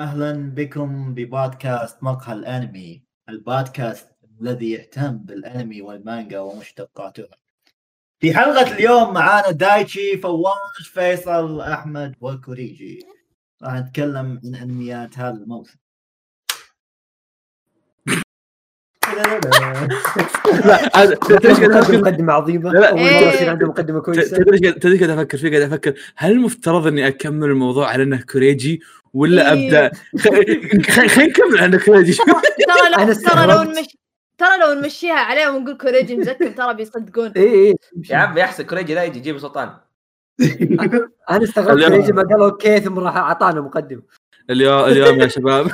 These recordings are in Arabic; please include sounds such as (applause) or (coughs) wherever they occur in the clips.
أهلا بكم ببودكاست مقهى الأنمي البودكاست الذي يهتم بالأنمي والمانجا ومشتقاتها في حلقة اليوم معانا دايتشي فواز فيصل أحمد وكوريجي. راح نتكلم عن أنميات هذا الموسم. لا تدري إيش قاعد أفكر؟ مقدمة عظيمة؟ لا، لا. أول. مرة يصير عنده تدري إيش قاعد- تدري إيش قاعد أفكر؟ فيه قاعد أفكر. هل المفترض إني أكمل الموضوع على إنه كوريجي؟ ولا إيه. ابدا؟ خلينا نكمل على انه كوريجي. (laughs) ترى لو أنا ترى لو. نمشي ترى لو نمشيها عليهم ونقول كوريجي مزكم ترى بيصدقون. اي اي يا عم يحسن كوريجي لا يجي يجيب سلطان. (laughs) أنا استغربت اليوم- يجي ما قال أوكي ثم راح أعطانا مقدمة. اليوم اليوم يا (laughs) شباب.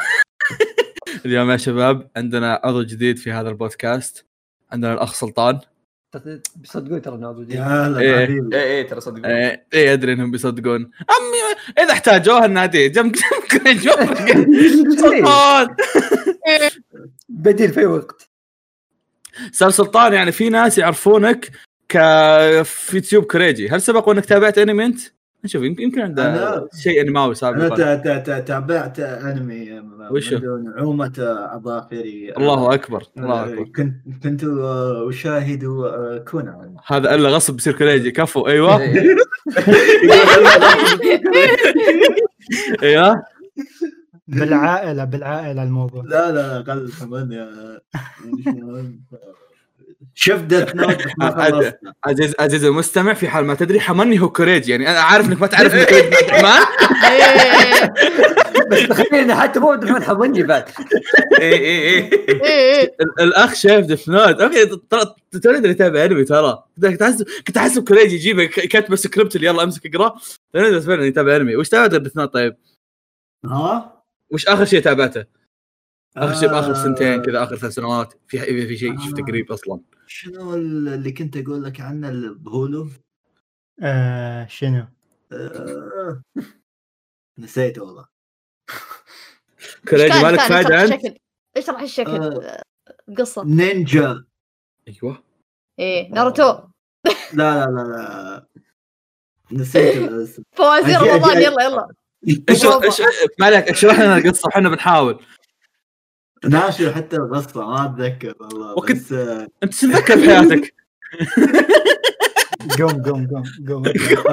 اليوم يا شباب عندنا عضو جديد في هذا البودكاست عندنا الأخ سلطان. بيصدقون ترى نعوذ يا إيه. إيه إيه ترى صدق إيه إيه، ادري انهم بيصدقون امي اذا احتاجوها النادي جنب سلطان بديل في وقت أستاذ سلطان يعني في ناس يعرفونك ك كوريجي هل سبق وانك تابعت انمي انت؟ نشوف يمكن يمكن عنده أنا- شيء أنماوي أنا سابقا تا- تا- تا- تابعت أنمي وشو؟ منذ نعومة أظافري. الله أكبر الله آه، أكبر. كنت كنت آه، أشاهد آه، كونان هذا إلا غصب بيصير كوريجي كفو. أيوه. إيه. (laughs) أيوه. بالعائلة بالعائلة الموضوع. لا لا قل كمان شفت ديث نوت ما. (laughs) عزيز عزيز المستمع في حال ما تدري حمني هو كوريجي يعني أنا عارف إنك ما تعرف (laughs) إنك الرحمن إيه، بس تخيل إنه حتى مو عبد الرحمن حمني بعد. إيه، إيه. ال- الأخ شايف Death Note okay ترى ترى اللي يتابع انمي ترى. كنت احسب كنت احسب كوريجي يجيبه. ك- كاتب سكريبت اللي يلا أمسك اقرا ترى فعلا يتابع انمي وش تابعت Death Note طيب؟ ها؟ وش آخر شيء تابعته؟ آخر شيء بآخر آه، سنتين كذا آخر ثلاث سنوات في في في شيء شفته قريب أصلا. شنو اللي كنت أقول لك عنه اللي بهولو؟ آه شنو؟ آه، نسيت والله. كان- مالك فايدة اشرح أنت؟ الشكل اشرح الشكل. آه. آه، قصة. نينجا. أيوه. إيه ناروتو. لا لا لا لا. نسيت (laughs) الاسم. فوازير رمضان يلا يلا. إيش إيش ما عليك اشرح لنا القصة إحنا بنحاول. ناشر حتى القصة ما أتذكر والله وكنت- بس آه، أنت شو تذكر بحياتك؟ (laughs) قوم قوم قوم قوم (laughs)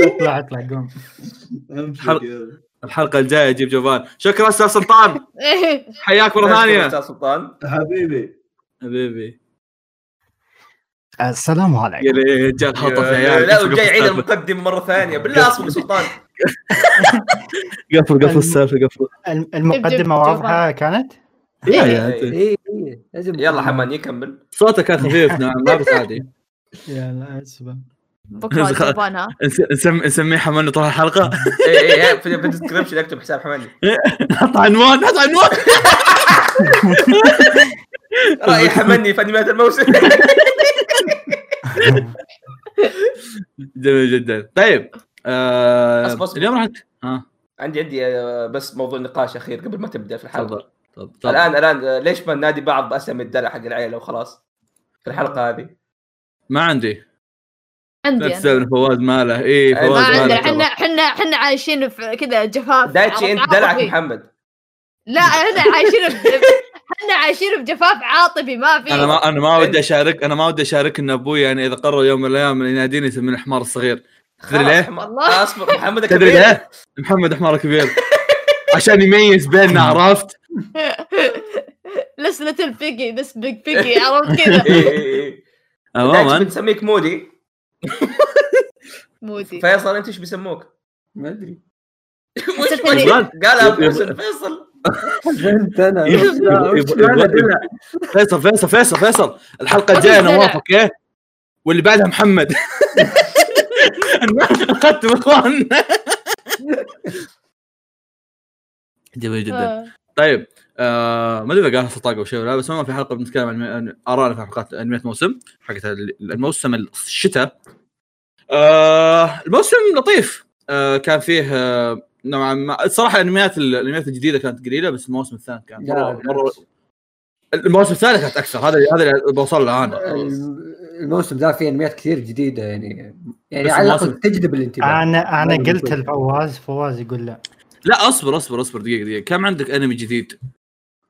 أطلع أطلع قوم. الحلقة الجاية أجيب جوال شكرا أستاذ سلطان. (laughs) حياك مرة ثانية. أستاذ سلطان. حبيبي. حبيبي. السلام يا عليكم رجال خطف يا عيال لا وجاي يعيد المقدمة مرة ثانية. بالله أصبر يا سلطان. (laughs) قفل قفل السالفة قفل. المقدمة واضحه كانت؟ يا إيه. يا أنت. اي اي لازم يلا حمان يكمل صوتك كان خفيف نعم ما بس عادي. (laughs) يلا اسفه بكرة (laughs) الجبان ها نس- نسم- نسميه حماني طول الحلقة. إيه إيه في في الديسكربشن اكتب حساب حماني. نحط عنوان نحط عنوان. رأي حماني في أنميات الموسم. جميل جدا. طيب. آه. اليوم راح ها. عندي عندي آه، بس موضوع نقاش أخير قبل ما تبدأ في الحلقة. تفضل تفضل تفضل. الآن الآن آه، ليش ما ننادي بعض بأسامي الدلع حق العيلة وخلاص في الحلقة هذه؟ ما عندي. عندي لا فواز ماله اي ما ما فواز عندنا. ماله إحنا. إحنا إحنا عايشين في كذا جفاف. دايتشي أنت عاطفي. دلعك محمد. لا إحنا عايشين إحنا عايشين بجفاف عاطفي ما في. أنا ما أنا ما ودي أشارك أنا ما ودي اشارك إن أبوي يعني إذا قرر يوم من الأيام يناديني يسميني الحمار الصغير. تدري ليه؟ اصبر محمد تدري كبير ليه؟ محمد حمار كبير (laughs) عشان يميز بيننا (laughs) عرفت؟ لس ليتل بيجي ذس بيج بيجي (laughs) عرفت كذا إيه إيه دايتشي عموما بنسميك مودي. مودي. فيصل أنت إيش بيسموك؟ ما أدري. وش حسيت وش- إني- قال أبو يبغى- حسن فيصل. انت أنا. فيصل فيصل فيصل فيصل. الحلقة الجاية نواف. أوكي؟ واللي بعدها محمد. اخذتم اخواننا جميل جدا. آه. طيب آه ما أدري إذا قالها سلطان أو شيء ولا لا، بس هم في حلقة بنتكلم عن ارائنا في حلقات انميات موسم حقت الموسم الشتاء. آه الموسم لطيف. آه كان فيه آه نوعا ما الصراحه الأنميات الأنميات الجديدة كانت قليلة بس الموسم الثاني كان مره. الموسم الثاني كانت أكثر. هذا هذا اللي بوصل له أنا. الموسم ذا فيه انميات كثير جديدة يعني يعني على الأقل تجذب الانتباه أنا أنا قلت. لفواز فواز يقول لا لا أصبر أصبر أصبر دقيقة دقيقة كم عندك أنمي جديد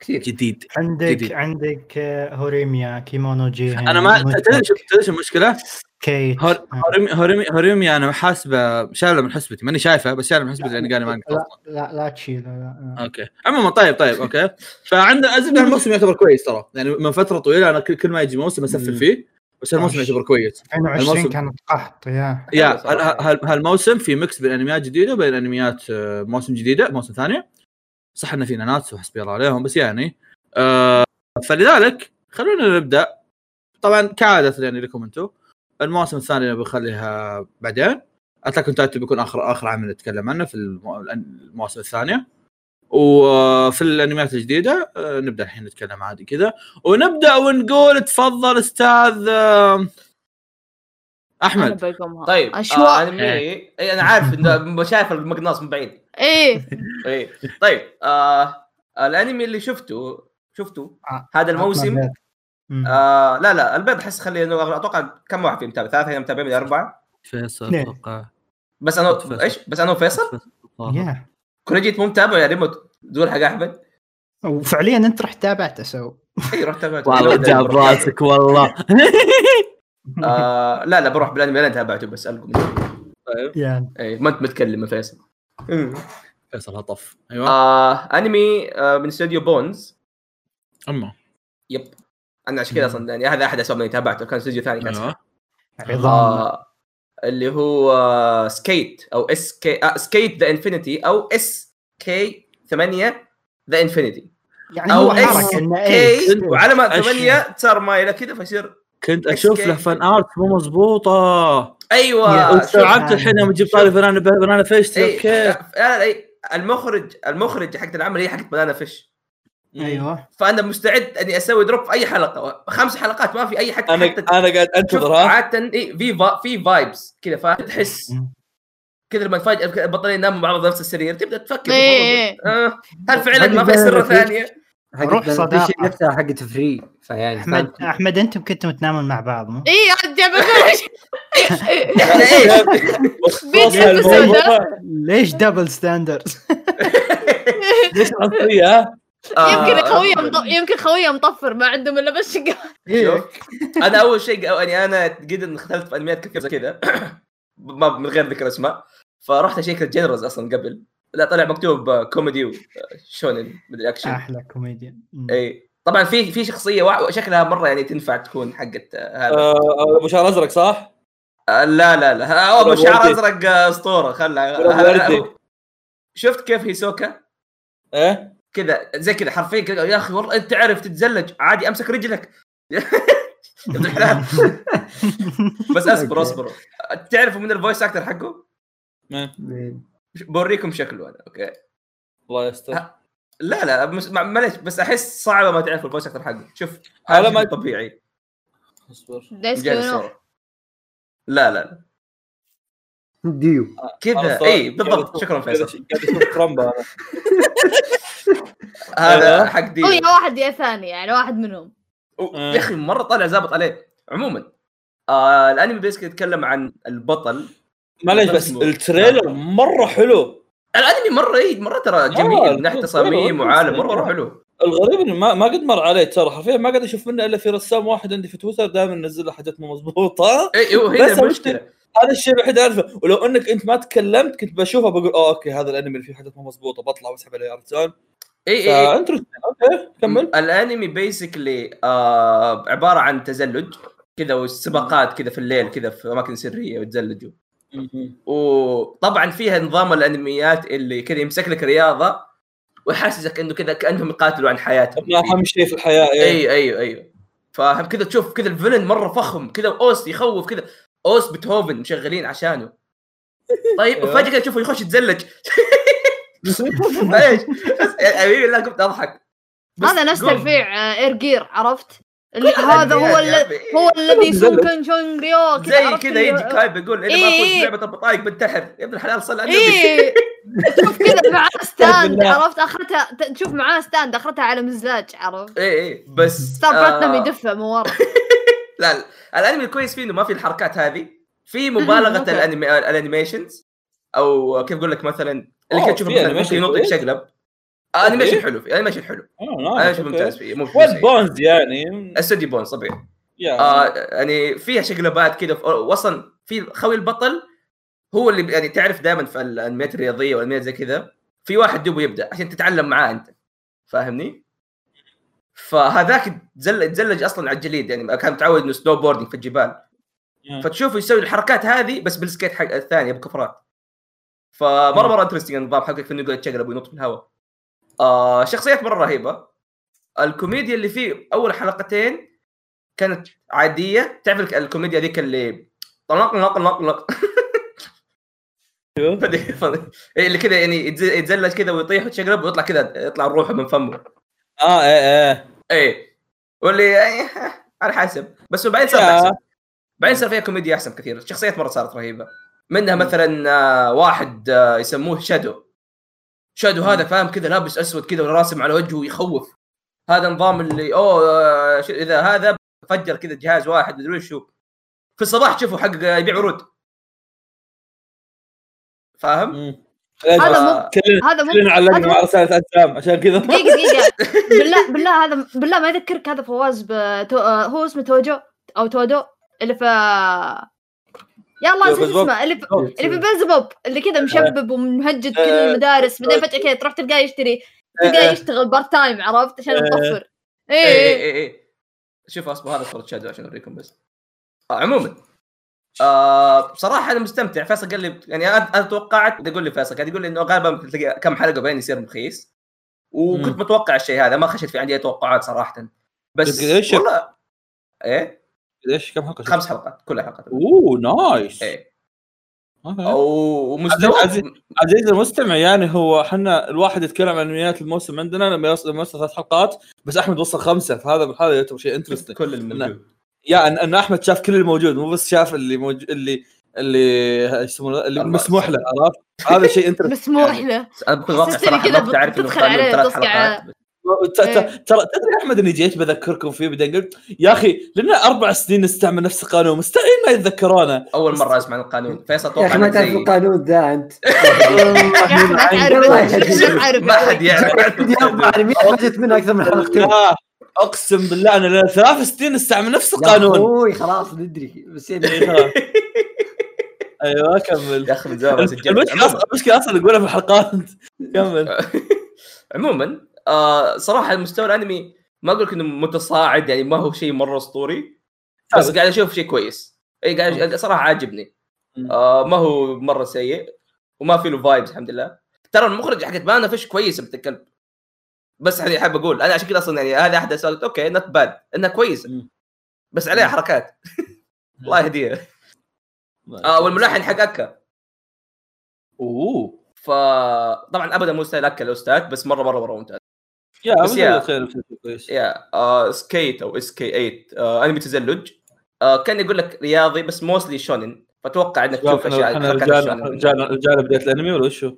كثير جديد عندك جديد. عندك آه، هوريميا كيمونو جيهن أنا ما تدري شو- تدري المشكلة؟ كيت هور- آه. هوريمي هوريمي هوريمي أنا حاسبة شايلة من حسبتي ماني شايفة بس شايلة من حسبتي لاني قاري مانجا لا لا لا تشيل لا لا. أوكي عموما طيب طيب أوكي فعندنا الموسم يعتبر كويس ترى يعني من فترة طويلة أنا كل كل ما يجي موسم أسفل. فيه بس الموسم. يعتبر كويس. 22 الموسم- كانت قحط يا. يا هالموسم في mix بين انميات جديدة وبين أنميات آه، موسم جديدة موسم ثانية صح إن في ناناتسو حسبي الله عليهم بس يعني آه فلذلك خلونا نبدأ. طبعا كعاده يعني لكم أنتم الموسم الثاني بخليها بعدين. Attack on Titan بيكون اخر آخر عمل نتكلم عنه في المو- المواسم الثانية وفي الانميات الجديدة آه، نبدأ الحين نتكلم عادي كذا. ونبدأ ونقول تفضل أستاذ آه، أحمد. طيب آه اشواء انمي اي أنا عارف إنه (laughs) شايف المقناص من بعيد. إيه. اي طيب آه الأنمي اللي شفته شفته؟ آه. هذا الموسم. آه لا لا البيض أحس خلي إنه أتوقع كم واحد فيه متابع ثلاثة متابعين أربعة؟ فيصل. أتوقع. بس أنا. إيش؟ بس أنا وفيصل؟ كل جيت مو متابع يا ريموت تقول حق أحمد؟ وفعليا أنت رحت تابعت سو. إي رحت تابعت والله جاب راسك والله. آه لا لا بروح بالانمي أنا تابعته بس ألقم. طيب. يا. إي ما أنت متكلم يا فيصل. فيصل هطف. أيوه. آه أنمي آه من استوديو بونز. أما. يب. أنا عشان كذا أصلا يعني هذا أحد أسباب إني تابعته كان استوديو ثاني كان. أيوه. عظام. آه اللي هو سكيت أو اس كي سكيت ذا انفينيتي أو اس K 8 the infinity يعني أو هو S حركه إنه K وعلامه أش- 8 صار مايلة كذا فيصير كنت أشوف له. fan art مو مضبوطة. أيوه. شوف. واستوعبت الحين يوم تجيب طاري Banana Banana Fish okay. إي، المخرج المخرج حق العمل هي حقت Banana Fish أيوه فأنا مستعد أني أسوي drop في أي حلقة خمس حلقات ما في أي حتى أنا حتى أنا قاعد أنتظر ها عادة إيه في فا في vibes كذا فتحس. كذا لما تفاجئ البطلين يناموا مع بعض نفس السرير تبدأ تفكر إيه. آه هل فعلا ما في سر ثانية؟ روح. الشيء نفسها حقت Free فيعني احمد؟ أحمد أنتم كنتوا تنامون مع بعض مو؟ جاب إحنا إيش؟ (laughs) ليش double standard؟ (laughs) ليش العنصريه ها؟ يمكن آه، خويه مط... يمكن خويه مطفر ما عندهم إلا بس شقة. شوف أنا أول شيء يعني أنا قد انخذلت في أنميات كثير زي كذا. (coughs) ما من غير ذكر أسماء. فرحت اشيك ال genres أصلا قبل. لا طلع مكتوب كوميدي و shonen مدري اكشن أحلى كوميديان مم. اي طبعا في في شخصية وا- شكلها مرة يعني تنفع تكون حقت آه، هذا آه، أبو شعر أزرق صح؟ آه، لا لا لا. آه، أبو. شعر أزرق أسطورة. خلها وردي. هذا- شفت كيف هيسوكا؟ إيه؟ كذا زي كذا حرفيا كذا يا أخي والله أنت تعرف تتزلج عادي أمسك رجلك. يا ابن الحلال بس اصبر. اصبر. تعرفوا من ال voice actor حقه؟ بوريكم شكله أنا okay. الله يستر. لا لا معليش بس أحس صعبة ما تعرفوا ال voice actor حقه. شوف هذا ما- طبيعي. أصبر. لا لا. ديو. كذا أنا اي بالضبط. شكرا فيصل. (laughs) هذا أيوه. حق ديو. يا واحد يا ثاني يعني واحد منهم. آه. يا أخي مرة طالع زابط عليه. عموما آه الأنمي basically يتكلم عن البطل. معليش بس. ال trailer مرة حلو. الأنمي مرة اي مرة ترى جميل آه، من ناحية تصاميم وعالم مرة مره آه. حلو. الغريب إنه ما ما قد مر علي ترى حرفيا ما قاعد أشوف منه إلا في رسام واحد عندي في تويتر دائما ينزل له حاجات مو مضبوطة. اي هو بس هنا المشكلة هذا الشيء الوحيد أعرفه. ولو إنك أنت ما تكلمت كنت بشوفه بقول أوه okay هذا الأنمي اللي فيه حاجات مو مضبوطة بطلع وأسحب عليه عرفت شلون؟ اي اي ف interesting okay كمل. الأنمي basically آه عبارة عن تزلج كذا والسباقات كذا في الليل كذا في أماكن سرية وتزلجوا. وطبعا فيها نظام الأنميات اللي كذا يمسك لك رياضة ويحسسك إنه كذا كأنهم يقاتلوا عن حياتهم. أهم شيء في الحياة إيه. اي اي اي فاهم كذا تشوف كذا ال villain مرة فخم كذا أوس يخوف كذا. أوس بيتهوفن مشغلين عشانه طيب أيوه. فجاه كذا تشوفه يخش يتزلج (laughs) معليش بس يا حبيبي لا كنت أضحك هذا نفس. ترفيع إير جير عرفت؟ هذا هو اللي أخي. هو الذي مزلج. سونكن شونغ ريو زي كذا يجي كايب يقول إذا ما إيه. فزت لعبة البطايق بنتحر يا ابن الحلال صل على النبي (laughs) تشوف كذا معاه ستاند بالله. عرفت اخرتها تشوف معاه ستاند اخرتها على مزاج عرفت؟ إيه إيه بس ستار آه، بلاتنم يدفع من ورا (laughs) لا لا، الأنمي الكويس فيه إنه ما في الحركات هذه في (laughs) مبالغة. الانمي ال animations أو كيف أقول لك مثلا اللي كنت تشوفه مثلا ممكن ينط؟ يتشقلب animation okay. حلو في animation حلو آه، animation okay. ممتاز فيه مو. بونز يعني استوديو بونز طبيعي آه يعني فيها شقلبات كذا وصلا في خوي البطل هو اللي يعني تعرف دائما في الانميات الرياضيه والانميات زي كذا في واحد دوبه يبدأ عشان تتعلم معاه أنت فاهمني؟ فهذاك تزل- تزلج أصلا على الجليد يعني كان متعود إنه snowboarding في الجبال. فتشوفه يسوي الحركات هذه بس بال skate حق الثانية بكفرات فمرة مرة interesting النظام حقك في إنه يقعد يتشقلب وينط في الهواء آه شخصيات مرة رهيبة. الكوميديا اللي فيه أول حلقتين كانت عادية. تعرف الك- الكوميديا ذيك اللي طلق فدي- فدي- إيه اللي كذا يعني يتز- يتزلج كذا ويطيح ويتشقلب ويطلع كذا يطلع روحه من فمه. آه إيه إيه. إيه. واللي إيه، على حسب. بس بعدين صار. احسن بعدين صار فيها كوميديا أحسن كثير. الشخصيات مرة صارت رهيبة. منها مثلا آه، واحد آه، يسموه Shadow. Shadow هذا فاهم كذا لابس أسود كذا وراسم على وجهه يخوف هذا نظام اللي أوه آه، ش- إذا هذا فجر كذا جهاز واحد مدري شو في الصباح تشوفه حق يبيع ورود. فاهم؟ هذا مو- هذا مو كلنا علقنا مع رساله أجسام عشان كذا. دقيقة دقيقة. (laughs) بالله بالله هذا بالله ما يذكرك هذا فواز بتو... آه، هو اسمه توجو أو تودو اللي في يا الله نسيت بيلزبوب. اسمه اللي اللي في بيلزبوب اللي كذا مشبب ومهجد كل آه. المدارس بعدين فجأة كذا تروح تلقاه يشتري تلقاه يشتغل part time عرفت؟ عشان. يوفر اي اي اي اي شوف أصبر هذا صورة شادو عشان أوريكم بس. آه عموما آه بصراحة أنا مستمتع. فيصل قال لي يعني أنا أنا توقعت يقول لي فيصل قاعد يقول لي إنه غالبا تلاقي كم حلقة بعدين يصير رخيص. وكنت. متوقع الشيء هذا ما خشيت في عندي أي توقعات صراحة. بس؟ والله إيه؟ إيش كم حلقة خمس حلقات كلها حلقات. أوه nice. إيه. ومستوى عزيز- عزيزي المستمع يعني هو إحنا الواحد يتكلم عن انميات الموسم عندنا لما يوصل لما يوصل ثلاث حلقات بس أحمد وصل خمسة فهذا بالحاله يعتبر شيء interesting كل الموجود يا ان, إن أحمد شاف كل الموجود مو بس شاف اللي موجود اللي اللي إيش يسمونه؟ اللي. مسموح له عرفت؟ هذا شيء interesting (laughs) مسموح له. أنا بكون واقع صراحة ما كنت إنه ثلاث تصقع. حلقات ترى تدري أحمد إني جيت بذكركم فيه بعدين قلت يا أخي لنا أربع سنين نستعمل نفس القانون مستحيل ما يتذكرونه. أول مرة أسمع القانون. فيصل يا أتوقع أخي ما تعرف القانون ذا أنت. ما حد يعرف فاتت منها أكثر من حلقتين أقسم بالله أنا لنا ثلاث سنين نستعمل نفس يا القانون. أخوي خلاص ندري. بس يعني (laughs) أيوه كمل. يا أخي (laughs) المشكلة. أصلا المشكلة أصلا نقولها في الحلقات. كمل. (laughs) عموما آه صراحة المستوى الأنمي ما أقول لك إنه متصاعد يعني ما هو شيء مرة أسطوري بس. قاعد أشوف شيء كويس. إي قاعد صراحة عاجبني. آه ما هو مرة سيء وما في له فايبس الحمد لله. ترى المخرج حقت بانا فيش كويسه بنت الكلب. بس يعني حاب أقول. أنا عشان كذا أصلا يعني هذا أحد الاسباب okay not bad إنها كويسة. بس عليها حركات. الله يهديها. آه والملحن حق أكا. أوه. فطبعا ابدا مو style أكا الأستاذ بس مرة مرة مرة ممتاز. يا بس يا- يا آه skate أو SK8 آه أنمي تزلج آه كان يقول لك رياضي بس mostly shonen فتوقع إنك تشوف أشياء رجال بداية الأنمي ولا وشو؟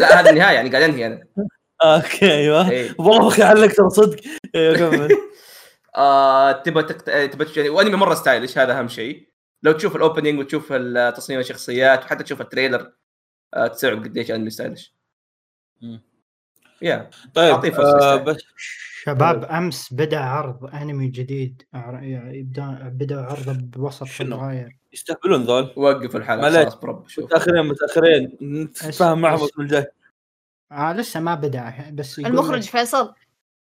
لا هذا النهاية يعني قاعد أنهي أنا. (laughs) okay أيوه. إيه. والله أخي علق ترى صدق. كمل. (laughs) آه تبى تكت... آه، تبى تش- يعني وأنمي مرة stylish هذا أهم شيء؟ لو تشوف ال opening وتشوف تصميم الشخصيات وحتى تشوف ال trailer آه تستوعب قديش أنمي stylish. يا طيب أعطيه فرصة آه. بس شباب أمس بدأ عرض أنمي جديد بدأ عرضه بوسط شنو؟ فبراير يستهبلون ذول؟ وقف الحلقة. خلاص برب شوف. متأخرين متأخرين. نتفاهم معهم؟ الأسبوع الجاي آه لسه ما بدأ بس المخرج فيصل.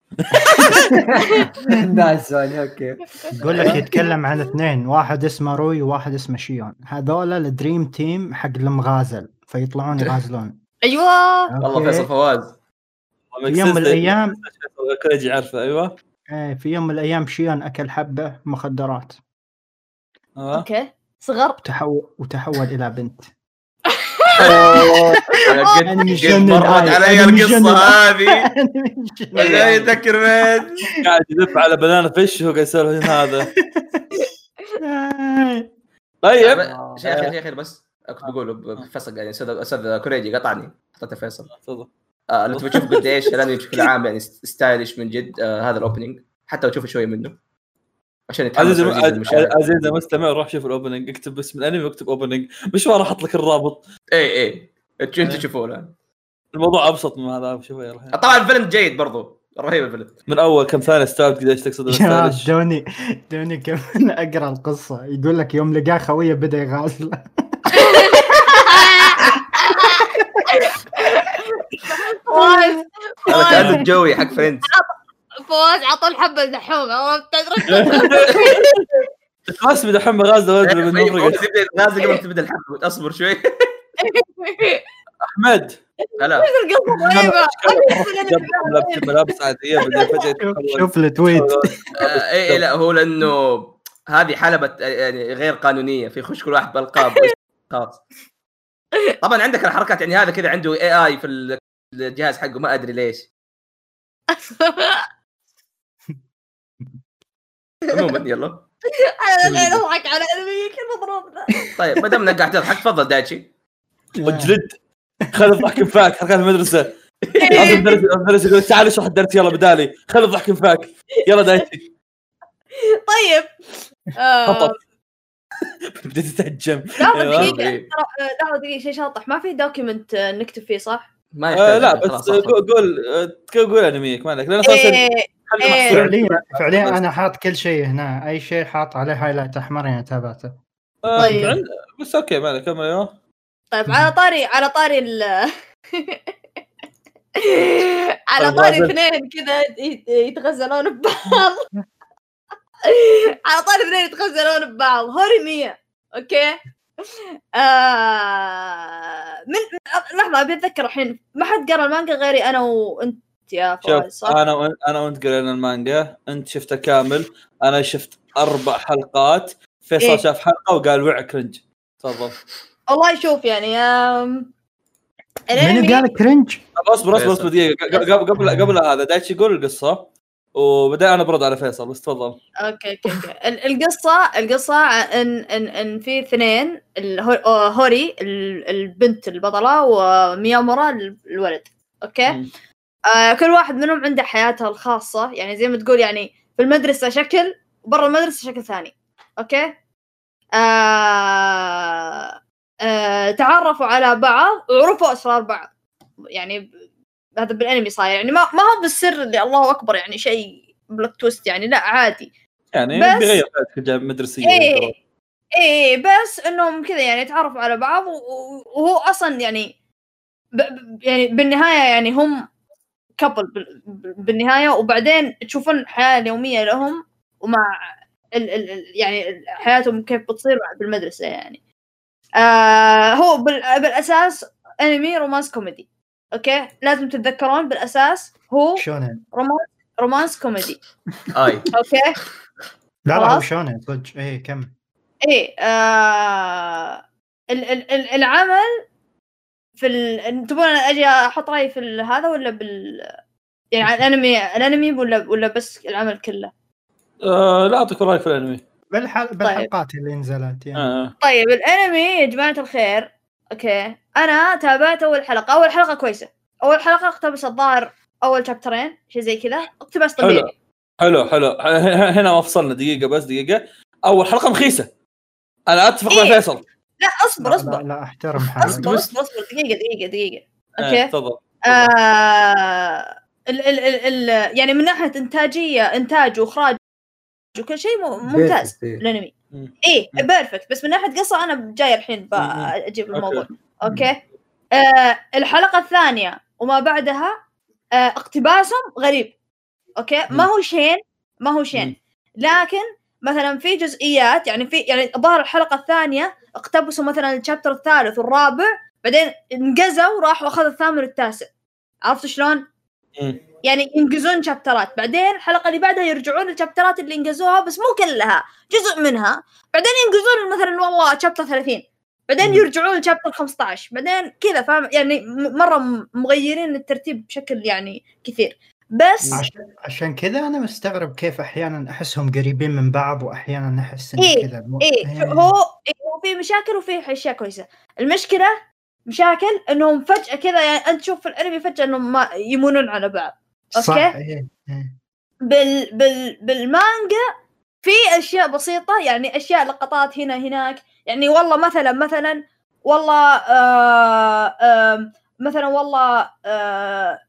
(laughs) nice okay يقول لك يتكلم عن اثنين واحد اسمه روي وواحد اسمه شيون. هذول ال dream team حق المغازل فيطلعون (laughs) يغازلون. أيوه. والله؟ فيصل فواز. في يوم من الأيام كريجي عارفه أيوه. آه، في يوم من الأيام شيون أكل حبة مخدرات. آه. أوكي. صغر وتحول وتحول إلى بنت. أنا قد مرت علي القصة. هذه. (laughs) والله يذكر وين قاعد يدب على بنانا فيش وهو قاعد يسولف هذا. (laughs) طيب. شيء اخير شيء اخير بس كنت بقوله فيصل قاعد أستاذ كوريجي قطعني. حطيته فيصل. تفضل. آه لو تبي تشوف (laughs) قد إيش الأنمي بشكل عام يعني stylish من جد آه هذا ال opening. حتى لو تشوف شوية منه. عشان عزيزي عزيز عزيزي المستمع روح شوف ال opening. اكتب اسم الأنمي واكتب opening. مش راح أحط لك الرابط. اي اي أنتوا أنتوا تشوفوه الان الموضوع أبسط من هذا شوي رهيب. طبعا الفيلم جيد برضو. رهيب الفيلم. من أول كم ثانية استوعبت قديش تقصد يا stylish دوني دوني كمان أقرأ القصة. يقول لك يوم لقاه خوية بدأ يغازله (laughs) فواز هذا كأنه الجوي حق فريندز. فواز عطى الحبة دحوم عرفت بس دحين غازه ولد من الغاز قبل تبدأ الحلقة أصبر شوي. أحمد. لابس ملابس عادية. شوف التويت آه، اي إي، لا هو لأنه هذه حلبة يعني غير قانونية في يخش كل واحد بألقاب. (laughs) خلاص. طبعا عندك الحركات يعني هذا كذا عنده اي اي في ال- الجهاز حقه ما أدري ليش. (laughs) عموما (laughs) يلا. أنا أضحك على أنمي كيف مضروبنا طيب ما دام قاعد تضحك تفضل دايتشي. وجلد خلي الضحك ينفاك حركات المدرسة. لازم المدرس المدرس يقول تعال اشرح الدرس يلا بدالي. خلي الضحك ينفاك يلا دايتي طيب. آه، بديت تتهجم لحظه أيوة. دقيقة. إيه. آه، لحظه دقيقة شيء شاطح. ما في document نكتب فيه صح؟ ما آه لا بس. قول قول آه، قول أنميك ما عليك لأن أساسا إيه إيه. فعليا فعليا أنا حاط كل شيء هنا. أي شيء حاط عليه highlight أحمر يعني تابعته. آه، طيب. بس okay ما عليك كمل أيوه طيب على طاري على طاري ال (laughs) على طيب، طاري. اثنين كذا يت- يتغزلون ببعض. (laughs) على طاري اثنين يتغزلون ببعض. هوريميا okay؟ آه من لحظة أبي أتذكر الحين ما حد قرأ المانجا غيري أنا وأنت يا فواز شوف صح؟ أنا وأن- أنا وأنت قرينا المانجا أنت شفته كامل أنا شفت أربع حلقات فيصل إيه. شاف حلقة وقال وع cringe تفضل والله شوف يعني آم، منو قال cringe؟ اصبر اصبر. اصبر دقيقة قبل قبل قبل, قبل هذا دايتشي يقول القصة وبعدين أنا برد على فيصل بس تفضل. okay okay okay. ال- القصة القصة إن إن إن في اثنين هوري ال- البنت البطلة وميامورا ال- الولد. okay. آه كل واحد منهم عنده حياته الخاصة. يعني زي ما تقول يعني في المدرسة شكل وبرا المدرسة شكل ثاني. okay؟ آه آه تعرفوا على بعض وعرفوا أسرار بعض. يعني هذا بالانمي صاير. يعني ما ما هو بالسر اللي الله أكبر يعني شيء plot twist يعني لا عادي. يعني بس- بيغير الجامعة المدرسيه إيه إيه بس إنهم كذا يعني تعرفوا على بعض وهو أصلا يعني ب يعني بالنهاية يعني هم couple بالنهاية وبعدين تشوفون الحياة اليومية لهم ومع ال ال يعني حياتهم كيف بتصير بالمدرسة يعني. آه هو بال بالأساس انمي romance comedy okay؟ لازم تتذكرون بالأساس هو shonen. romance romance comedy. آي. okay؟ لا لا هو. shonen. صدق. إيه كم؟ إيه آه ال- ال- ال- العمل في ال... تبون أجي أحط رأيي في هذا ولا بال؟ يعني على الانمي الأنمي ولا ولا بس العمل كله؟ آه لا أعطيك رايك في الأنمي. بالحل... بالحلقات اللي نزلت يعني. آه. طيب الأنمي يا جماعة الخير أوكي. أنا تابعت أول حلقة. أول حلقة كويسة. أول حلقة اقتبس الظاهر أول شابترين شيء زي كذا. اقتباس حلو. طبيعي. حلو. حلو ه- (laughs) هنا ما فصلنا دقيقة بس دقيقة. أول حلقة مخيسة. أنا أتفق مع إيه. فيصل. لا أصبر لا, أصبر. لا, لا أحترم حالك. أصبر أصبر. اصبر دقيقة دقيقة دقيقة. آه، okay. تفضل آه ال ال ال ال يعني من ناحية إنتاجية إنتاج وإخراج وكل شيء ممتاز. إيه. الأنمي. إيه مم. perfect بس من ناحية قصة أنا جاي الحين مم. بجيب الموضوع. okay. okay؟ آه الحلقة الثانية وما بعدها آه اقتباسهم غريب. okay؟ ما هو شين ما هو شين. لكن مثلا في جزئيات يعني في يعني ظهر الحلقة الثانية اقتبسوا مثلا ال chapter الثالث والرابع بعدين انقزوا وراحوا أخذوا الثامن والتاسع. عرفت شلون؟ يعني ينقزون شابترات بعدين الحلقة اللي بعدها يرجعون للشابترات اللي انقزوها بس مو كلها جزء منها. بعدين ينقزون مثلا والله شابتر 30 بعدين. يرجعون لشابتر 15 بعدين كذا فاهم؟ يعني مرة مغيرين الترتيب بشكل يعني كثير. بس عشان عشان كذا أنا مستغرب كيف أحيانا أحسهم قريبين من بعض واحيانا أحس إن إيه، كذا مو- إيه شو- هو إيه هو في مشاكل وفي أشياء كويسة. المشكلة مشاكل إنهم فجأة كذا يعني أنت تشوف في الأنمي فجأة إنهم ما يمونون على بعض. صح أوكي. إيه، إيه. بال بال بالمانجا في أشياء بسيطة يعني أشياء لقطات هنا هناك يعني والله مثلا مثلا والله آه آه مثلا والله آه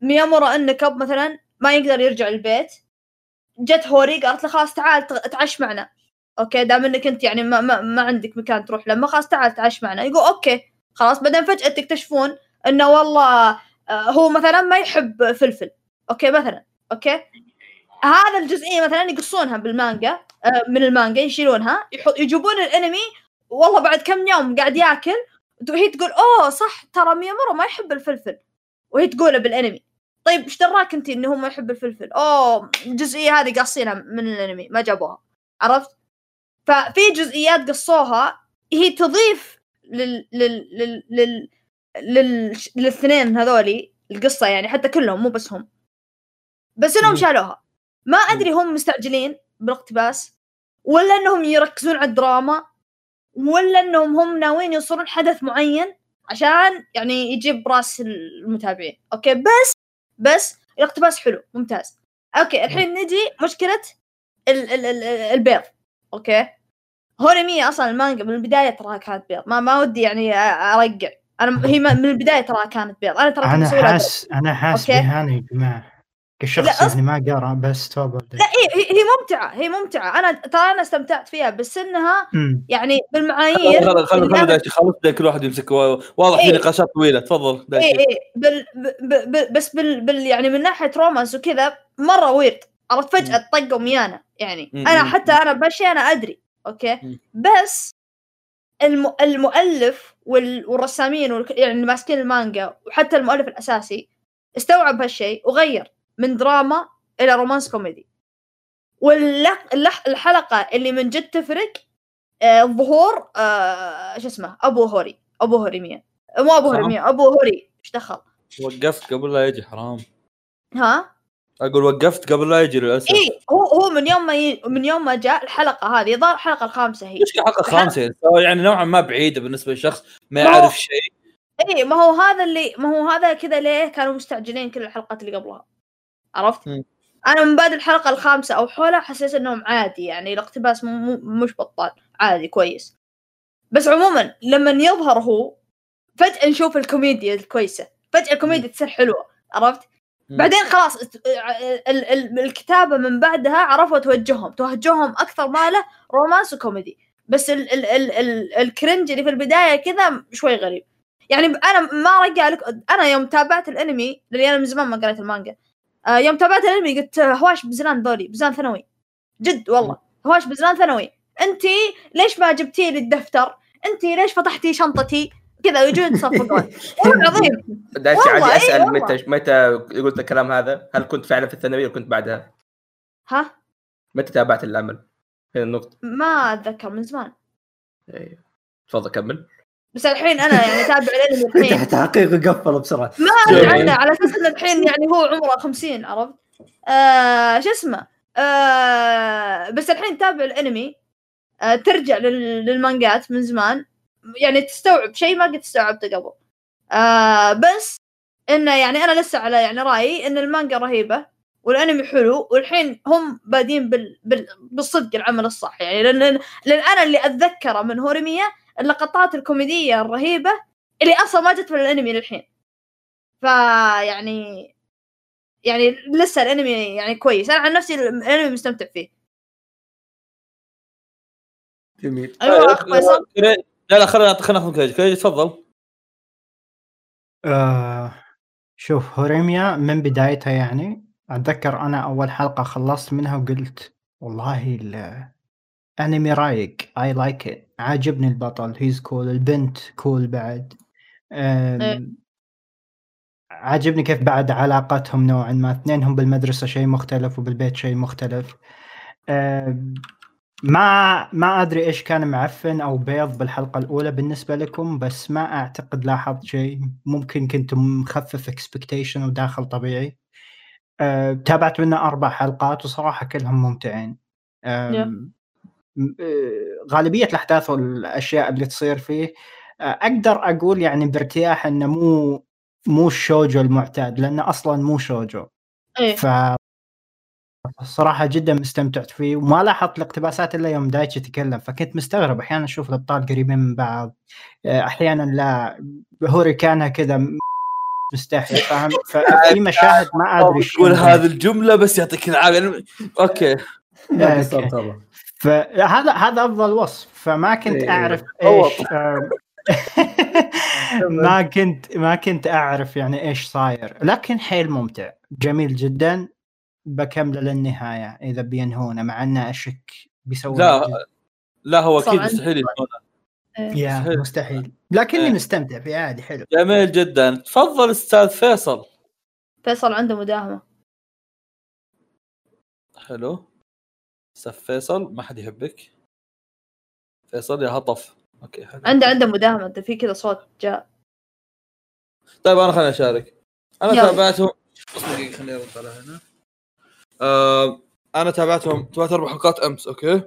ميامورا انكب مثلا ما يقدر يرجع البيت جت هوري قالت له خلاص تعال تعش معنا okay دام إنك أنت يعني ما, ما, ما عندك مكان تروح لما خلاص تعال تعش معنا يقول okay خلاص بعدين فجأة تكتشفون إنه والله آه هو مثلا ما يحب فلفل okay مثلا okay؟ هذا الجزئية مثلا يقصونها بالمانجا آه من المانجا يشيلونها يجيبون الأنمي والله بعد كم يوم قاعد ياكل وهي تقول أوه صح ترى ميامورا ما يحب الفلفل. وهي تقوله بالأنمي. طيب إيش دراك أنت إنه هو ما يحب الفلفل؟ أوه الجزئيه هذه قاصينها من الأنمي ما جابوها. عرفت؟ ففي جزئيات قصوها هي تضيف لل لل لل لل, لل... للاثنين هذولي القصة يعني حتى كلهم مو بس هم. بس انهم. شالوها. ما أدري هم مستعجلين بالاقتباس ولا إنهم يركزون على الدراما ولا إنهم هم ناويين يوصلون حدث معين عشان يعني يجيب رأس المتابعين. okay بس بس الاقتباس حلو ممتاز. okay الحين نجي مشكلة ال ال ال البيض. okay؟ هوريميا أصلا المانجا من البداية تراها كانت بيض. ما ما ودي يعني أرقع. أنا هي من البداية تراها كانت بيض. أنا ترى أنا حاس أنا حاس. بهاني يا جماعة. كشخص لا، أص- يعني ما قرأ بس توبر لا هي هي هي ممتعة هي ممتعة أنا ترى أنا استمتعت فيها بس إنها. يعني بالمعايير خلنا خلنا خلص كل واحد يمسك واضح في إيه. نقاشات طويلة تفضل دايتشي إيه إيه بال ب ب بس بال, بال يعني من ناحية romance وكذا مرة weird عرفت فجأة طقوا ميانة يعني مم. أنا. حتى أنا بشي أنا أدري okay مم. بس الم المؤلف وال والرسامين وال يعني اللي ماسكين المانجا وحتى المؤلف الأساسي استوعب هالشيء وغير من دراما إلى romance كوميدي. والحلقة اللي من جد تفرق آه، ظهور آه، شو اسمه أبو هوري أبو هوريميا مو أبو نعم. هوريميا أبو هوري. إيش دخل؟ وقفت قبل لا يجي حرام. ها؟ أقول وقفت قبل لا يجي للأسف. اي هو هو من يوم ما ي... من يوم ما جاء الحلقة هذه ظهر الحلقة الخامسة هي. مشكلة حلقه خامسة يعني يعني نوعا ما بعيدة بالنسبة لشخص ما ما هو- يعرف شيء. اي ما هو هذا اللي ما هو هذا كذا ليه كانوا مستعجلين كل الحلقات اللي قبلها. عرفت؟ مم. أنا من بعد الحلقة الخامسة أو حولها حسيت إنهم عادي يعني الاقتباس مو مش بطال عادي كويس بس عموما لما يظهر هو فجأة نشوف الكوميديا الكويسة فجأة الكوميديا تصير حلوة عرفت؟ بعدين خلاص ات- ال- ال- الكتابة من بعدها عرفوا توجههم توجههم أكثر ماله romance وكوميدي بس ال ال ال ال ال cringe اللي في البداية كذا شوي غريب يعني أنا ما رجع لك أنا يوم تابعت الأنمي لاني أنا من زمان ما قريت المانجا يوم تابعت الانمي قلت آه، هواش بزلان ذولي بزلان ثانوي جد والله هواش بزلان ثانوي انت ليش ما جبتي لي الدفتر انت ليش فتحتي شنطتي كذا يجون يتصفقون (laughs) والله العظيم دايتشي عادي أسأل إيه. متى متى قلت الكلام هذا؟ هل كنت فعلا في الثانوية ولا كنت بعدها؟ ها متى تابعت العمل؟ هنا النقطة ما أتذكر من زمان إيه. تفضل كمل بس الحين أنا يعني اتابع الانمي (laughs) الحين تحقيق قفل بسرعة ما أدري جميل. عنه على أساس انه الحين يعني هو عمره 50 عرفت؟ آه شو اسمه؟ آه بس الحين تتابع الأنمي آه ترجع لل- للمانجات من زمان يعني تستوعب شيء ما قد استوعبته قبل. آه بس إنه يعني أنا لسه على يعني رأيي إن المانجا رهيبة والأنمي حلو والحين هم بادين بال... بال... بالصدق العمل الصح يعني لأن لأن أنا اللي أتذكره من هوريميا اللقطات الكوميدية الرهيبة اللي أصلا ما جت في الأنمي للحين. فيعني يعني لسه الأنمي يعني كويس. أنا عن نفسي الأنمي مستمتع فيه. جميل. أيوه اخ فيصل لا لا خلينا خلينا ناخذ كريج كريج تفضل. آه شوف هوريميا من بدايتها يعني أتذكر أنا أول حلقة خلصت منها وقلت والله الانمي رايق. I like it عاجبني البطل. he's cool البنت cool بعد. آم، إيه. عاجبني كيف بعد علاقتهم نوعا ما. اثنينهم بالمدرسة شيء مختلف وبالبيت شيء مختلف. ما ما أدري إيش كان معفن أو بيض بالحلقة الأولى بالنسبة لكم بس ما أعتقد لاحظت شيء. ممكن كنت مخفف expectation وداخل طبيعي. أه، تابعت منه أربع حلقات وصراحة كلهم ممتعين. أه، غالبية الأحداث والأشياء اللي تصير فيه أقدر أقول يعني بارتياح إنه مو مو الشوجو المعتاد لأنه أصلا مو شوجو. إيه. ف صراحة جدا مستمتعت فيه وما لاحظت الاقتباسات إلا يوم دايتشي تكلم فكنت مستغرب. أحيانا أشوف الأبطال قريبين من بعض أحيانا لا هوري كانها كذا م- مستحيل فاهم ففي (laughs) مشاهد ما أدري تقول هذه الجملة بس يعطيك العافية. okay. (laughs) ما okay. فهذا هذا أفضل وصف. فما كنت إيه. أعرف (laughs) إيش آم، ما كنت ما كنت أعرف يعني إيش صاير. لكن حيل ممتع. جميل جدا. بكمله للنهاية إذا بينهونه مع انه أشك بيسوون لا لا هو أكيد. مستحيل يكون إيه. يا مستحيل. مستحيل. لكني إيه. مستمتع فيه عادي حلو. جميل جدا. تفضل أستاذ فيصل. فيصل عنده مداهمة. حلو. أستاذ فيصل ما حد يحبك. فيصل يا هطف. أوكي حلو. عنده عنده مداهمة. أنت في كذا صوت جاء. طيب أنا خليني أشارك. أنا يلا. تابعتهم بس دقيقه خليني أرد على هنا. آه أنا تابعتهم ثلاث أربع حلقات أمس okay؟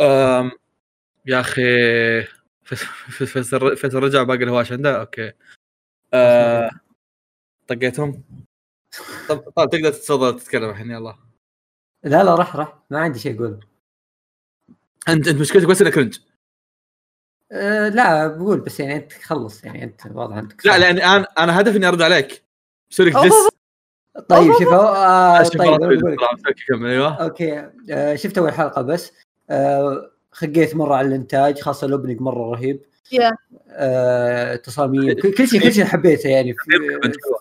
آم يا أخي فيصل- فيصل فيصل رجع باقي الهواش عنده؟ okay. آه طقيتهم؟ طب طيب تقدر تتفضل تتكلم الحين يلا. لا لا راح راح ما عندي شيء أقول انت انت مشكلتك بس انك cringe أه لا بقول بس يعني انت خلص يعني انت واضح عندك لا لاني أنا أنا هدفي اني ارد عليك sorry oh، this طيب شوف آه طيب لك. أيوه okay آه شفت اول حلقه بس آه خقيت مره على الانتاج خاصه ال opening مره رهيب. آه تصاميم كل شيء كل شيء حبيته يعني في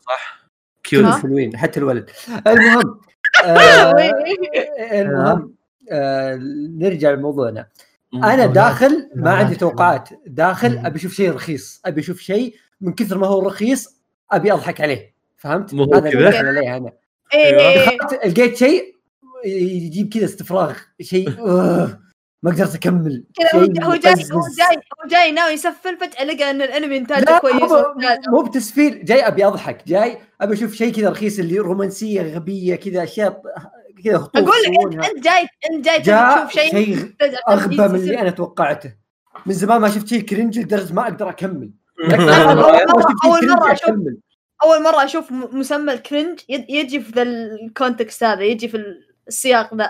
صح cute؟ حلوين حتى الولد المهم آه (laughs) المهم آه نرجع لموضوعنا أنا داخل ما لا، عندي. توقعات داخل. أبي أشوف شيء رخيص أبي أشوف شيء من كثر ما هو رخيص أبي أضحك عليه فهمت؟ هذا اللي كذا؟ داخل عليه أنا إيه إيه. دخلت لقيت شيء يجيب كذا استفراغ شيء آه، (laughs) ما قدرت أكمل. كذا هو جاي هو. جاي هو جاي ناوي يسفل فجاه لقى أن الأنمي إنتاجه كويس. مو- بتسفيل. جاي أبي أضحك. جاي أبي أشوف شيء كذا رخيص اللي رومانسية غبية كذا أشياء كذا خطوط أقول لك انت جاي أنت جاي تشوف شيء شيء أغبى من. اللي أنا توقعته. من زمان ما شفت شيء cringe لدرجة ما أقدر أكمل. (laughs) مرة أشوف- أكمل. أول مرة أشوف مسمى ال cringe يجي في ذا ال context هذا يجي في السياق ذا.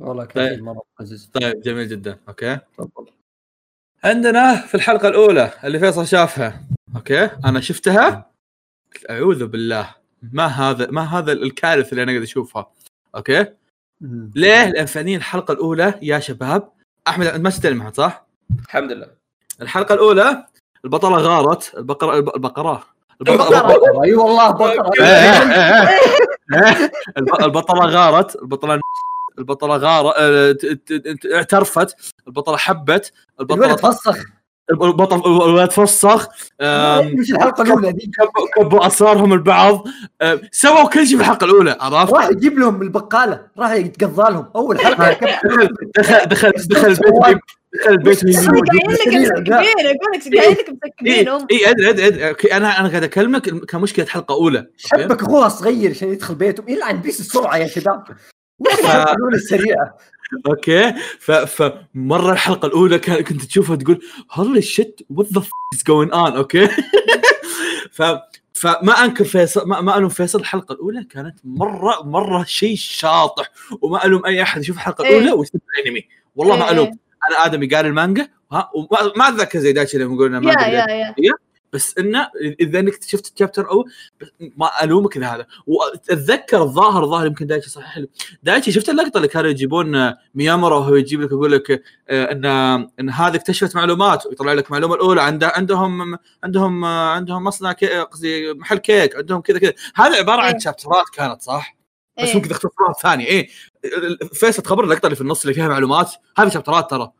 والله طيب. كان شيء مرة مقزز طيب جميل جدا. okay. عندنا في الحلقة الأولى اللي فيصل شافها. okay. أنا شفتها. أعوذ بالله. ما هذا ما هذا الكارثه اللي أنا قاعد أشوفها. أوكي. ليه؟ لأن فعليا الحلقة الأولى. يا شباب. أحمد أنت ما شفت صح؟ الحمد لله. الحلقة الأولى البطلة غارت. البقرة الب- البقرة. البقرة. بقرة، اي والله بقرة إيه، إيه، إيه. الب- البطلة غارت. البطلة البطلة ت- ت- اعترفت البطلة حبت البطلة الولد فسخ البطل الولد فسخ مش الحلقة الأولى ذي كبوا- أسرارهم البعض سووا كل شيء في الحلقة الأولى عرفت؟ راح يجيب لهم البقالة راح يتقضى لهم. أول حلقة دخل دخل دخل دخل البيت دخل البيت قايل لك مسكبين أقول لك قايل لك مسكبين اي ادري ادري ادري أنا أنا قاعد أكلمك كمشكلة حلقة أولى؟ حبك أخوها صغير عشان يدخل بيتهم يلعن pace السرعة يا شباب. (laughs) الأولى السريعة. okay. ف فمره الحلقة الأولى كنت تشوفها تقول holy shit what the is going on okay. (laughs) ف فما أنكر فيصل ما, ما ألوم فيصل الحلقة الأولى كانت مرة مرة شيء شاطح. وما ألوم أي أحد يشوف الحلقة إيه. الأولى ويشوف الانمي والله ما إيه. ألوم. أنا آدمي قال المانجا وما ما أتذكر زي دايتشي لما يقول انه بس إنه إذا إنك شفت ال chapter أو ما ألومك إذا هذا. وأتذكر الظاهر ظاهر يمكن دايتشي صحيح لي. دايتشي شفت اللقطة اللي كانوا يجيبون ميامورا وهو يجيب لك يقول لك آه، إن إن هذه اكتشفت معلومات ويطلع لك المعلومه الأولى عنده عندهم عندهم عندهم مصنع كي- قصدي محل كيك عندهم كذا كذا. هذا عبارة عن إيه. شابترات كانت صح؟ بس إيه. كذا اختصارات ثانية إيه. فيصل تخبر اللقطة اللي في النص اللي فيها معلومات؟ هذه شابترات ترى.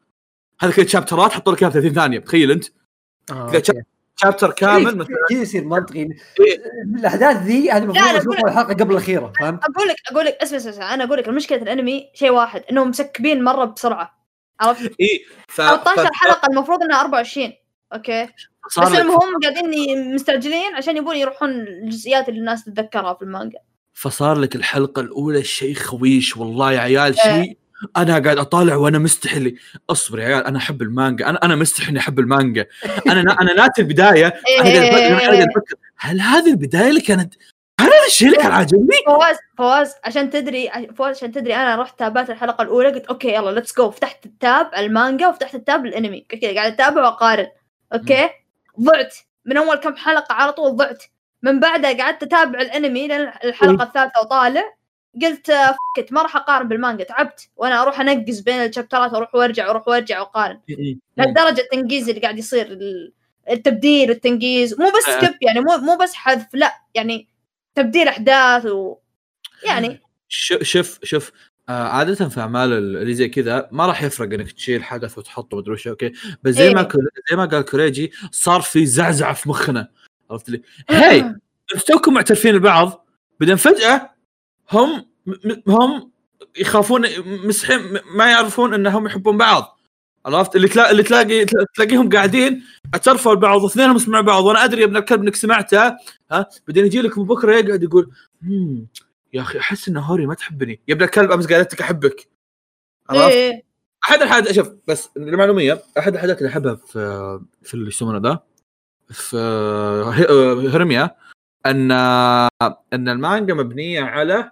هذه كذا شابترات حطوا لك إياها في 30 ثانية. تخيل أنت. آه،. شابتر كامل مثلا كذا يصير منطقي إيه. الأحداث ذي هذه لا، المفروض أشوفها الحلقة قبل الأخيرة فهمت؟ أقول لك أقول لك اسمع اسمع اسمع، أنا أقول لك مشكله الأنمي شيء واحد إنهم مسكبين مرة بسرعة عرفت؟ إي ف 13 ف- حلقة المفروض إنها 24 okay بس المهم قاعدين ي- مستعجلين عشان يبون يروحون الجزئيات اللي الناس تتذكرها في المانجا فصار لك الحلقة الأولى شيء خويش والله يا عيال إيه. شيء أنا قاعد أطالع وأنا مستحي أصبر يا عيال أنا أحب المانجا. أنا أنا مستحي إني أحب المانجا. أنا أنا ناتي البداية. (laughs) أنا قاعد أنا قاعد أفكر. هل هذه البداية اللي كانت هل هذا الشيء اللي كان عاجبني؟ فواز فواز عشان تدري فواز عشان تدري أنا رحت تابعت الحلقة الأولى قلت okay يلا let's go فتحت ال tab المانجا وفتحت التاب الانمي كذا قاعد أتابع وأقارن. okay؟ ضعت. من أول كم حلقة على طول ضعت. من بعدها قعدت أتابع الأنمي لين الحلقة الثالثة وطالع. قلت آه، fuck it ما راح أقارن بالمانجا تعبت. وأنا أروح أنقز بين الشابترات أروح وأرجع وأروح وأرجع وأقارن. لهالدرجة التنقيز اللي قاعد يصير ال- التبديل والتنقيز مو بس آه. skip يعني مو مو بس حذف لا يعني تبديل أحداث و يعني شوف شوف شوف آه عادة في أعمال اللي زي كذا ما راح يفرق إنك تشيل حدث وتحطه مدري وش أوكي؟ بس زي ما إيه. كل- زي ما قال كوريجي صار في زعزعة في مخنا. عرفت لي؟ هي أنتم توكم معترفين البعض بعدين فجأة هم هم يخافون مسحين ما يعرفون إنهم يحبون بعض. عرفت؟ اللي تلاقي اللي تلاقي تلاقيهم قاعدين اعترفوا البعض واثنينهم يسمعوا بعض. وأنا أدري يا ابن الكلب إنك سمعتها ها؟ بعدين يجي لك بكره يقعد يقول "مم، يا أخي أحس إن هوري ما تحبني. يا ابن الكلب أمس قالت لك أحبك. عرفت؟ إيه. أحد الحاجات شوف بس للمعلوميه أحد الحاجات اللي احبها في في اللي يسمونه ذا في ه- هوريميا أن أن المانجا مبنية على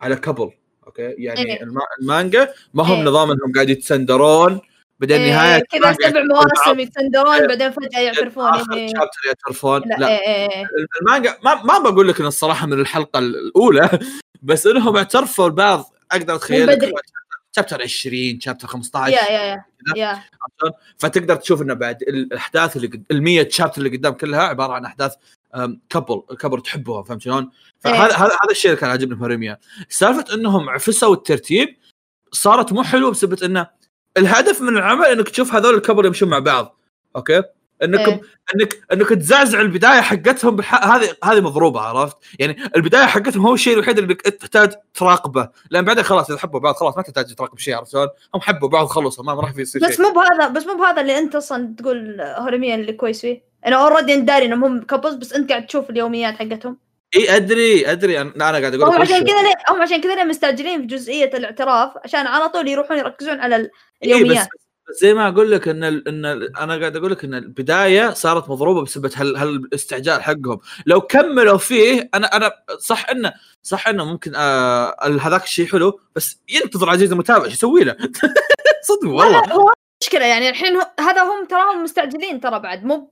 على couple okay يعني إيه. الما- المانجا ما هم إيه. نظام إنهم قاعد يتسندرون بعدين إيه، نهاية كذا سبع مواسم يتسندرون إيه. بعدين فجأة يعترفون إيه. شابتر يعترفون لا, لا إيه إيه إيه. المانجا ما ما بقول لك إن الصراحة من الحلقة الأولى (laughs) بس إنهم اعترفوا البعض أقدر أتخيل. شابتر 20 شابتر 15 يا يا يا يا فتقدر تشوف إنه بعد الأحداث اللي قد... ال 100 شابتر اللي قدام كلها عبارة عن أحداث كبل كبل تحبهم فهمت شلون؟ فهذا إيه. هذا هذا الشيء اللي كان عاجبني في هرميا سالفة إنهم عفسوا الترتيب صارت مو حلوة بسبب إنه الهدف من العمل إنك تشوف هذول ال couple يمشون مع بعض okay؟ انكم إيه. إنك إنك تزعزع البداية حقتهم. هذه هذه مضروبة عرفت؟ يعني البداية حقتهم هو الشيء الوحيد اللي تحتاج تراقبه لأن بعدين خلاص إذا حبوا بعض خلاص ما تحتاج تراقب شيء عرفت شلون؟ هم حبوا بعض خلصوا ما راح في يصير بس مو بهذا بس مو بهذا اللي أنت أصلا تقول هوريميا اللي كويس فيه أنا already داري إنهم هم couples بس أنت قاعد تشوف اليوميات حقتهم. إي أدري أدري. أنا أنا قاعد أقول هم عشان كذا ليه هم عشان كذا ليه مستعجلين في جزئية الاعتراف عشان على طول يروحون يركزون على ال- إيه بس اليوميات. بس زي ما أقول لك إن ال إن ال أنا قاعد أقول لك إن البداية صارت مضروبة بسبب هال هالاستعجال حقهم. لو كملوا فيه أنا أنا صح انه صح إنه ممكن آه هذاك الشيء حلو بس ينتظر عزيز المتابع إيش يسوي له؟ (laughs) صدق والله. هو مشكلة يعني الحين هذا هم تراهم مستعجلين ترى بعد. مو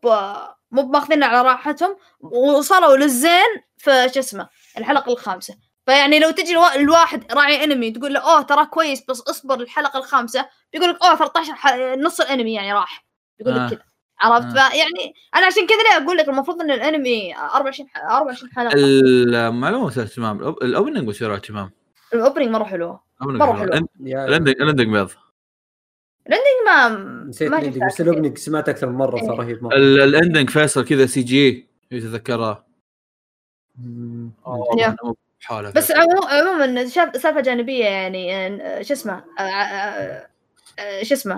مو بماخذين على راحتهم. وصلوا للزين في شو اسمه الحلقة الخامسة. فيعني لو تجي الوا- الواحد راعي انمي تقول له أوه ترى كويس بس اصبر الحلقة الخامسة. بيقول لك أوه 13 ح... نص الانمي يعني راح. بيقول آه. لك كذا. عرفت؟ آه. فيعني أنا عشان كذا ليه أقول لك المفروض إن الانمي 24 ح- 24 حلقة. المعلومه مثيرة اهتمام ال opening مثير اهتمام ال opening مرة حلوة. ال opening مرة حلو. حلو. ال ending ما نسيت ما ال ending بس. ال opening سمعت أكثر من مرة. فرهيب مره ال- ال ending فيصل كذا CG يتذكرها. حاله بس عمو- عموما شاف- سالفة جانبية يعني آه، شو اسمه آه، آه، شو اسمه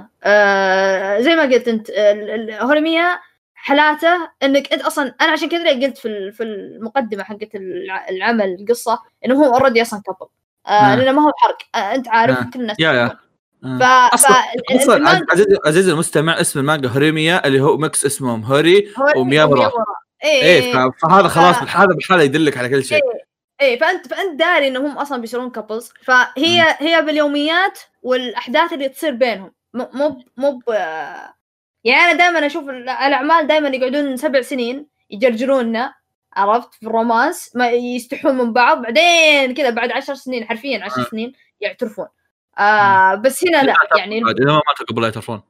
زي ما قلت أنت ال- ال- هوريميا حالاته إنك أنت أصلا أنا عشان كذا قلت في ال- في المقدمة حقت الع- العمل القصة إنه هو already أصلا couple آه. لأنه ما هو حرق أنت عارف آه. كل الناس يا- يا. يعرفون. ف آه. ف أصلا أصلا المانجا- عزيز عزيزي المستمع اسم المانجا هوريميا اللي هو mix اسمهم هوري هوري وميامورا. إيه إيه ف- فهذا خلاص ف- بالحالة بحاله يدلك على كل شيء. إيه فانت فأنت داري إنهم أصلا بيصيرون couples فهي هي باليوميات والأحداث اللي تصير بينهم. مو مو يعني أنا دائما أشوف ال- الأعمال دائما يقعدون سبع سنين يجرجروننا عرفت؟ في ال romance ما يستحون من بعض بعدين كذا بعد عشر سنين حرفيا عشر. سنين يعترفون. آه بس هنا لا يعني إذا ما ماتوا قبل لا يعترفون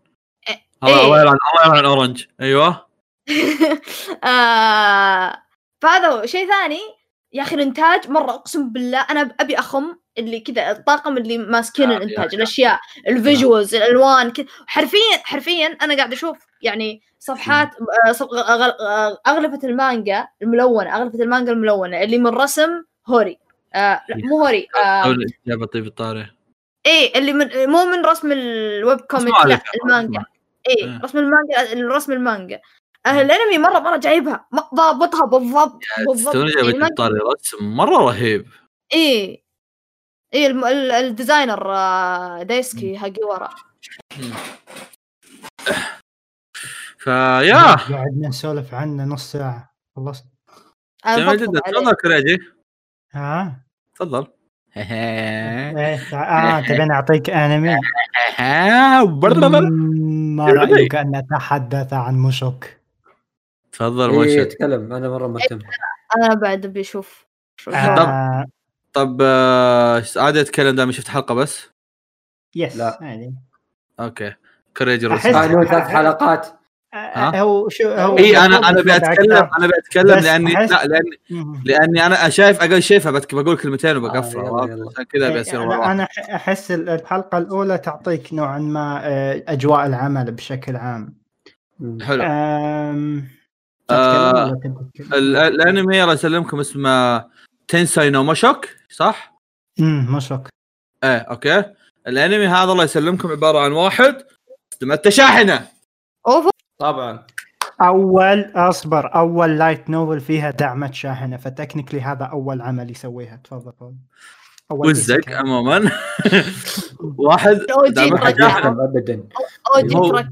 إيه. الله الله يلعن الله يلعن Orange. أيوه. (laughs) آه فهذا هو. شيء ثاني يا أخي الإنتاج مرة أقسم بالله أنا أبي أخم اللي كذا الطاقم اللي ماسكين آه، الإنتاج يا- الأشياء ال visuals الألوان كذا. حرفيا حرفيا أنا قاعد أشوف يعني صفحات آه، أغ- آه، أغلفة المانجا الملونة أغلفة المانجا الملونة اللي من رسم هوري. آه لا مو هوري آه. طيب الطاري. إيه اللي من مو من رسم ال web comic لا. المانجا. إيه إيه. رسم المانجا رسم المانجا. الأنمي مرة مرة جايبها. ضابطها بالضبط بالضبط. يعني جايبه ما- الطاري رسم مرة رهيب. إيه. إيه الم... ال- ال designer آه، دايسكي هاجيورا (clears throat) فيا. قعدنا نسولف عنه نص ساعة. جميل جدا. عليه. تفضل كريجي. ها؟ تفضل. آه تبين أعطيك أنمي؟ ما رأيك أن اتحدث عن مشوك تفضل إيه موشن تكلم أنا مرة مهتم. أنا بعد ابي أشوف شو- آه طب آه، عادي أتكلم دام شفت حلقة بس؟ يس لا. يعني أوكي. كوريج أحس- آه، إنه ثلاث حلقات. آه هو شو هو اي أنا أنا أكثر. أنا بس لاني لا لاني. لأني أنا شايف أقل شايفها بقول كلمتين وبقفل آه،. عشان كذا ابي اصير لا، وراه أنا أح- احس الحلقة الأولى تعطيك نوعا ما آه، أجواء العمل بشكل عام. حلو أم... آه، الأنمي الله يسلمكم اسمه تنساي نو ماشوك صح؟ امم مشوك إيه okay الأنمي هذا الله يسلمكم عبارة عن واحد استمت شاحنه اوف طبعا. أول أصبر أول لايت نوفل فيها دعمة شاحنة فتكنيكلي هذا أول عمل يسويها. تفضل. أول إيسيكاي. عموما؟ (laughs) واحد. ابدا. اوجي هو-.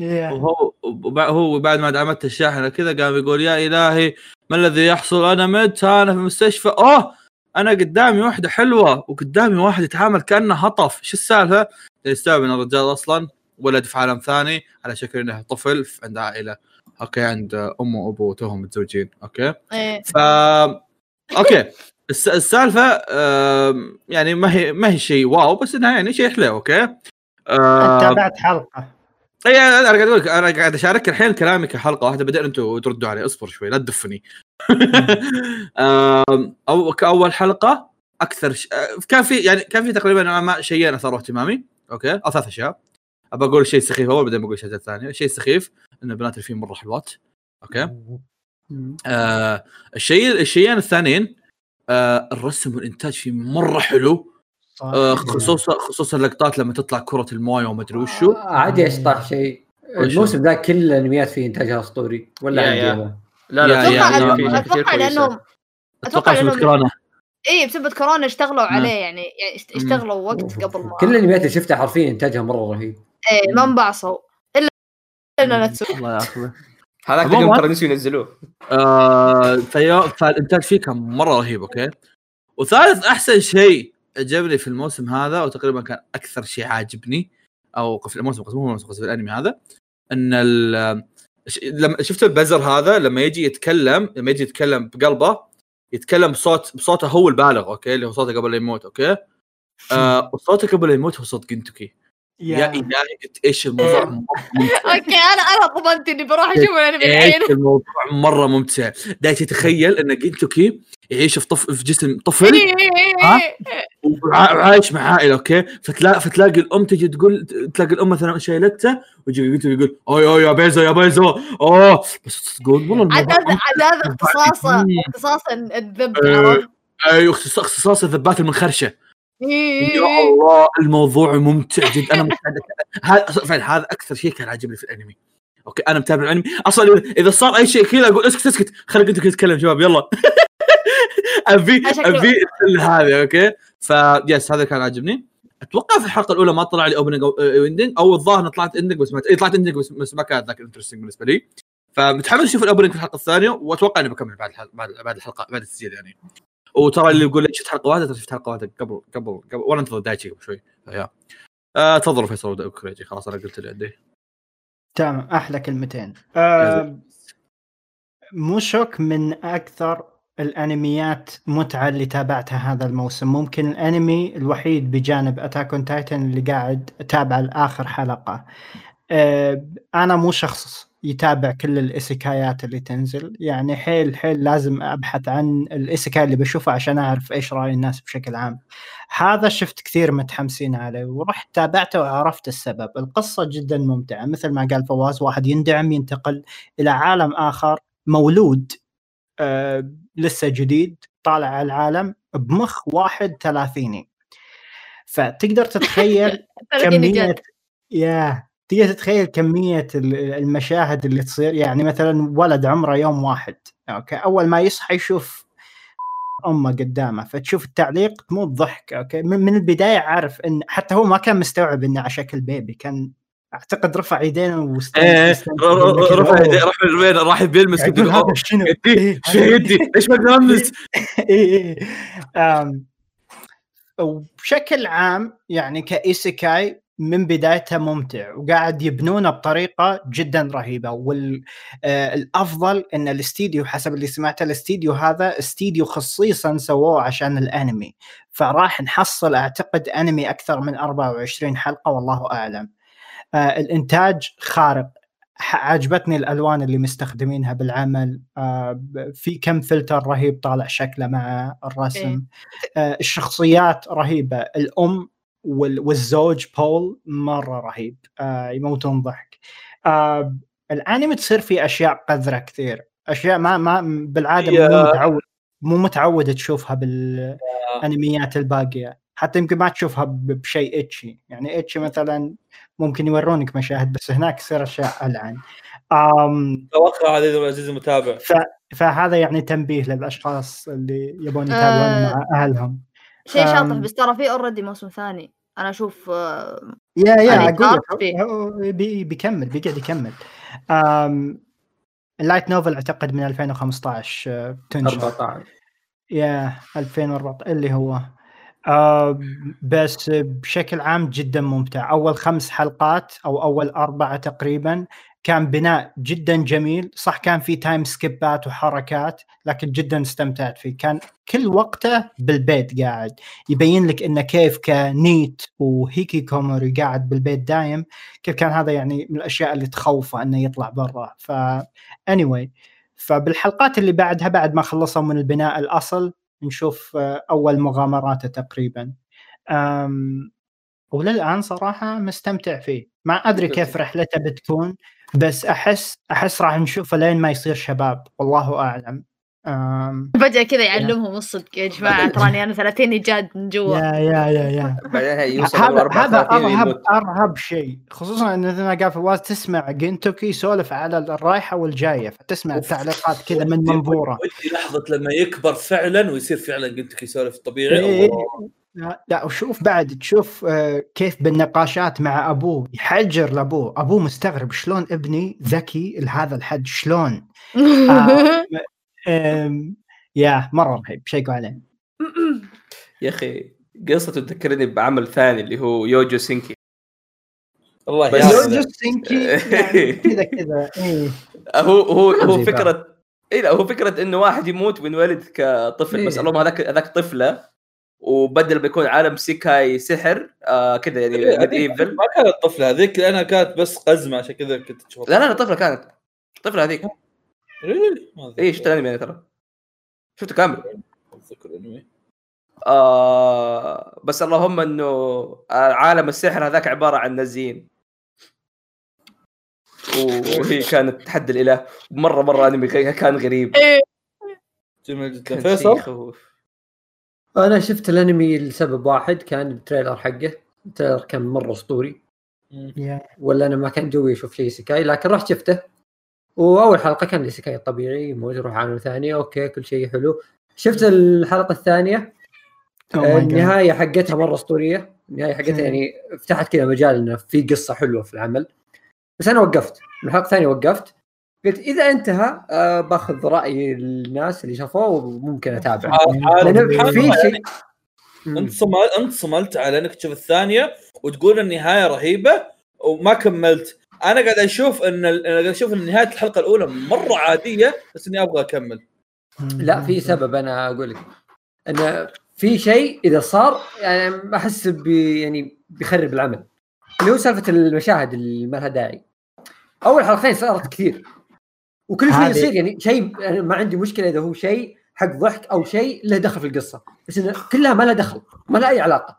وهو هو بعد ما دعمت الشاحنة كذا قام يقول يا إلهي ما الذي يحصل؟ أنا مت أنا في المستشفى. أوه! أنا قدامي واحدة حلوة وقدامي واحد يتعامل كأنه هطف. شو السالفة؟ يستوعب إن الرجال أصلا ولد في عالم ثاني على شكل إنه طفل في- عند عائلة. أوكي عند امه وابوه توهم متزوجين. أوكي؟ إيه. ف أوكي. الس... السالفة يعني ما هي ما هي شيء واو بس إنها يعني شيء حلو أوكي؟ تابعت حلقة. اي أنا قاعد أقول لك أنا قاعد أشارك الحين كلامي كحلقة واحدة. بعدين أنتم تردوا علي. اصبر شوي لا تدفني. (laughs) أو كأول حلقة أكثر ش... آه، كان في يعني كان في تقريبا نوعاً ما شيئين اثاروا اهتمامي. أوكي؟ أو ثلاث أشياء. أبى أقول شيء سخيف أول بعدين بقول شيء ثاني الشيء السخيف إن بنات الفيلم مرة حلوات. أوكي؟ آه الشيء الشيئين الثانيين آه الرسم والإنتاج فيه مرة حلو. آه خصوصا خصوصا اللقطات لما تطلع كرة الموية وما أدري وشو. آه، عادي اشطح شيء. الموسم ذا كل الأنميات فيه انتاجها أسطوري. ولا يا- عندي يا. لا لا أتوقع كويسه لأنهم أتوقع أتوقع لانهم كورونا. اي بسبب كورونا اشتغلوا. عليه يعني يعني اشت- اشتغلوا وقت قبل ما كل الأنميات اللي شفتها حرفيا إنتاجها مرة رهيب. إيه ما انبعصوا. إلا إلا نتسو الله ياخذه. (laughs) هذاك اليوم ترى نسوا ينزلوه. آه فالإنتاج فيه كان مرة رهيب أوكي؟ وثالث أحسن شيء عجبني في الموسم هذا وتقريبا كان أكثر شيء عاجبني أو في الموسم قصدي مو الموسم قصدي في الأنمي هذا إن ال- ش- لما شفت البزر هذا؟ لما يجي يتكلم لما يجي يتكلم بقلبه يتكلم بصوت بصوته هو البالغ أوكي؟ اللي هو صوته قبل لا يموت أوكي؟ آه وصوته قبل لا يموت هو صوت جنتوكي يا إلهي قلت إيش الموضوع ممتع. (laughs) أوكي أنا أنا طمنت إني بروح أشوف الانمي إيش الحين الموضوع مرة ممتع دايتشي تخيل ان جنتوكي يعيش في طف في جسم طفل ها؟ وعا- وعايش مع عائلة أوكي فتلاقي فتلاقي الأم تجي تقول تلاقي الأم مثلا شايلته ويجي جنتوكي يقول اوه أوه يا بيزو يا بيزو أوه بس تقول والله عاد الموضوع هذا عاد هذا اختصاصه مم. اختصاصا الذب إيه. عرفت؟ أيوه اختصاص اختصاص الذبات المنخرشه إيه. يا الله الموضوع ممتع جدا. أنا مستعد هذا فعلا هذا أكثر شيء كان عاجبني في الأنمي. أوكي أنا متابع الأنمي. أصلا إذا صار أي شيء كذا أقول اسكت اسكت. خليك انت تتكلم شباب. يلا. (laughs) أبي أبي هذا أوكي. ف yes هذا كان عاجبني. أتوقع في الحلقة الأولى ما طلع لي opening أو ending أو الظاهر طلعت ending بس ما إيه، طلعت ending بس, بس ما كانت ذاك interesting بالنسبة لي. فمتحمس أشوف ال opening في الحلقة الثانية وأتوقع إني بكمل بعد الحلقة بعد, بعد الحلقة بعد التسجيل يعني. وترى اللي يقول لي شفت حلقة واحدة ترى شفت حلقة واحدة قبل قبل قبل وأنا أنتظر دايتشي قبل شوي. فيا. آه تفضلوا فيصل وكريجي خلاص أنا قلت اللي عندي. تمام أحلى كلمتين. آه موشوكو من أكثر الأنميات متعة اللي تابعتها هذا الموسم. ممكن الأنمي الوحيد بجانب Attack on Titan اللي قاعد أتابعه لآخر حلقة. آه أنا مو شخص يتابع كل الايسيكايات اللي تنزل. يعني حيل حيل لازم أبحث عن ال isekai اللي بشوفه عشان أعرف إيش رأي الناس بشكل عام. هذا شفت كثير متحمسين عليه ورحت تابعته وعرفت السبب. القصة جدا ممتعة مثل ما قال فواز واحد يندعم ينتقل إلى عالم آخر مولود آه لسه جديد طالع على العالم بمخ واحد ثلاثيني. فتقدر تتخيل (laughs) جد. يا تقدر تتخيل كمية ال- المشاهد اللي تصير؟ يعني مثلا ولد عمره يوم واحد أوكي؟ أول ما يصحى يشوف أمه قدامه فتشوف التعليق تموت ضحك أوكي؟ من, من البداية عارف إن حتى هو ما كان مستوعب إنه على شكل baby كان أعتقد رفع يدينه واست- إيه واستنتج ر- ر- إنه كذا، رفع. يديه راح بيلمس يقول يقول هذا شنو؟ إيه، شو يدي؟ ليش ما المس اي اي وبشكل عام يعني ك isekai من بدايتها ممتع وقاعد يبنونه بطريقة جدا رهيبة. والافضل إن الاستديو حسب اللي سمعته الاستديو هذا استديو خصيصا سووه عشان الأنمي. فراح نحصل أعتقد أنمي أكثر من 24 حلقة والله أعلم. آه، الإنتاج خارق. عجبتني الألوان اللي مستخدمينها بالعمل. آه، في كم فلتر رهيب طالع شكله مع الرسم. آه، الشخصيات رهيبة. الأم والزوج بول مرة رهيب. آه، يموتون ضحك. الانمي تصير فيه أشياء قذرة كثير. أشياء ما ما بالعادة مو متعود مو متعود تشوفها بالانميات الباقية. حتى يمكن ما تشوفها بشيء اتشي يعني اتشي مثلا ممكن يورونك مشاهد بس هناك يصير أشياء ألعن. أم توقع عزيزي العزيز المتابع ف... فهذا يعني تنبيه للأشخاص اللي يبون يتابعون أه... مع أهلهم. شيء شاطح بس ترى في already موسم ثاني. أنا أشوف يا يا أقول بي بيكمل بيقعد يكمل. ال light novel أعتقد من 2015 آه، تنشر. 14 يا 2014 اللي هو. آه بس بشكل عام جدا ممتع. أول خمس حلقات أو أول أربعة تقريبا كان بناء جدا جميل. صح كان في time skip ات وحركات لكن جدا استمتعت فيه. كان كل وقته بالبيت قاعد. يبين لك إنه كيف ك NEET و hikikomori قاعد بالبيت دايم. كيف كان هذا يعني من الأشياء اللي تخوفه إنه يطلع برا. ف anyway فبالحلقات اللي بعدها بعد ما خلصوا من البناء الأصل نشوف آه، أول مغامراته تقريبا. وللآن صراحة مستمتع فيه. ما أدري كيف رحلته بتكون. بس احس أحس راح نشوفه لين ما يصير شباب والله أعلم. فجأة كذا يعلمهم الصدق يا جماعة تراني أنا 30 جاد من جوا. يا يا يا يا. هذا هذا أرهب أرهب شيء. خصوصا إن مثل ما قال فواز تسمع جنتوكي يسولف على الرايحة والجاية فتسمع التعليقات كذا من منظوره. لحظة لما يكبر فعلا ويصير فعلا جنتوكي يسولف طبيعي. إيه. لا وشوف بعد تشوف آه، كيف بالنقاشات مع أبوه. يحجر لأبوه. أبوه مستغرب شلون ابني ذكي لهذا الحد. شلون؟ آه يا مرة رهيب. شيكوا عليه يا أخي قصته تذكرني بعمل ثاني اللي هو يوجو سينكي. الله يوجو سينكي؟ يعني كذا كذا. إيه. هو هو هو فكرة اي لا هو فكرة إنه واحد يموت وينولد كطفل. إيه. بس اللهم هذاك هذاك طفلة. وبدل بيكون عالم isekai سحر آه كذا يعني ما كانت طفله هذيك لأنها كانت بس قزمة عشان كذا كنت تشوف لا لا طفله كانت. طفله هذيك. اي شفت الأنمي أنا ترى. شفته كامل. آه بس اللهم إنه عالم السحر هذاك عبارة عن نزين. وهي (laughs) كانت تحدي الإله. مرة مرة أنمي كان غريب. إيه. جميل جدا. فيصل؟ أنا شفت الأنمي لسبب واحد كان ال trailer حقه. ال trailer كان مرة أسطوري. ولا أنا ما كان جوي أشوف شيء isekai لكن رحت شفته. وأول حلقة كان isekai الطبيعي يموت يروح عالم ثاني okay كل شيء حلو. شفت الحلقة الثانية؟ Oh النهاية حقتها مرة أسطورية. النهاية حقتها يعني فتحت كذا مجال إنه في قصة حلوة في العمل. بس أنا وقفت. من الحلقة الثانية وقفت. قلت إذا انتهى آه باخذ رأي الناس اللي شافوه وممكن اتابع في شيء انت صملت انت صملت على إنك تشوف الثانية وتقول النهاية رهيبة وما كملت. أنا قاعد أشوف إن أنا قاعد أشوف إن نهاية الحلقة الأولى مرة عادية بس إني أبغى أكمل. لا في سبب أنا أقول لك. انه في شيء إذا صار يعني أحس بي يعني بيخرب العمل. اللي هو سالفة المشاهد اللي ما لها داعي. أول حلقتين صارت كثير. وكل شيء يصير يعني شيء يعني ما عندي مشكلة إذا هو شيء حق ضحك أو شيء له دخل في القصة. بس إنه كلها ما لها دخل ما لها أي علاقة.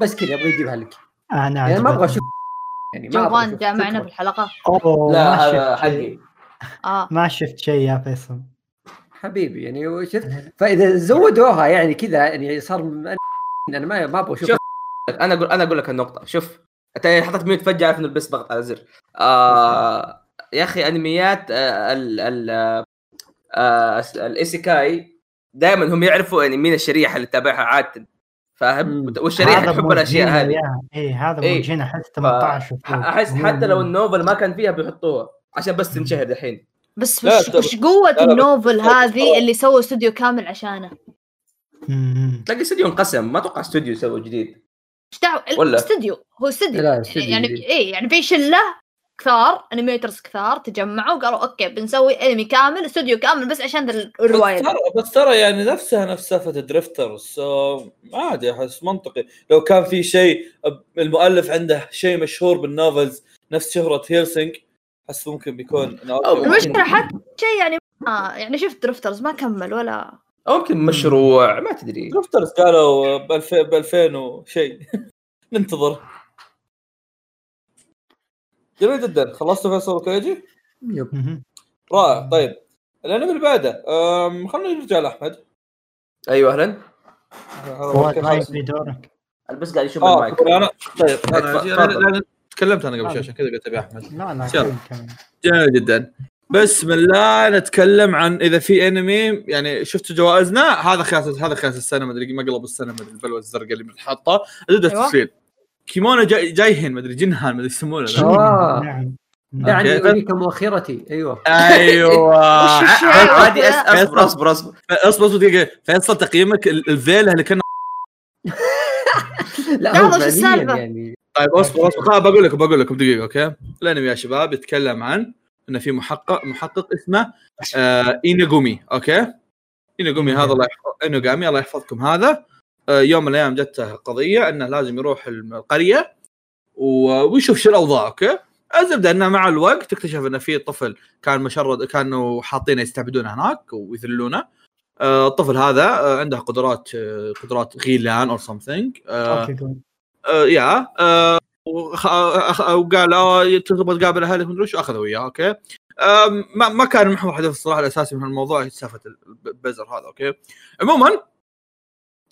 بس كذا أبغى يجيبها لك. أنا يعني ما أبغى أشوف يعني جوان جاء معنا في الحلقة أوه لا هذا حقي. آه. ما شفت شيء يا فيصل. حبيبي يعني شفت فإذا زودوها يعني كذا يعني صار أنا ما ما أبغى أشوف أنا أقول أنا أقول لك النقطة. شوف أنت حطيت mute فجأة عارف إنه بس ضغط على زر آه يا أخي أنميات آه، ال ال آه، ال isekai دائما هم يعرفوا يعني مين الشريحة اللي تتابعها عادة فاهم والشريحة تحب الأشياء هذه. اي هذا موجهين أحس 18 أحس حتى لو ال novel ما كان فيها بيحطوها عشان بس تنشهر الحين بس وش, وش قوة ال novel هذه اللي سووا استوديو كامل عشانه؟ تلاقي استوديو انقسم ما أتوقع استوديو سووا جديد. إيش دعوة؟ ولا؟ استوديو هو استوديو. لا، يعني. اي يعني في شله كثار animators كثار تجمعوا قالوا okay بنسوي انمي كامل استوديو كامل بس عشان ذا الرواية. بس. ترى بس ترى يعني نفسها نفس سالفه Drifters عادي أحس منطقي. لو كان في شيء المؤلف عنده شيء مشهور بال novels نفس شهرة Hellsing أحس ممكن بيكون ممكن- المشكلة حتى شيء يعني ما يعني شفت Drifters ما كمل ولا أو يمكن مشروع ما تدري. Drifters قالوا ب 2000 ب 2000 وشيء. (laughs) ننتظر. جميل جدا. خلصتوا فيصل وكريجي؟ yep. رائع. طيب الأنمي اللي بعده خلينا نرجع لأحمد. أيوه أهلا. فؤاد ما يبي دورك. بس قاعد يشوف آه المايك. أنا طيب أنا تفضل. أنا- أنا تكلمت أنا قبل شوي عشان كذا قلت أبي أحمد. لا لا. جميل جدا. بسم الله نتكلم عن إذا في أنمي يعني شفتوا جوائزنا؟ هذا خاص هذا خاص السنة ما أدري مقلب السنة ما أدري البلوة الزرقاء اللي بنحطها زبده أيوة. التسليل كيمونا جاي جايهن ما أدري جنهان ما أدري يسمونه. آه. نعم. يعني. اريك مؤخرتي. أيوه. أيوه؟ (laughs) عادي أصبر أصبر أصبر أصبر. أصبر دقيقة. فيصل تقييمك ال- الفيلة اللي كنا (laughs) لا هو؟ يعني. طيب أصبر أصبر. بقول لكم بقول لكم دقيقه okay؟ الأنمي يا شباب يتكلم عن انه في محقق محقق اسمه آه إيناغومي okay؟ إيناغومي هذا الله يحفظ اينوغامي الله يحفظكم هذا. يوم من الأيام جته قضية إنه لازم يروح القرية ويشوف شو الأوضاع okay؟ الزبدة إنه مع الوقت تكتشف إنه في طفل كان مشرد كانوا حاطينه يستعبدونه هناك ويذلونه. آه الطفل هذا آه عنده قدرات آه قدرات غيلان or something آه آه يا آه وقال تبغى تقابل أهلك مدري وش. أخذوا إياه okay؟ آه ما, ما كان محور حدث الصراحة الأساسي من الموضوع سالفة البزر هذا okay؟ عموما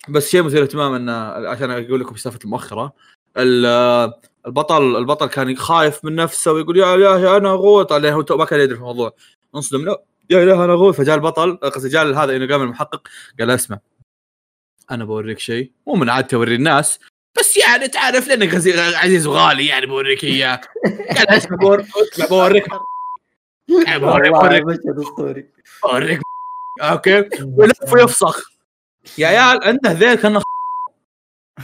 بس شيء مثير اهتمام انه عشان أقول لكم سالفة المؤخرة ال- البطل البطل كان خايف من نفسه ويقول يا الهي أنا غوط عليه هو ما كان يدري في الموضوع. انصدم لا يا اله أنا غوط فجاء البطل قصدي جاء هذا انه قام المحقق قال اسمع أنا بوريك شيء مو من عادتي اوري الناس بس يعني تعرف لانك عزيز وغالي يعني بوريك إياه. قال اسمع بور- اسمع بوريك (laughs) بوريك بوريك بوريك أوكي؟ ويلف ويفسخ. يا عيال عنده ذيل كأنه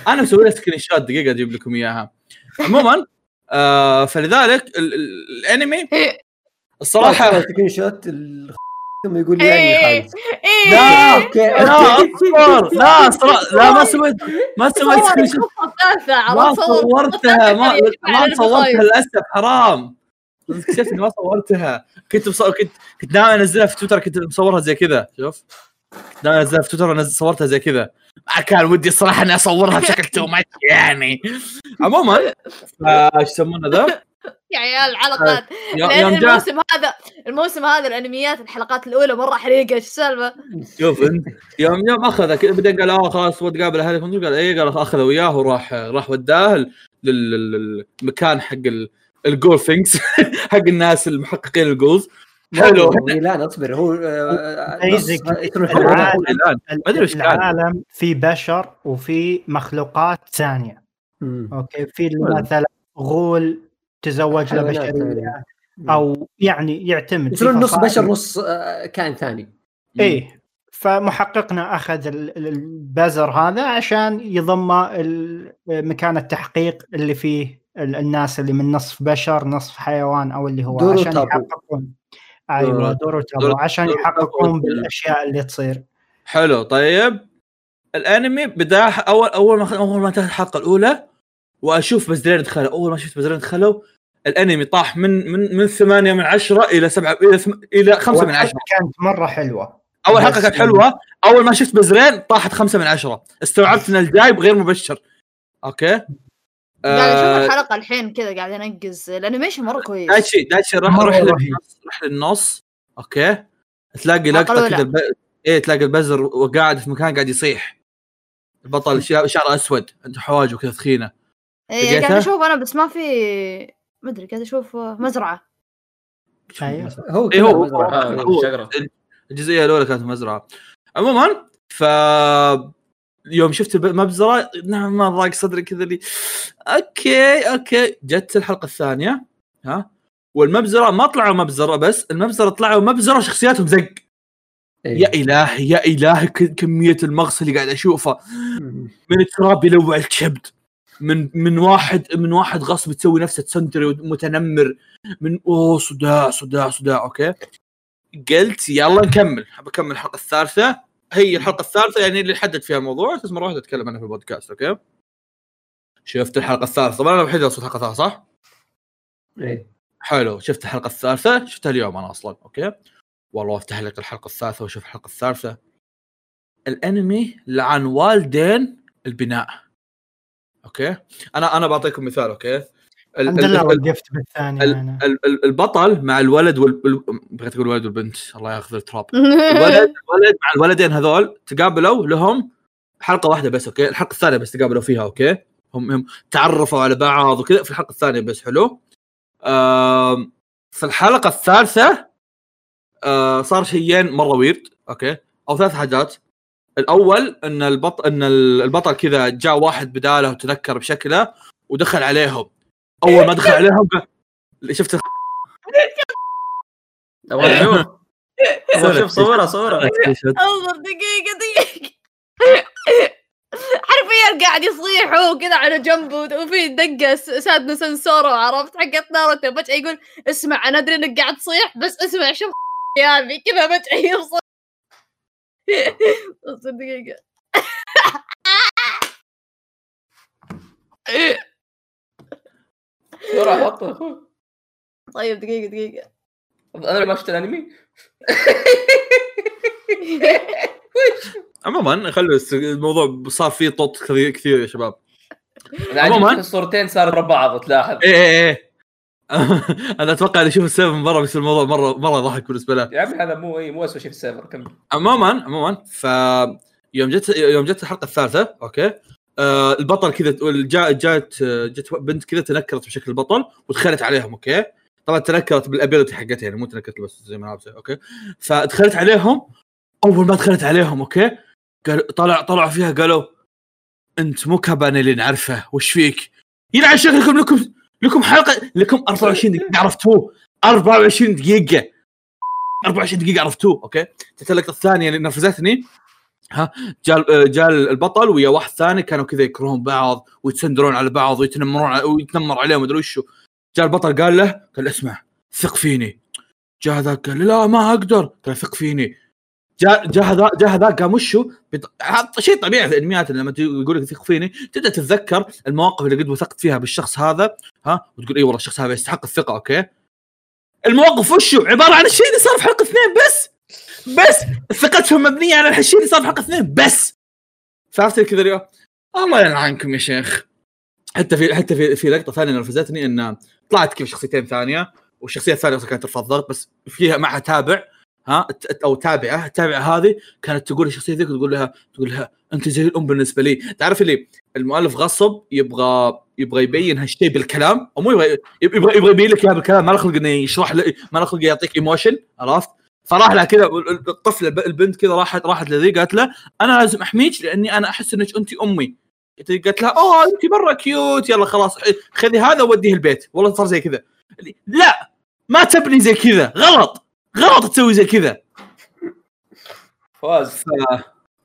أنا مسوي له screenshot دقيقة أجيب لكم إياها. عموما آه فلذلك ال- ال- الأنمي الصراحة screenshot ال- ثم يقول لي إيه. يعني إيه. لا okay. لا اصبر لا لا ما سويت ما سويت screenshot ما صورتها ما الثالثة ما صورتها. للأسف حرام. اكتشفت إني ما صورتها. كنت مصور كنت كنت ناوي أنزلها في تويتر كنت مصورها زي كذا شوف. انزلها في تويتر ونزل صورتها زي كذا ما كان ودي الصراحة إني أصورها بشكل (laughs) too much يعني عموما آه، إيش يسمونه ذا؟ (laughs) يا عيال الحلقات يوم لأن الموسم هذا الموسم هذا الأنميات الحلقات الأولى مرة حريقة إيش السالفة؟ شوف انت يوم يوم كذا بعدين قال آه خلاص تبغى تقابل أهلك قال إيه قال أخذه وياه وراح راح وداه لل- لل- للمكان حق ال- ال ghoul things (laughs) حق الناس المحققين ال ghouls حلو. لا أصبر هو العالم. في بشر وفي مخلوقات ثانية. مم. أوكي؟ في مثلا غول تزوج له حيوانات بشرية. أو يعني يعتمد يصيرون نص. بشر نص آه، كائن ثاني. إيه. فمحققنا أخذ ال- ال- البزر هذا عشان يضم مكان التحقيق اللي فيه ال- الناس اللي من نصف بشر نصف حيوان أو اللي هو عشان. يحققون. أيوه دورو تابو دورو- عشان. يحققون بالأشياء اللي تصير. حلو طيب. الأنمي بدا أول أول ما أول ما انتهت الحلقة الأولى وأشوف بزرين دخلوا. أول ما شفت بزرين دخلوا الأنمي طاح من من من 8 من 10 إلى 7 إلى ثم- إلى 5 من 10 كانت مرة حلوة. أول حلقة كانت حلوة. أول ما شفت بزرين طاحت خمسة من عشرة. استوعبت إن الجاي غير مبشر. okay. قاعد أشوف آه، الحلقة الحين كذا قاعد أنقز ال animation مرة كويس. دايتشي دايتشي راح روح. للنص روح للنص. أوكي. تلاقي لقطة. كذا الب... إيه تلاقي البزر وقاعد في مكان قاعد يصيح. البطل شعره أسود عنده حواجب كذا ثخينه إيه؟ قاعد أشوف أنا بس ما في ما أدري قاعد أشوف مزرعة. أيوه. هو إيه هو- مزرعة. هو-. الجزئية الأولى كانت مزرعة. عموما ف يوم شفت المبزره نعم ما ضاق صدري كذا لي. okay okay. جت الحلقة الثانية ها. والمبزرة ما طلعوا مبزرة بس المبزرة طلعوا مبزرة شخصياتهم زق. إيه. يا إلهي يا إلهي كمية المغص اللي قاعد اشوفه. من التراب يلوع الكبد من من واحد من واحد غصب تسوي نفسه tsundere ومتنمر. من أوه صداع صداع صداع okay. قلت يلا نكمل. بكمل الحلقة الثالثة. هي الحلقة الثالثة يعني اللي حدد فيها الموضوع بس مرة واحدة أتكلم عنها في البودكاست okay؟ شفت الحلقة الثالثة؟ طبعا أنا الوحيد اللي الحلقة الثالثة صح؟ إيه. حلو شفت الحلقة الثالثة؟ شفتها اليوم أنا أصلا okay؟ والله أفتح لك الحلقة الثالثة وأشوف الحلقة الثالثة. الأنمي لعن والدين البناء okay؟ أنا أنا بعطيكم مثال أوكي؟ الحمد ال- لله وقفت بالثاني البطل مع الولد وال ال- بغيت أقول الولد والبنت الله ياخذ التراب. (laughs) الولد الولد مع الولدين هذول تقابلوا لهم حلقة واحدة بس okay؟ الحلقة الثانية بس تقابلوا فيها okay؟ هم هم تعرفوا على بعض وكذا. في الحلقة الثانية بس حلو؟ في الحلقة الثالثة آه، صار شيئين مرة weird okay؟ أو ثلاث حاجات. الأول إن البطل إن البطل كذا جاء واحد بداله وتنكر بشكله ودخل عليهم. أول ما دخل عليهم شفت أبغى أشوف. أبغى أشوف صوره صوره انظر دقيقة دقيقة. حرفيا قاعد يصيح هو كذا على جنبه وفي دقة س- سادنو سنسورو عرفت؟ حقت ناروتو فجأة يقول اسمع أنا أدري إنك قاعد تصيح بس اسمع شوف يا أبي؟ كذا فجأة يفصل اصبر (laughs) (laughs) حطها أخوي طيب دقيقة دقيقة. أنا ما شفت الانمي (laughs) عموما خلوا الموضوع صار فيه طط كثير يا شباب. عموماً. عجبني الصورتين صاروا ورا بعض تلاحظ. إيه إيه إيه. (laughs) أنا أتوقع اللي يشوف ال server من برا بيصير الموضوع مره مرة ضحك بالنسبة له. يا عمي هذا مو إيه، مو اسوء شيء في ال server كمل. عموما عموما ف يوم جت يوم جت الحلقة الثالثة okay. آه البطل كذا جاء جات جت بنت كذا تنكرت بشكل البطل ودخلت عليهم okay؟ طبعا تنكرت بال ability حقتها يعني مو تنكرت بس زي ما لابسه okay؟ فدخلت عليهم أول ما دخلت عليهم okay؟ قال طلع طلعوا فيها قالوا أنت مو كابان اللي نعرفه وش فيك؟ يلعن شكلكم لكم لكم حلقة لكم 24 دقيقة عرفتوه. 24 دقيقة. 24 دقيقة عرفتوه okay؟ جت اللقطه الثانية اللي نرفزتني ها جاء جاء البطل ويا واحد ثاني كانوا كذا يكرهون بعض ويتسندرون على بعض ويتنمرون على ويتنمر عليهم مدري وشو. جاء البطل قال له قال اسمع ثق فيني. جاء هذاك قال لا ما أقدر. قال ثق فيني. جاء جاء هذا جاء هذاك قام وشو؟ شيء طبيعي في الإنميات لما يقول لك ثق فيني تبدأ تتذكر المواقف اللي قد وثقت فيها بالشخص هذا ها؟ وتقول إي والله الشخص هذا يستحق الثقة okay؟ المواقف وشو؟ عبارة عن الشيء اللي صار في حلقة اثنين بس! بس ثقتهم مبنية على الشيء اللي صار في حلقة اثنين. بس. فعرفت كذا اليوم؟ الله يلعنكم يا شيخ. حتى في حتى في في لقطة ثانية نرفزتني إن طلعت كيف شخصيتين ثانية والشخصية الثانية كانت ترفع الضغط بس فيها معها تابع ها؟ أو تابعة. التابعة هذه كانت تقول الشخصية ذيك تقول لها تقول لها أنت زي الأم بالنسبة لي. تعرف اللي المؤلف غصب يبغى يبغى يبين هالشيء بالكلام أو مو يبغى يبغى يبغى يبين لك إياه بالكلام. ما له خلق إنه يشرح ما له خلق يعطيك emotion عرفت؟ فراح لها كذا الطفلة البنت كذا راحت راحت لذي قالت له أنا لازم أحميك لأني أنا أحس إنك انت أمي. قالت لها أوه انت مرة cute يلا خلاص خذي هذا ووديه البيت. والله صار زي كذا. لا ما تبني زي كذا غلط غلط تسوي زي كذا. فواز.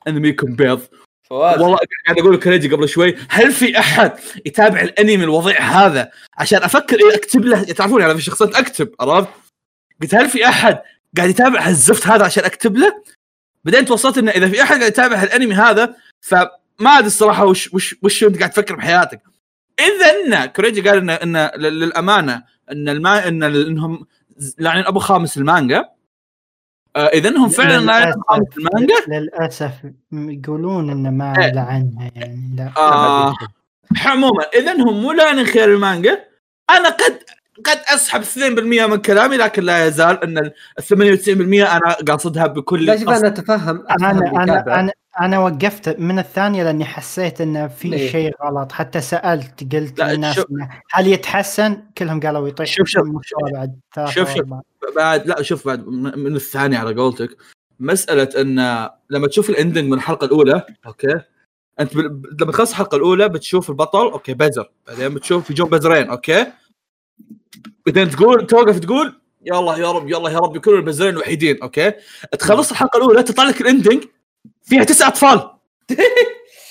انميكم بيض فواز. والله قاعد أقول كريجي قبل شوي هل في أحد يتابع الأنمي الوضيع هذا؟ عشان أفكر إيه أكتب له تعرفون يعني في شخصيات أكتب عرفت؟ قلت هل في أحد قاعد يتابع هالزفت هذا عشان أكتب له؟ بعدين توصلت إنه إذا في أحد قاعد يتابع هالأنمي هذا فما أدري الصراحة وش وش وش أنت قاعد تفكر بحياتك. إذا إن كوريجي قال ان ان لل- للأمانة إن الما إن إنهم لاعين أبو خامس المانجا آه إذا إنهم فعلا لاعين أبو خامس المانجا للأسف يقولون إنه ما إيه. لعنها يعني لا آه عموما إذا هم مو لاعين خير المانجا أنا قد قد أسحب 2% من كلامي لكن لا يزال إن ال 98% أنا قاصدها بكل لا شوف. أنا أتفهم أنا أنا. أنا أنا وقفت من الثانية لأني حسيت انه في إيه. شيء غلط حتى سألت قلت للناس شوف- هل يتحسن؟ كلهم قالوا يطيح شوف- شوف- بعد شوف- شوف. بعد لا شوف بعد من من الثانية على قولتك مسألة إن لما تشوف ال ending من الحلقة الأولى okay أنت لما تخلص الحلقة الأولى بتشوف البطل okay بزر بعدين بتشوف في جو بزرين okay بعدين تقول توقف تقول يا الله يا رب يا الله يا رب يكونوا البزرين الوحيدين. okay؟ تخلص الحلقة الأولى تطلع لك ال ending فيها تسع أطفال. اي.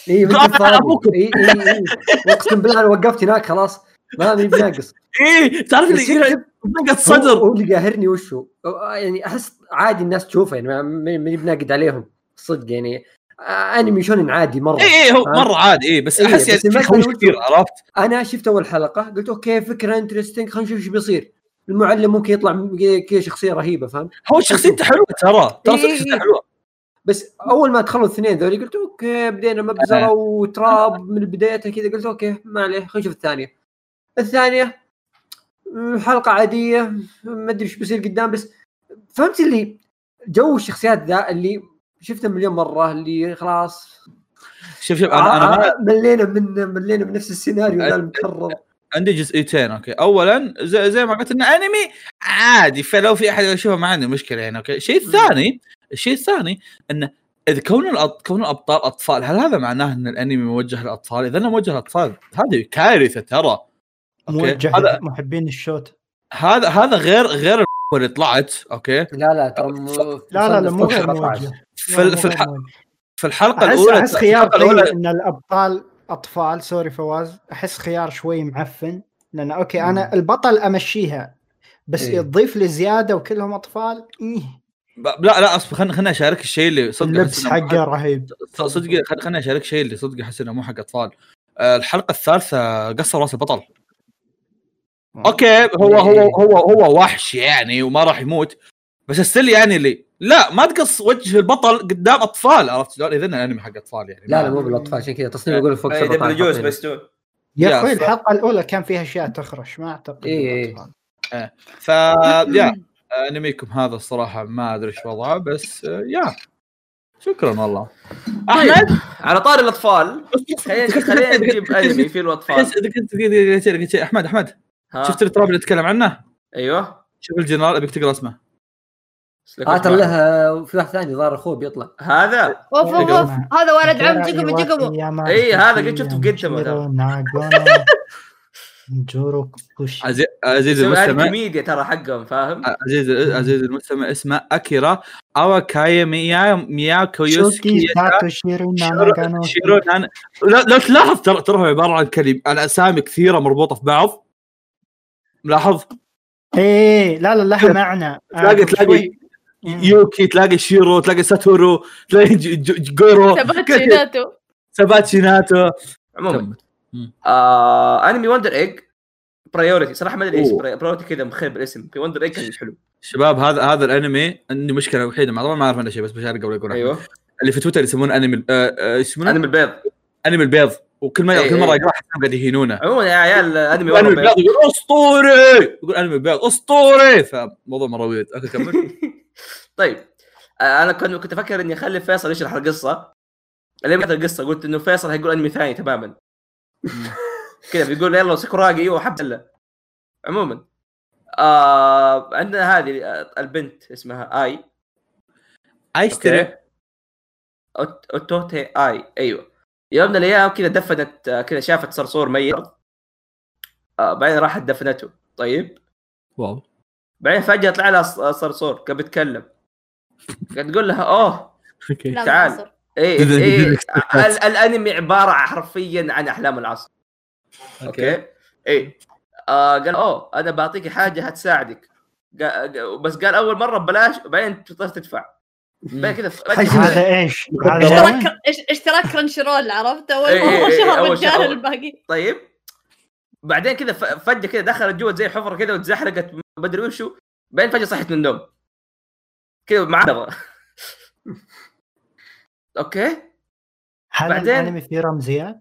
اي اي اي أقسم بالله أنا وقفت هناك خلاص ما ماني بناقص. إيه تعرف اللي هو, صدر. هو اللي قاهرني وشو؟ يعني أحس عادي الناس تشوفه يعني ما- ما- ماني بناقد عليهم. صدق يعني أنمي shonen عادي مرة. اي اي هو؟ مرة عادي إيه بس إيه، أحس يعني في المثل خوش وش- كثير عرفت؟ أنا شفت أول حلقة قلت okay فكرة interesting خلينا نشوف إيش بيصير. المعلم ممكن يطلع كذا شخصية رهيبة فاهم هو شخصيته حلوة ترى ترى إيه، شخصيته إيه. حلوة. بس أول ما دخلوا الاثنين ذولي قلت okay بدينا مبزرة وتراب من بدايتها كذا قلت okay ما عليه خلينا نشوف الثانية. الثانية حلقة عادية ما أدري إيش بيصير قدام بس فهمت اللي جو الشخصيات ذا اللي شفته مليون مرة اللي خلاص. شوف شوف أنا أنا ما آه، ملينا من ملينا من نفس السيناريو ذا المكرر. عندي جزئيتين okay. اولا زي, زي ما قلت إنه أنمي عادي. فلو في أحد يشوفه ما عندي مشكلة يعني okay. الشيء الثاني الشيء الثاني إنه إذا كون الأط... كون الأبطال أطفال هل هذا معناه إن الأنمي موجه للأطفال؟ إذا إنه موجه للأطفال هذه كارثة ترى. موجه هذا محبين الشوت. هذا هذا غير غير اللي طلعت أوكي؟ لا لا ترى م- لا لا لا مو غير 17. موجه. في في, الح... في الحلقة احس الأولى أحس خيار طيب إن الأبطال أطفال سوري فواز أحس خيار شوي معفن. لأن أوكي أنا البطل أمشيها بس إيه. تضيف لي زيادة وكلهم أطفال إيه. لا لا أصبر خليني خليني اشارك الشيء اللي صدق اللبس أحس حقه رهيب. صدق خل- خليني اشارك الشيء اللي صدق أحس إنه مو حق أطفال. آه، الحلقة الثالثة قصر راس البطل. أوكي هو هو هو هو وحش يعني وما راح يموت. بس ستيل يعني اللي لا ما تقص وجه البطل قدام اطفال عرفت شلون؟ اذا الانمي حق اطفال يعني لا لا مو بالاطفال عشان كذا تصنيف يقول فوق إيه، 17 دبل جوز حاطين. بستون يا أخوي الحلقة الاولى كان فيها اشياء تخرش ما اعتقد إيه، إيه. الأطفال. ف يا انميكم هذا الصراحه ما ادري إيش وضعه بس آه، يا شكرا والله احمد على طار الاطفال خلينا خلينا نجيب انمي فيه الاطفال. احمد احمد؟ شفت التراب اللي نتكلم عنه؟ أيوه شوف الجنرال ابيك تقرا اسمه آه ترى له في واحد ثاني ظهر أخوه بيطلع. هذا؟ أوف أوف أوف. هذا ولد عم جقم جقم إيه، هذا قد شفته في. ناغونا. جورو كوشي. عزيز المستمع. كوميديا ترى حقهم فاهم؟ عزيز عزيز المستمع اسمه أكيرا اواكايا ميا ميا كويوسكي شيرو ناناغانو. شيرو نان لا لا تلاحظ ترى ترى هو عبارة عن كلمة. عن أسامي كثيرة مربوطة في بعض. ملاحظ؟ إيه لا لا لها معنى آه، تلاقي تلاقي. يوكي تلاقي شيرو تلاقي ساتورو تلاقي ج- ج- جورو. تباتشي ناتو سباتشي ناتو عموما. آه انمي وندر ايج برايورتي صراحة ما أدري إيش. برايورتي كذا مخيب الاسم. في وندر ايج كان حلو. شباب هذا هذا الأنمي عندي مشكلة وحيدة مع طبعا ما أعرف عنه شيء بس بشارك قبل أقول أيوه. اللي في تويتر يسمونه انمي آه، آه، يسمونه؟ انمي البيض انمي البيض وكل ما إيه، كل مرة إيه. يقرا أحسهم قاعد يهينونه. عموما يا عيال انمي أنمي ورا البيض بيض يقول أسطوري! يقول أنمي البيض أسطوري! فموضوع مرة ويرد okay كمل. (laughs) طيب آه، أنا كنت كنت أفكر إني أخلي فيصل يشرح القصة. اللي ما القصة؟ قلت إنه فيصل هيقول أنمي ثاني تماما. (laughs) كذا بيقول يلا سكراجي وحب الله عموما آه عندنا هذه آه، البنت اسمها آي. أوت- أوتوتي آي أيوه. يوم من الأيام كذا دفنت كذا شافت صرصور ميت. آه بعدين راحت دفنته. طيب. واو. بعدين فجأة طلع لها ص- صرصور كان بيتكلم. قاعد تقول لها أوه تعال. جدا expectations. ال- الأنمي عبارة حرفيا عن أحلام العصر. okay. إيه. آه قال أوه أنا بعطيك حاجة هتساعدك. بس قال أول مرة ببلاش وبعدين تضطر تدفع. بعدين كذا هذا إيش؟ (laughs) اشتراك (laughs) اشتراك Crunchyroll عرفت؟ أول إيه، إيه، ما إيه، شهر. رجال الباقي. طيب بعدين كذا فجأة كذا دخلت جوا زي حفرة كذا وتزحلقت ما ادري وشو بعدين فجأة صحت من النوم. كذا مع (laughs) okay. هل بعدين- الأنمي فيه رمزيات؟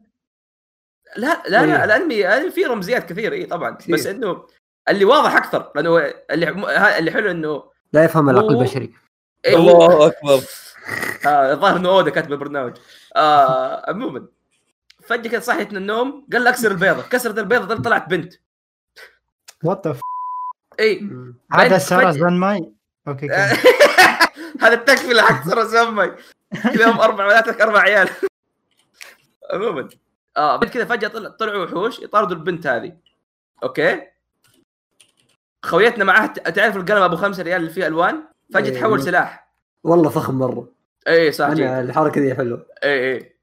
لا لا. لا الأنمي الأنمي فيه رمزيات كثير اي طبعا. كثير. بس إنه اللي واضح أكثر لأنه اللي اللي حلو إنه لا يفهم العقل البشري. الله أكبر. آه، الظاهر إنه اودا كاتب البرنامج. آه عموما فجأة كذا صحيت من النوم قال لها أكسر البيضة. كسرت البيضة طلعت بنت. وات ذا اي هذا سارة فجأة- زنماي أوكي. (laughs) هذا التكفله حق سارة زمي كذا هم أربع بناتك أربع عيال. عموما آه بعد كذا فجأة طلع طلعوا وحوش يطاردوا البنت هذه. أوكي. خويتنا معاه ت- تعرف القلم أبو خمسة ريال اللي فيه ألوان؟ فجأة إيه. تحول سلاح. والله فخم مرة. اي صح جيد. الحركة دي حلوة. اي اي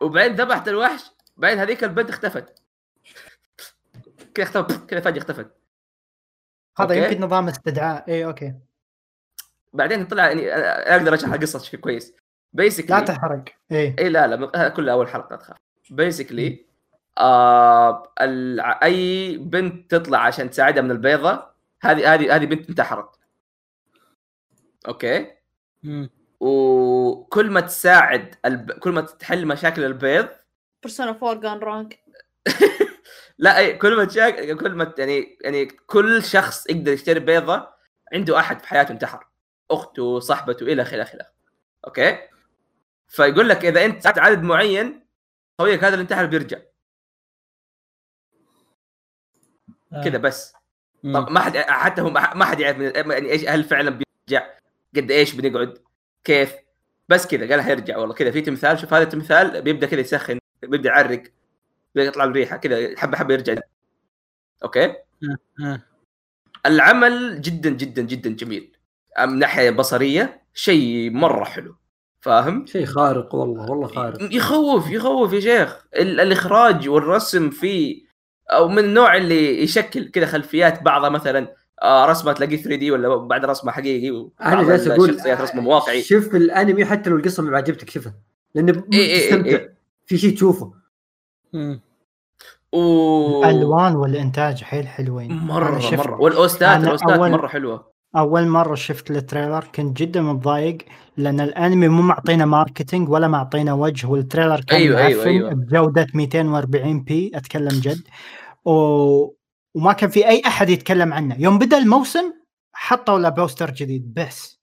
وبعدين ذبحت الوحش بعدين هذيك البنت اختفت. كذا اختفت كذا فجأة اختفت. هذا. يمكن نظام استدعاء. اي okay. بعدين طلع يعني أنا أقدر أشرح القصة بشكل كويس. لا basically تحرق. اي اي لا لا هذا كله أول حلقة تخاف. basically آه ال... أي بنت تطلع عشان تساعدها من البيضة هذه هذه هذه بنت انتحرت. okay. مم. وكل ما تساعد الب... كل ما تحل مشاكل البيض. Persona 4 جان رانك لا اي كل ما تشاك... كل ما يعني يعني كل شخص يقدر يشتري بيضة عنده أحد في حياته انتحر. أخته صاحبته إلى آخره إلى آخره. أوكي. فيقول لك إذا أنت ساعدت عدد معين خويك هذا اللي انتحر بيرجع. كذا بس. طب ما حد حتى هم ما حد يعرف من يعني إيش هل فعلا بيرجع؟ قد إيش بنقعد؟ كيف؟ بس كذا قال حيرجع والله كذا في تمثال شوف هذا التمثال بيبدأ كذا يسخن بيبدأ يعرق بيبدأ يطلع له ريحه كذا حبة حبة يرجع. أوكي. العمل جدا جدا جدا جميل. من ناحية بصرية شيء مرة حلو. فاهم؟ شيء خارق والله والله خارق. يخوف يخوف يا شيخ. ال- الإخراج والرسم فيه أو من النوع اللي يشكل كذا خلفيات بعضها مثلا. آه رسمة تلاقيه 3 دي ولا بعد رسمة حقيقي أنا جالس أقول الشخصيات رسمة واقعي شوف الأنمي حتى لو القصة ما عجبتك شوفها لأنه إيه إيه إيه تستمتع إيه. في شيء تشوفه. مم. و الألوان والإنتاج حيل حلوين. مرة شفت- مرة. والاوستات الاوستات أول- مرة حلوة. أول مرة شفت ال trailer كنت جدا متضايق لأن الأنمي مو معطينا marketing ولا معطينا وجه وال trailer كان أيوة، أيوة، أيوة. بجودة 240 p أتكلم جد. و... وما كان في أي أحد يتكلم عنه يوم بدأ الموسم حطوا له poster جديد بس.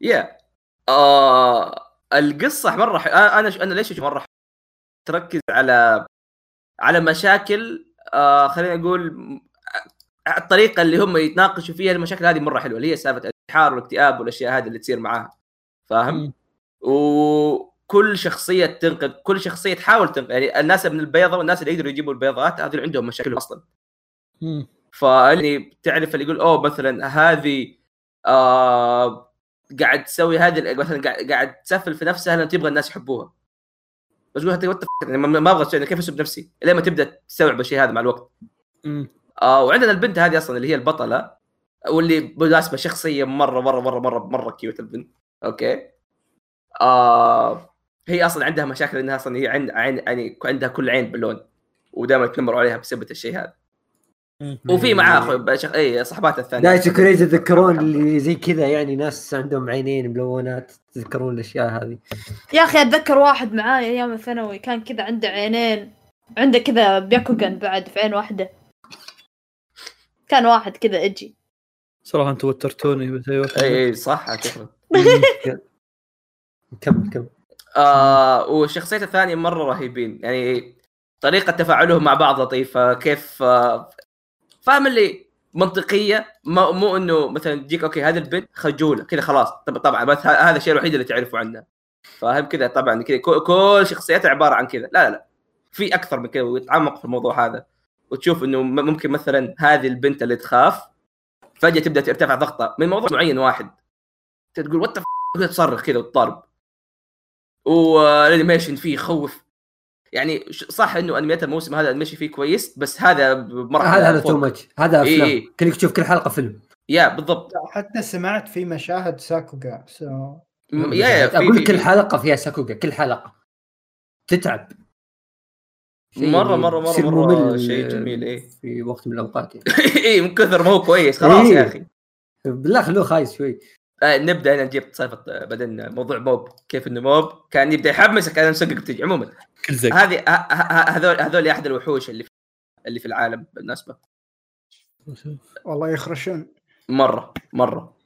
يا آه القصة مرة ح... أنا أنا أنا ليش مرة ح... تركز على على مشاكل آه خلينا نقول م- الطريقة اللي هم يتناقشوا فيها المشاكل هذه مرة حلوة اللي هي سالفة الانتحار والاكتئاب والأشياء هذه اللي تصير معاها فاهم؟ مم. وكل شخصية تنقذ كل شخصية تحاول تنقذ يعني الناس من البيضة والناس اللي يقدروا يجيبوا البيضات هذول عندهم مشاكل أصلا. فأني تعرف اللي يقول أوه مثلا هذه آه قاعد تسوي هذه مثلا قاعد تسفل في نفسها لأن تبغى الناس يحبوها. بس تقول يعني ما أبغى كيف أسب نفسي؟ لين ما تبدأ تستوعب الشيء هذا مع الوقت. مم. آه وعندنا البنت هذه أصلا اللي هي البطلة واللي بالمناسبة شخصية مرة مرة مرة مرة مرة cute البنت. okay؟ آه هي أصلا عندها مشاكل إنها أصلا هي عند عين يعني عندها كل عين باللون ودائما يتنمروا عليها بسبب الشيء هذا. وفي معاه أخوي شخ... اي صحباتها الثانية. دايتشي crazy تذكرون اللي زي كذا يعني ناس عندهم عينين ملونات تذكرون الأشياء هذه. يا أخي أتذكر واحد معاي أيام الثانوي كان كذا عنده عينين عنده كذا بياكوغان بعد في عين واحدة. كان واحد كذا إجي. صراحة أنتم وترتوني بس اي اي صح على فكره كم كم آه والشخصيات الثانية مرة رهيبين. يعني طريقة تفاعلهم مع بعض لطيفة كيف آه فاهم اللي منطقية؟ ما مو إنه مثلا تجيك okay هذه البنت خجوله كذا خلاص. طب طبعا بس هذا الشيء الوحيد اللي تعرفه عنها فاهم كذا طبعا كذا. كل- شخصياتها عبارة عن كذا. لا لا لا. في أكثر من كذا ويتعمق في الموضوع هذا. وتشوف إنه ممكن مثلا هذه البنت اللي تخاف فجأة تبدأ ترتفع ضغطها من موضوع معين واحد. تقول what (laughs) تصرخ كذا وتضارب وال animation فيه يخوف يعني ش- صح إنه انميات الموسم هذا ال animation فيه كويس بس هذا بمرحله هذا هذا. too much هذا أفلام إيه. كلك تشوف كل حلقة فيلم يا بالضبط حتى سمعت في مشاهد sakuga so م- يا يا في- أقول في- لك كل. حلقة فيها sakuga كل حلقة تتعب شيء مرة- مرة- مرة- يصير مرة ممل شيء جميل، إيه. في وقت من الأوقات يعني. (laughs) اي من كثر ما هو كويس خلاص يا إيه. أخي بالله خلوه خايس شوي آه نبدأ هنا نجيب سالفه آه، بعدين موضوع موب كيف إنه موب. كان يبدأ يحمسك أنا مسقق بتجي عموما هذه هذول هذول أحد الوحوش اللي في اللي في العالم بالمناسبه والله يخرشون. مرة مرة.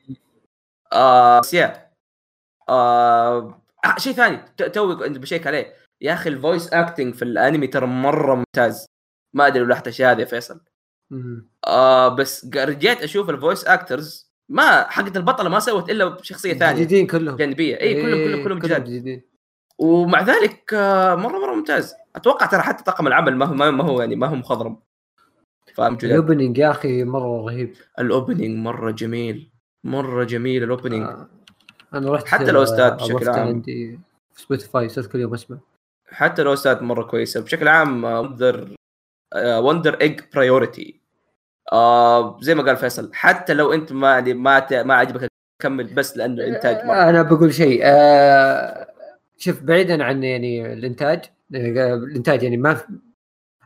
آه بس يا آه آه، شيء ثاني ت- توي أنت بشيك عليه. يا أخي ال voice acting في الأنمي ترى مرة ممتاز. ما أدري لو لاحظت الشيء هذا يا فيصل. آه بس رجعت أشوف ال voice actors ما حقت البطلة ما سوت إلا بشخصية ثانية. جديدين كلهم. جانبية. إي كلهم كلهم كلهم جداد. جديدين. ومع ذلك آه، مره مرة ممتاز. أتوقع ترى حتى طاقم العمل ما هو ما هو يعني ما هو مخضرم. فاهم ال opening يا أخي مرة رهيب. ال opening مرة جميل. مرة جميل الأوبننج. آه. أنا رحت حتى ال OST ات بشكل وقفت عام. عندي في Spotify صرت كل يوم أسمع. حتى ال OST ات مرة كويسة. بشكل عام Wonder Wonder Egg Priority زي ما قال فيصل حتى لو أنت ما يعني ما ما عجبك كمل بس لأنه إنتاج مرة. أنا بقول شيء آه شوف بعيدا عن يعني الإنتاج آه، الإنتاج يعني ما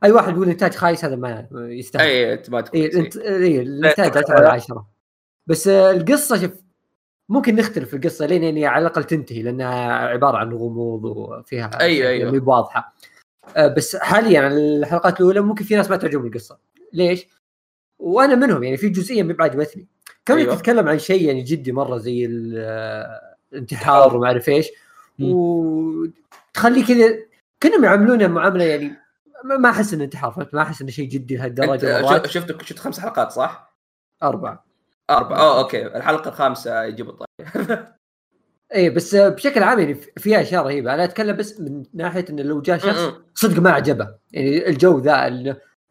أي واحد يقول إنتاج خايس هذا ما يستاهل اي أنت ما تكون اي الانت... إيه الإنتاج 10 على 10 بس آه، القصة شوف ممكن نختلف في القصة لين يعني على الأقل تنتهي لانها عبارة عن غموض وفيها أيوة، أيوة. مي واضحة آه، بس حاليا الحلقات الأولى ممكن في ناس ما تعجبهم القصة ليش؟ وأنا منهم يعني في جزئية ما بعجبتني كونك أيوة. تتكلم عن شيء يعني جدي مرة زي ال- آه، الانتحار وما أعرف إيش. وتخليه كذا كانهم يعاملونه معاملة يعني ما أحس إنه انتحار فهمت؟ ما أحس إنه شيء جدي لهالدرجة شفت شفت خمس حلقات صح؟ أربعة. أربعة. أوه أوكي. الحلقة الخامسة يجيب الطريق (laughs) إيه بس بشكل عام يعني فيها أشياء رهيبة. أنا أتكلم بس من ناحية انه لو جاء شخص صدق ما عجبه يعني الجو ذا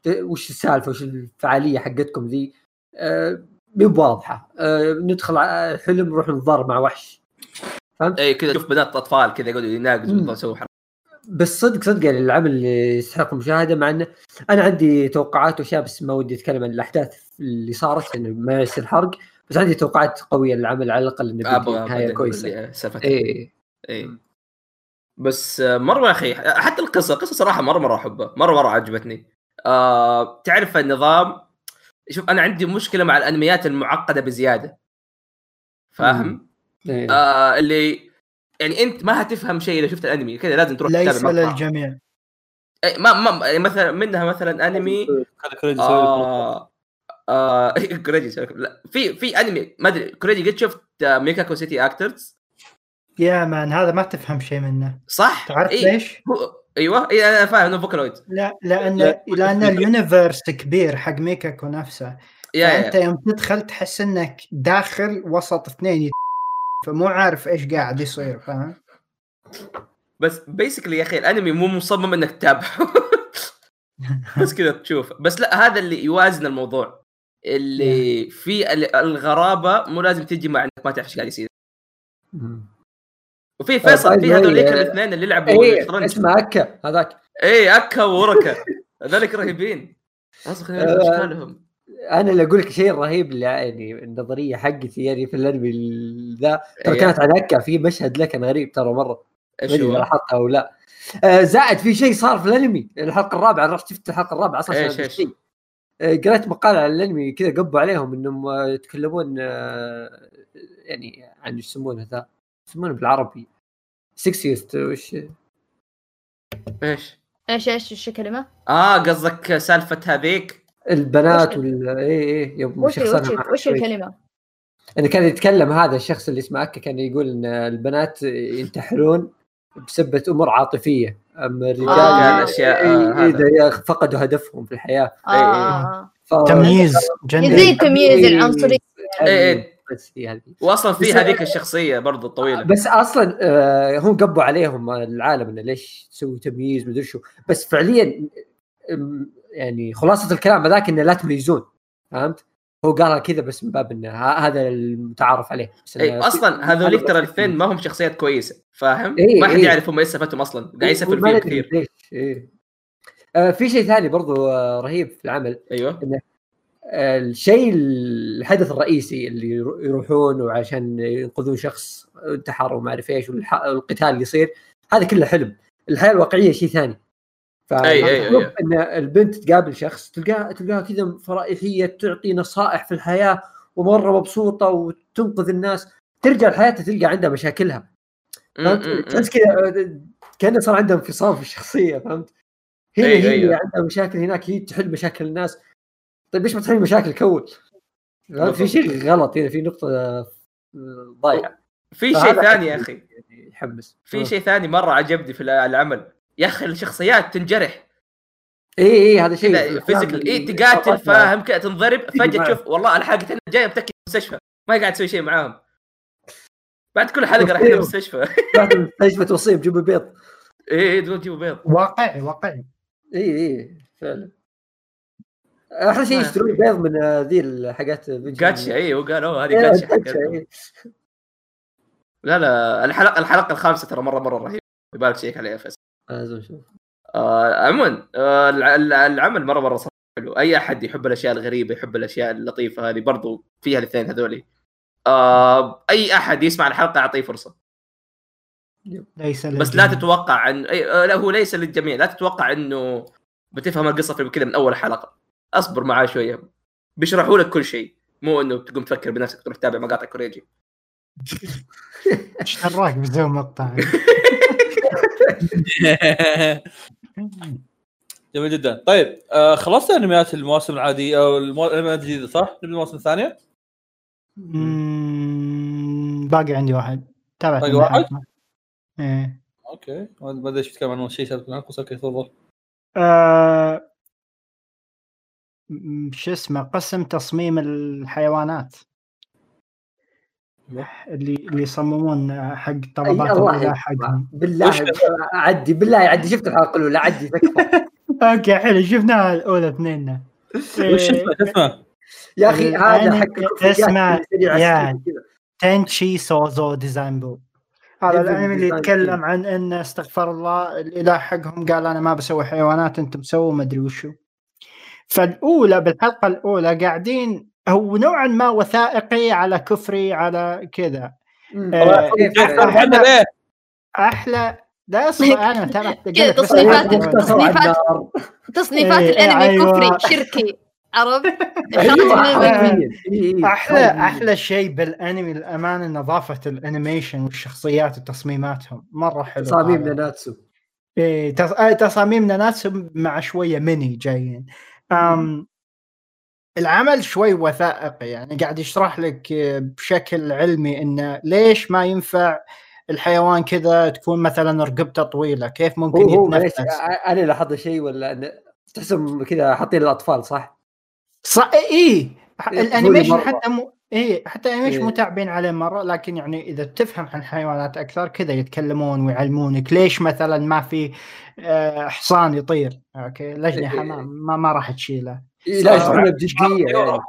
وش السالفة وش الفعالية حقتكم ذي؟ آه مو بواضحة. آه ندخل ع- حلم نروح نضارب مع وحش. فهمت؟ اي كذا شوف بنات أطفال كذا يقعدوا يناقزوا مم. يسووا حركات بس صدق صدق يعني العمل اللي يستحق المشاهدة مع انه أنا عندي توقعات وأشياء بس ما ودي أتكلم عن الأحداث اللي صارت لأنه ما يصير حرق. بس عندي توقعات قوية للعمل على الأقل إنه نهاية كويسة. إيه. اي بس آه، مرة يا أخي حتى القصة القصة صراحة مرة مرة أحبها. مرة مرة عجبتني. آه تعرف النظام؟ شوف أنا عندي مشكلة مع الأنميات المعقدة بزيادة. فاهم؟ إيه. آه اللي يعني أنت ما هتفهم شيء إذا شفت الأنمي. كذا لازم تروح ليس للجميع. أي ما ما يعني مثلا منها مثلا أنمي. كريدي آه آه (laughs) كوريجي يسوي لك- لا في في أنمي ما أدري كوريجي قد شفت آه، ميكاكو سيتي أكترز؟ يا مان هذا ما تفهم شيء منه. صح؟ تعرف إيه. ليش؟ هو أيوه اي أنا فاهم انه فوكالويد لا لأن لا. لأن اليونيفرس كبير حق ميكاكو نفسه. يا فأنت يا يوم تدخل تحس إنك داخل وسط اثنين يت- فمو عارف إيش قاعد يصير فاهم؟ بس بيسكلي يا أخي الأنمي مو مصمم إنك تتابعه. (laughs) بس كذا تشوف. بس لا هذا اللي يوازن الموضوع. اللي في ال- الغرابة مو لازم تجي مع إنك ما تعرف إيش قاعد يصير. وفي فيصل by the في way، هذوليك آه، الاثنين اللي لعبوا إيه اسمه أكا هذاك. اي أكا ووركا. هذوليك رهيبين. أصلا آه، اشكالهم أنا اللي أقول لك شيء رهيب اللي يعني النظرية حقتي يعني في الانمي ال- ذا ترى إيه. كانت عن أكا في مشهد له كان غريب ترى مرة. إيش؟ لاحظتها أو لا. آه زائد في شيء صار في الأنمي الحلقة الرابعة رحت شفت الحلقة الرابعة أصلا إيش؟ الشيء. آه قريت مقال على الأنمي كذا قبوا عليهم إنهم آه، يتكلمون آه يعني عن إيش يسمونه ذا؟ يسمونه بالعربي. سكسيست وش إيش؟ إيش إيش إيش الكلمة؟ آه قصدك سالفة هذيك البنات وش- وال اي اي يوم وش وش وش. الكلمة؟ انه كان يتكلم هذا الشخص اللي اسمه أكا كان يقول إن البنات ينتحرون بسبة أمور عاطفية أما الرجال آه. يعني الأشياء، آه،. إذا فقدوا هدفهم في الحياة آه إيه، إيه. آه. ف... تمييز جندري يزيد التمييز إيه، العنصري هذه إيه. بس هي هذه واصلا في هذيك الشخصية برضو الطويله بس أصلا آه، هم قبوا عليهم العالم إنه ليش تسوي تمييز مدري شو. بس فعليا يعني خلاصة الكلام هذاك إنه لا تميزون فهمت؟ هو قالها كذا بس من باب إنه هذا المتعارف عليه. بس إنه أصلا هذوليك ترى الاثنين ما هم شخصيات كويسة فاهم؟ إيه، ما حد إيه. يعرف هم إيش سالفتهم أصلا. قاعد يسفل ما فيهم كثير. إيه. آه في شيء ثاني برضو آه رهيب في العمل. أيوه. آه الشيء الحدث الرئيسي اللي يرو- يروحون وعشان ينقذون شخص انتحر وما أعرف إيش والقتال اللي يصير هذا كله حلم الحياة الواقعية شيء ثاني أي- أي- أي. إن البنت تقابل شخص تلقاها تلقاها كذا فرائحية تعطي نصائح في الحياة ومرة مبسوطة وتنقذ الناس ترجع لحياتها تلقى عندها مشاكلها فهمت؟ تحس كذا كأنه صار عندها انفصام في الشخصية فهمت؟ هنا أي- هي أيوة. عندها مشاكل هناك هي تحل مشاكل الناس طيب ليش ما تحل مشاكل ال كل؟ في شيء غلط هنا في نقطة آه، ضايعة. في شيء ثاني يا أخي. يعني يحمس. في شيء ثاني مرة عجبني في العمل. يا أخي الشخصيات تنجرح. اي اي هذا شيء. physical. اي تقاتل فاهم كذا تنضرب. فجأة. (laughs) تشوف والله الحلقة جاية متكي في المستشفى. ما قاعد تسوي شيء معاهم. بعد كل حلقة راح أيوه. المستشفى. (laughs) بعد المستشفى توصيهم جيبوا بيض اي اي تقول جيبوا بيض واقعي واقعي. اي اي فعلا. أحلى شيء ما يشترون أخي. بيض من آه، ذي الحاجات. جاتشا اي هو قال أوه هذه إيه، حقتهم. إيه. لا لا الحلقة الحلقة الخامسة ترى مرة مرة رهيبة يبالك تشيك عليها فيصل لازم نشوف آه عموما آه الع- الع- العمل مرة مرة صراحة حلو أي أحد يحب الأشياء الغريبة يحب الأشياء اللطيفة هذه برضو فيها الاثنين هذولي آه أي أحد يسمع الحلقة اعطيه فرصة ليس بس لا للجميع. تتوقع ان أي- آه، لا هو ليس للجميع لا تتوقع إنه بتفهم القصة في كذا من أول حلقة أصبر معاه شوية. بيشرحوا لك كل شيء. مو إنه تقوم تفكر بنفسك تروح تتابع مقاطع كوريجي. إيش دراك بسوي مقطع؟ (laughs) جميل جدا. طيب آه خلصت أنميات المواسم العادية أو الانميات الجديده صح؟ نبدأ المواسم الثانية؟ باقي عندي واحد. تابعت باقي واحد؟ إيه. أوكي. ما أدري إيش بتتكلم عن شيء سالفه معك بس أوكي تفضل. آه، شو اسمه قسم تصميم الحيوانات أيوة. اللي اللي يصممون حق طلبات الله الغذاء يسمع. حقهم بالله عدي بالله عدي شفت الحلقة الأولى عدي (laughs) أوكي حلو شفناها الأولى اثنين وش اسمه؟ يا أخي هذا الأنمي حق سريع يا. كذا. تنشي سوزو ديزاينبو هذا ديفل الأنمي اللي ديزاين يتكلم. عن إن استغفر الله الإله حقهم قال أنا ما بسوي حيوانات أنتم سووا ما أدري وشو فالأولى بالحلقة الأولى قاعدين هو نوعا ما وثائقي على كفري على كذا. آه،؟ محمد إيه أحلى لا أصبر (laughs) أنا ترى كذا تصنيفات-. تصنيفات-. تصنيفات إيه، الأنمي أيوة. كفري شركي عرفت؟ (laughs) أيوة،. إيه، إيه. أحلى. أحلى شيء بالأنمي للامانه نظافة الأنيميشن والشخصيات وتصميماتهم مرة حلو تصاميم. ناناتسو إيه تص... آه، تصاميم ناس مع شوية مني جايين. العمل شوي وثائقي يعني قاعد يشرح لك بشكل علمي انه ليش ما ينفع الحيوان كذا تكون مثلا رقبته طويلة كيف ممكن يتنفس أنا لاحظت شيء ولا تحسهم كذا حاطين الأطفال صح؟ صح إيه إيه، ال animation مرة. حتى مو إيه حتى ال animation إيه. مو تعبين عليه مرة لكن يعني إذا تفهم عن الحيوانات أكثر كذا يتكلمون ويعلمونك ليش مثلا ما في حصان يطير أوكي؟ الاجنحه إيه. ما, ما, ما راح تشيله. إيه، لا آه. يعني.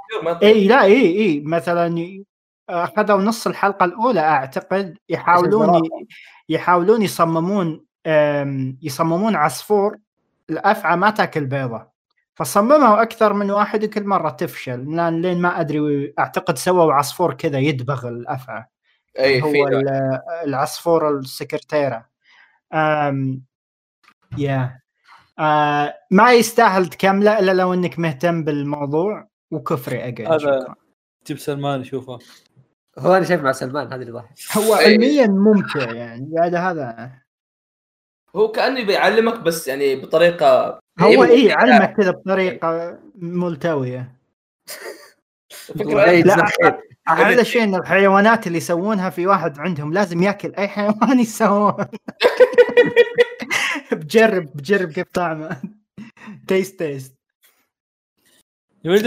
اي لا اي اي مثلا أخذوا نص الحلقة الأولى أعتقد يحاولون ي- يحاولون يصممون يصممون عصفور الافعى ما تأكل بيضة. فصمموا أكثر من واحد وكل مرة تفشل. لأن لين ما أدري أعتقد سووا عصفور كذا يدبغ الأفعى. اي هو العصفور السكرتيرة. يا آه ما يستاهل تكمله إلا لو إنك مهتم بالموضوع وكفري أجل هذا- شكرا. جيب سلمان يشوفه. هو أنا شايف مع سلمان هذا اللي ضحك هو إيه. علميا ممتع يعني هذا هذا. هو كأنه بيعلمك بس يعني بطريقة هو إيه، اي علمك كذا بطريقة ملتوية. فكرة إيه، لا. جزاك خير. أحلى شيء ان الحيوانات اللي يسوونها في واحد عندهم لازم ياكل أي حيوان (laughs) يسوون (laughs) بجرب بجرب كيف طعمه. taste taste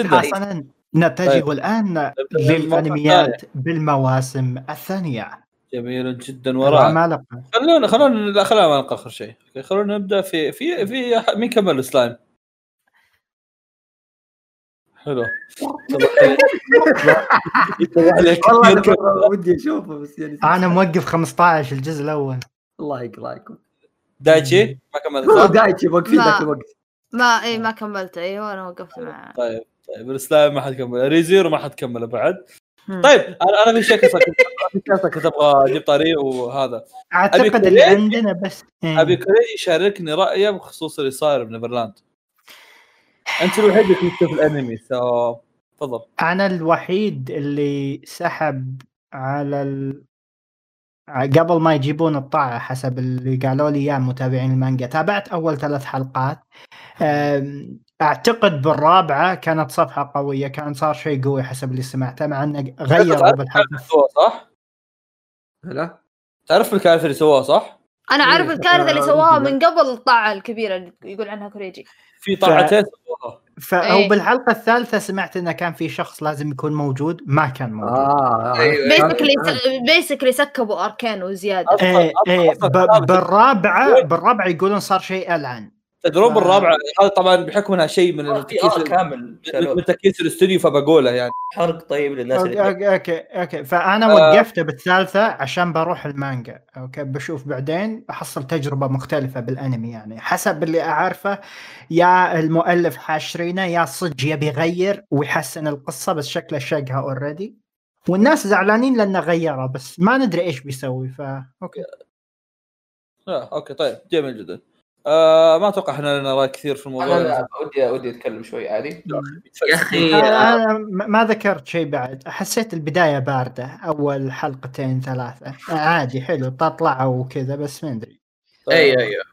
حسنا نتجه طيب. الآن للأنميات بالمواسم الثانية. جميل جدا. وراء. خلونا خلونا خلونا نلقى اخر شيء. خلونا نبدأ في في في مين كمل السلايم؟ حلو. والله ودي أشوفه بس يعني أنا موقف 15 الجزء الأول. الله يقراكم دايتشي؟ ما كمل هو صح؟ دايتشي موقفين ذاك الوقت. ما إي ما كملت أيوه أنا وقفت مع طيب طيب السلايم ما حد كمل. ريزيرو ما حد كمله بعد. طيب أنا أنا في شيء كنت أبغى أجيب طريق وهذا. أعتقد اللي. عندنا بس إيه. أبي كوري يشاركني رأيه بخصوص اللي صاير بنيفرلاند. انت الوحيد اللي كنت تشوف الانمي سو تفضل. أنا الوحيد اللي سحب على ال... قبل ما يجيبون الطاعة حسب اللي قالوا لي إياه متابعين المانجا. تابعت أول ثلاث حلقات. أعتقد بالرابعة كانت صفحة قوية كان صار شيء قوي حسب اللي سمعته مع إنه غيروا بالحلقة. سواه صح؟ لا تعرف الكارثة اللي سواه صح؟ أنا إيه، عارف الكارثة اللي آه، سواها من قبل الطاعة الكبيرة اللي يقول عنها كوريجي. في طاعتين سواها. فهو إيه. بالحلقة الثالثة سمعت إنه كان في شخص لازم يكون موجود ما كان موجود. آه أيوة. بيسكلي بيسكلي سكبوا أركان وزيادة. إيه إيه بالرابعه بالرابعة يقولون صار شيء ألعن. التجربه ف- الرابعه هذا طبعا بحكم إنها شيء من في التكييس ار كامل شالوه. من تكييس الاستوديو فبقوله يعني. حرق طيب للناس اللي أوكي أوكي, أوكي. فأنا آه. وقفت بالثالثة عشان بروح المانجا. أوكي بشوف بعدين بحصل تجربة مختلفة بالأنمي يعني. حسب اللي أعرفه يا المؤلف حاشرينه يا صدق يبي يغير ويحسن القصة بس شكله شقها already والناس زعلانين لأنه غيره بس ما ندري إيش بيسوي فا okay. آه okay طيب جميل جدا. آه ما أتوقع إحنا لنا رأي كثير في الموضوع. أنا ودي ودي أتكلم شوي عادي. يا أخي أنا أنا ما ذكرت شيء بعد. حسيت البداية باردة أول حلقتين ثلاثة. عادي حلو تطلعوا وكذا بس ما أدري. أيوه أيوه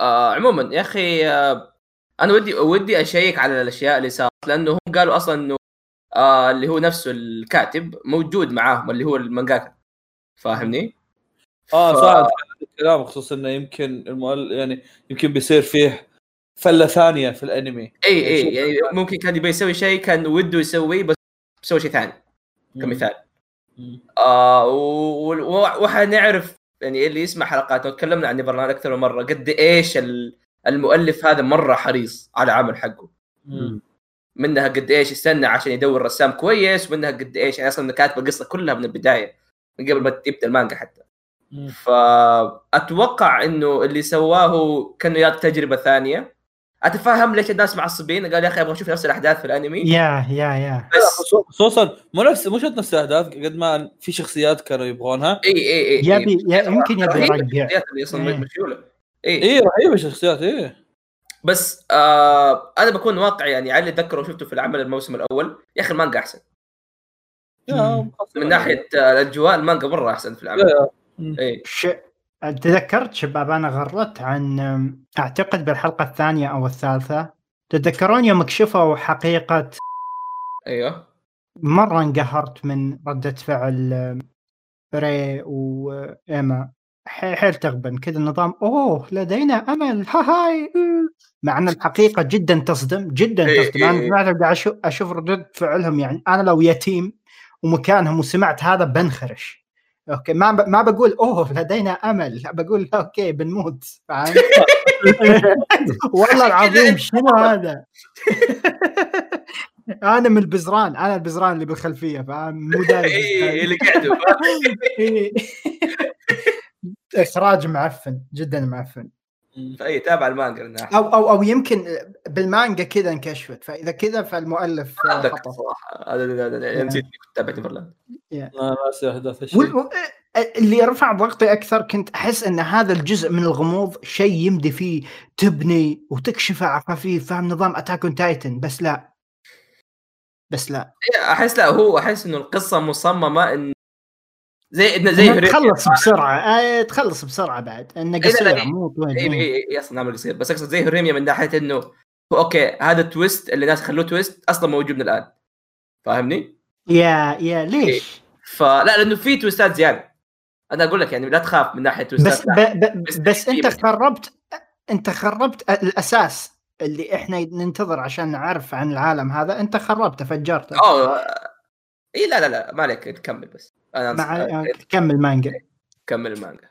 آه عموما يا أخي آه أنا ودي ودي أشيك على الأشياء اللي صارت لأنه هم قالوا أصلا إنه آه اللي هو نفسه الكاتب موجود معاهم اللي هو المانجاكا. فاهمني؟ آه ف- صح الكلام بخصوص إنه يمكن المؤل... يعني يمكن بيصير فيه فلة ثانية في الأنمي إي إي شوف. يعني ممكن كان يبي يسوي شيء كان وده يسويه بس سوى شيء ثاني كمثال مم. آه و- وحنعرف يعني اللي يسمع حلقاتنا وتكلمنا عن نيفرلاند أكثر من مرة قد إيش ال- المؤلف هذا مرة حريص على عمل حقه مم. منها قد إيش يستنى عشان يدور رسام كويس ومنها قد إيش يعني أصلا كاتب القصة كلها من البداية من قبل ما تبدا المانجا حتى مم. فأتوقع إنه اللي سواه كانه ياخذ تجربة ثانية. أتفهم ليش الناس معصبين. قال يا أخي أبغى أشوف نفس الأحداث في الأنمي. يا يا يا. بس خصوصا مو نفس مو شرط نفس الأحداث قد ما في شخصيات كانوا يبغونها. إي إي إي يبي يمكن يبي إيه. مشيوله إي. إي رهيبة الشخصيات إيه بس آه أنا بكون واقعي يعني على اللي اتذكره وشفته في العمل الموسم الأول يا أخي المانجا أحسن. يا من ناحية آه، الأجواء المانجا مرة أحسن في العمل. يا- اي ش... تذكرت شباب أنا غردت عن أعتقد بالحلقة الثانية أو الثالثة تتذكرون يوم كشفوا حقيقة أيوه. مرة انقهرت من ردة فعل ري وايما حيل تغبن كذا النظام أوه لدينا أمل ها هاي مع أن الحقيقة جدا تصدم جدا إيه تصدم. أنا إيه. سمعت قاعد أشوف أشوف ردود فعلهم يعني أنا لو يتيم ومكانهم وسمعت هذا بنخرش. okay ما ب... ما بقول أوه لدينا أمل لا بقول okay بنموت فاهم (laughs) والله العظيم شنو هذا. (laughs) أنا من البزران أنا البزران اللي بالخلفية فاهم؟ مو داري (laughs) إي اللي إيه. إخراج معفن جدا معفن. فاي تابع المانجا. أو أو أو يمكن بالمانجا كذا انكشفت. فإذا كذا فالمؤلف خطأ. صراحة. هذا هذا- هذا- نسيت كنت نيفرلاند لا ناسي أحداث الشيء اللي رفع ضغطي أكثر كنت أحس إن هذا الجزء من الغموض شيء يمدي فيه تبني وتكشفه على خفيف فاهم؟ نظام اتاك اون تايتن بس لا. بس لا. إيه، أحس لا هو أحس إنه القصة مصممة إن زي زي تخلص بسرعة. آه تخلص بسرعة بعد. إنه إيه، قصير إيه. مو طويل. اي إيه. اي اي أصلا نعمل قصير. بس أقصد زي هوريميا من ناحية إنه okay هذا ال twist اللي الناس خلوه twist أصلا موجود من الآن. فاهمني؟ يا يا ليش؟ فلا لأنه في twistات زيادة. أنا أقول لك يعني لا تخاف من ناحية تويستات بس. ب ب بس بس أنت خربت أنت خربت الأساس اللي إحنا ننتظر عشان نعرف عن العالم هذا. أنت خربته فجرته. أوه. اي لا لا لا ما عليك كمل بس. أنا مع أنصح- كمل مانجا. كمل المانجا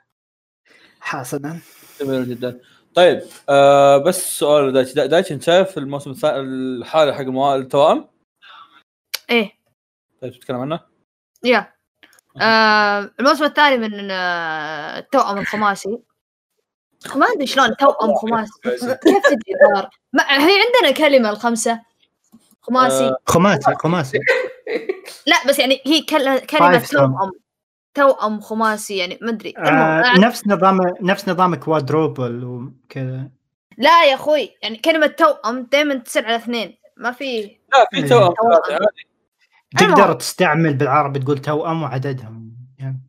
حسنا جميل جدا. طيب آه بس سؤال دايتش دا- دايتش انت شايف الموسم الثاني الحالة حق التوائم إيه. طيب تتكلم عنه؟ يا. آه الموسم الثاني من آه التوأم الخماسي. ما أدري شلون توأم خماسي. كيف تدري دار هي عندنا كلمة الخمسة. خماسي. آه، خماسي خماسي. لا بس يعني هي كل- كلمة Five sum. توأم توأم خماسي يعني ما أدري آه أنا- نفس نظام نفس نظام كوادروبل وكذا لا يا أخوي يعني كلمة توأم دائما تصير على اثنين ما في لا في. توأم توأم. تقدر. تستعمل بالعربي تقول توأم وعددهم يعني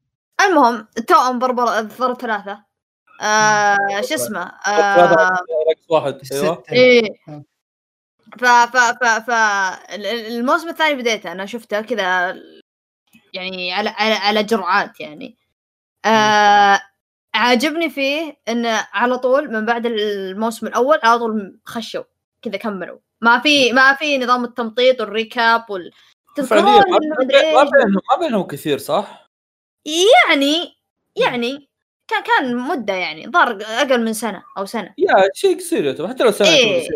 المهم التوأم بربر ضرب ثلاثة آه شو اسمه آه واحد أيوه. إيه آه. ف ف ف ف ال- ال- الموسم الثاني بديته أنا شفته كذا يعني على على على جرعات يعني. آه عاجبني فيه إنه على طول من بعد الموسم الأول على طول خشوا كذا كملوا. ما في ما في نظام التمطيط وال recap وال تذكرون ما؟ بينهم ما بينهم كثير صح؟ يعني يعني كان كان مدة يعني ظهر أقل من سنة أو سنة. يا شيء قصير حتى لو سنة إيه.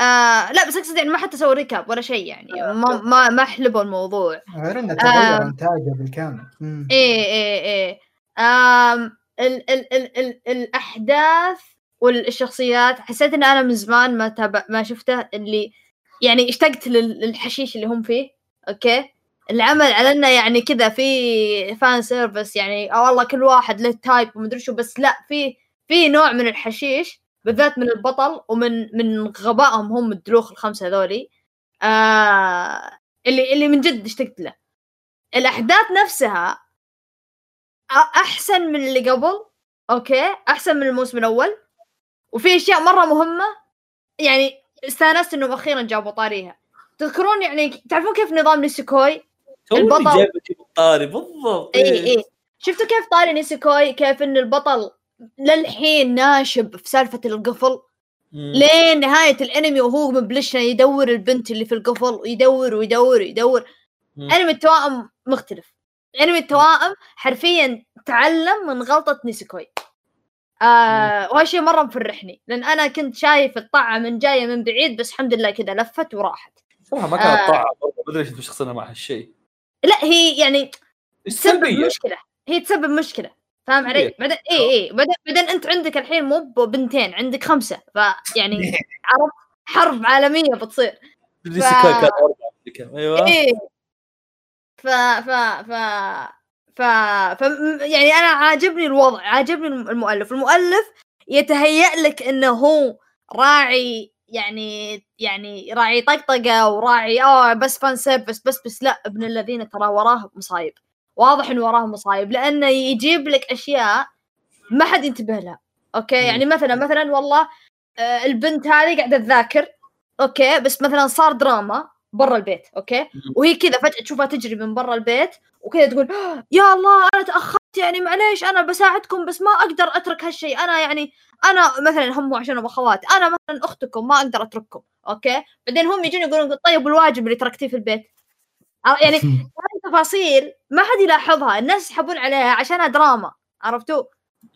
آه لا بس أقصد يعني ما حتى سووا recap ولا شيء يعني. ما ما ما حلبوا الموضوع. غير إنه تغير. إنتاجه بالكامل. إيه إيه إيه. آم ال ال ال ال الأحداث والشخصيات حسيت إن أنا من زمان ما تابع ما شفته اللي يعني اشتقت لل- للحشيش اللي هم فيه. okay؟ العمل على إنه يعني كذا في fan service يعني أو والله كل واحد له type ومدري شو بس لا في في نوع من الحشيش بالذات من البطل ومن من غبائهم هم الدلوخ الخمسة هذولي. آه اللي اللي من جد اشتقت له. الأحداث نفسها أحسن من اللي قبل okay؟ أحسن من الموسم الأول. وفي أشياء مرة مهمة يعني استانست إنهم أخيرا جابوا طاريها. تذكرون يعني تعرفون كيف نظام نيسيكوي؟ البطل- جايب لك الطاري بالضبط. اي اي شفتوا كيف طاري نيسيكوي؟ كيف إن البطل للحين ناشب في سالفة القفل. لين نهاية الانمي وهو مبلشنا يدور البنت اللي في القفل ويدور ويدور ويدور. انمي التوائم مختلف. انمي التوائم حرفيا تعلم من غلطة نيسيكوي آه وهالشيء مرة مفرحني. لأن أنا كنت شايف الطاعة من جاية من بعيد بس الحمد لله كذا لفت وراحت. صراحة ما كانت آه. طاعة ما أدري ليش مع هالشيء. لا هي يعني تسبب مشكلة. هي تسبب مشكلة. فاهم علي؟ بعدين اي اي بعدين بعدين أنت عندك الحين مو بنتين عندك خمسة. فيعني (laughs) عرفت حرب عالمية بتصير. كان. أيوه. إيه. ف ف ف ف, ف يعني أنا عاجبني الوضع عاجبني المؤلف. المؤلف يتهيأ لك إنه هو راعي يعني يعني راعي طقطقة وراعي آه بس فان سيرفس بس بس لا ابن الذين ترى وراه مصايب. واضح إنه وراه مصايب لأنه يجيب لك أشياء ما حد ينتبه لها okay؟ يعني مثلا مثلا والله آه، البنت هذه قاعدة تذاكر okay؟ بس مثلا صار دراما برا البيت okay؟ وهي كذا فجأة تشوفها تجري من برا البيت وكذا تقول "آه، يا الله أنا تأخرت يعني معليش أنا بساعدكم بس ما أقدر أترك هالشيء أنا يعني أنا مثلا هم عشان اخوات أنا مثلا أختكم ما أقدر أترككم أوكي؟ بعدين هم يجون يقولون طيب الواجب اللي تركتيه في البيت؟ يعني هذه تفاصيل ما حد يلاحظها. الناس يسحبون عليها عشانها دراما عرفتوا؟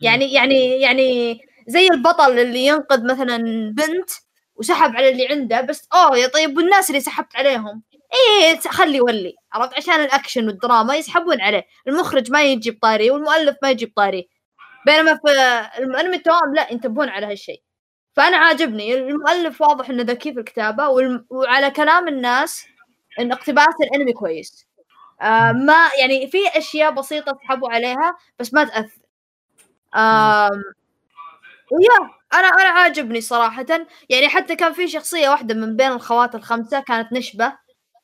يعني يعني يعني زي البطل اللي ينقذ مثلا بنت وسحب على اللي عنده بس أوه يا طيب والناس اللي سحبت عليهم؟ إيه خلي ولي عرفت؟ عشان الأكشن والدراما يسحبون عليه. المخرج ما يجيب طاري والمؤلف ما يجيب طاري بينما في الانمي التوام لا ينتبهون على هالشيء. فأنا عاجبني. المؤلف واضح إنه ذكي في الكتابة. وعلى كلام الناس ان اقتباس الانمي كويس. آه ما يعني في أشياء بسيطة سحبوا عليها بس ما تأثر. آم ويا أنا أنا عاجبني صراحة. يعني حتى كان في شخصية واحدة من بين الخوات الخمسة كانت نشبة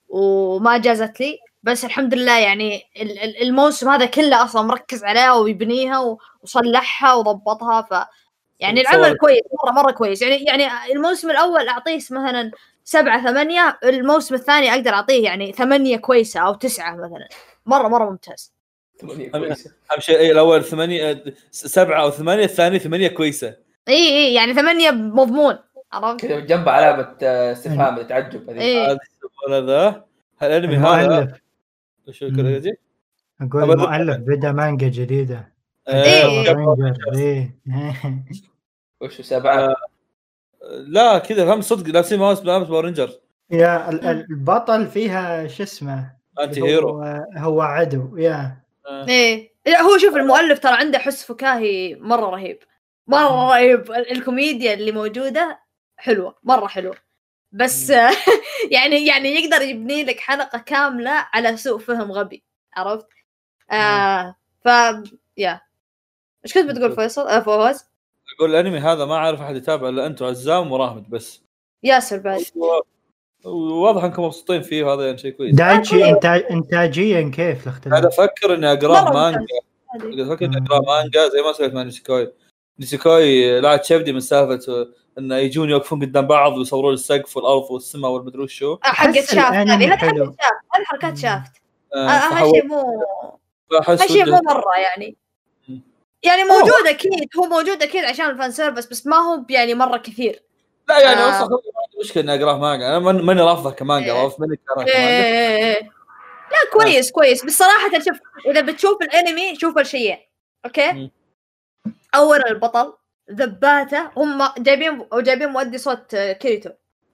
وما جازت لي. بس الحمد لله يعني ال- ال- الموسم هذا كله أصلا مركز عليها ويبنيها وصلحها وضبطها. ف يعني العمل. كويس مرة مرة كويس. يعني يعني الموسم الأول أعطيه مثلا سبعة ثمانية الموسم الثاني أقدر أعطيه يعني ثمانية كويسة أو تسعة مثلا. مرة مرة ممتاز. ثمانية كويسة. أهم شيء إيه، الأول ثمانية آه، سبعة أو ثمانية الثاني ثمانية كويسة. إي إي يعني ثمانية مضمون عرفت؟ كذا جنب علامة آه، استفهام تعجب هذه. هذا ولا ذا الأنمي هذا شو الكوريجي؟ أقول. المؤلف بدا مانجا جديدة. إيه. رينجر إيه وش سبعة؟ لا كذا هم صدق. لابسين ماوس ملابس Power Ranger يا ال- ال- البطل فيها شو اسمه؟ anti-hero هو, عدو يا. إيه. لا هو شوف المؤلف ترى عنده حس فكاهي مرة رهيب. مرة رهيب. ال- الكوميديا اللي موجودة حلوة مرة حلوة. بس (laughs) يعني يعني يقدر يبني لك حلقة كاملة على سوء فهم غبي. عرفت؟ آه ف يا. إيش كنت بتقول فيصل؟ آه فواز؟ أقول الأنمي هذا ما أعرف أحد يتابع إلا انت وعزام وراهمد بس. ياسر بعد واضح إنكم مبسوطين فيه وهذا يعني شيء كويس. دايتشي انتاج انتاجيا كيف قاعد الاختلاف؟ أفكر إني اقراه مانجا. قاعد أفكر إني اقراه مانجا زي ما سويت مع نيسيكوي. نيسيكوي لا تشبدي من سالفة إنه يجون يوقفون قدام بعض ويصورون السقف والأرض والسماء والمدري وش هو آه، حقت شافت هذه. حقت شافت. هذه حركات شافت. فحاول- هالشيء مو هالشيء ودي- مو مرة يعني. يعني موجود أكيد هو موجود أكيد عشان ال fan service بس ما هو يعني مرة كثير. لا يعني آه. أصلا ما عندي مشكلة إني اقراه مانجا. أنا من- ماني رافضه كمانجا إيه. كراه إيه كمانجا إيه. لا كويس كويس. بس صراحة شوف إذا بتشوف الأنمي شوف الشيئين أوكي؟ مم. أول البطل ذباته هم جايبين جايبين مؤدي صوت آه، كيريتو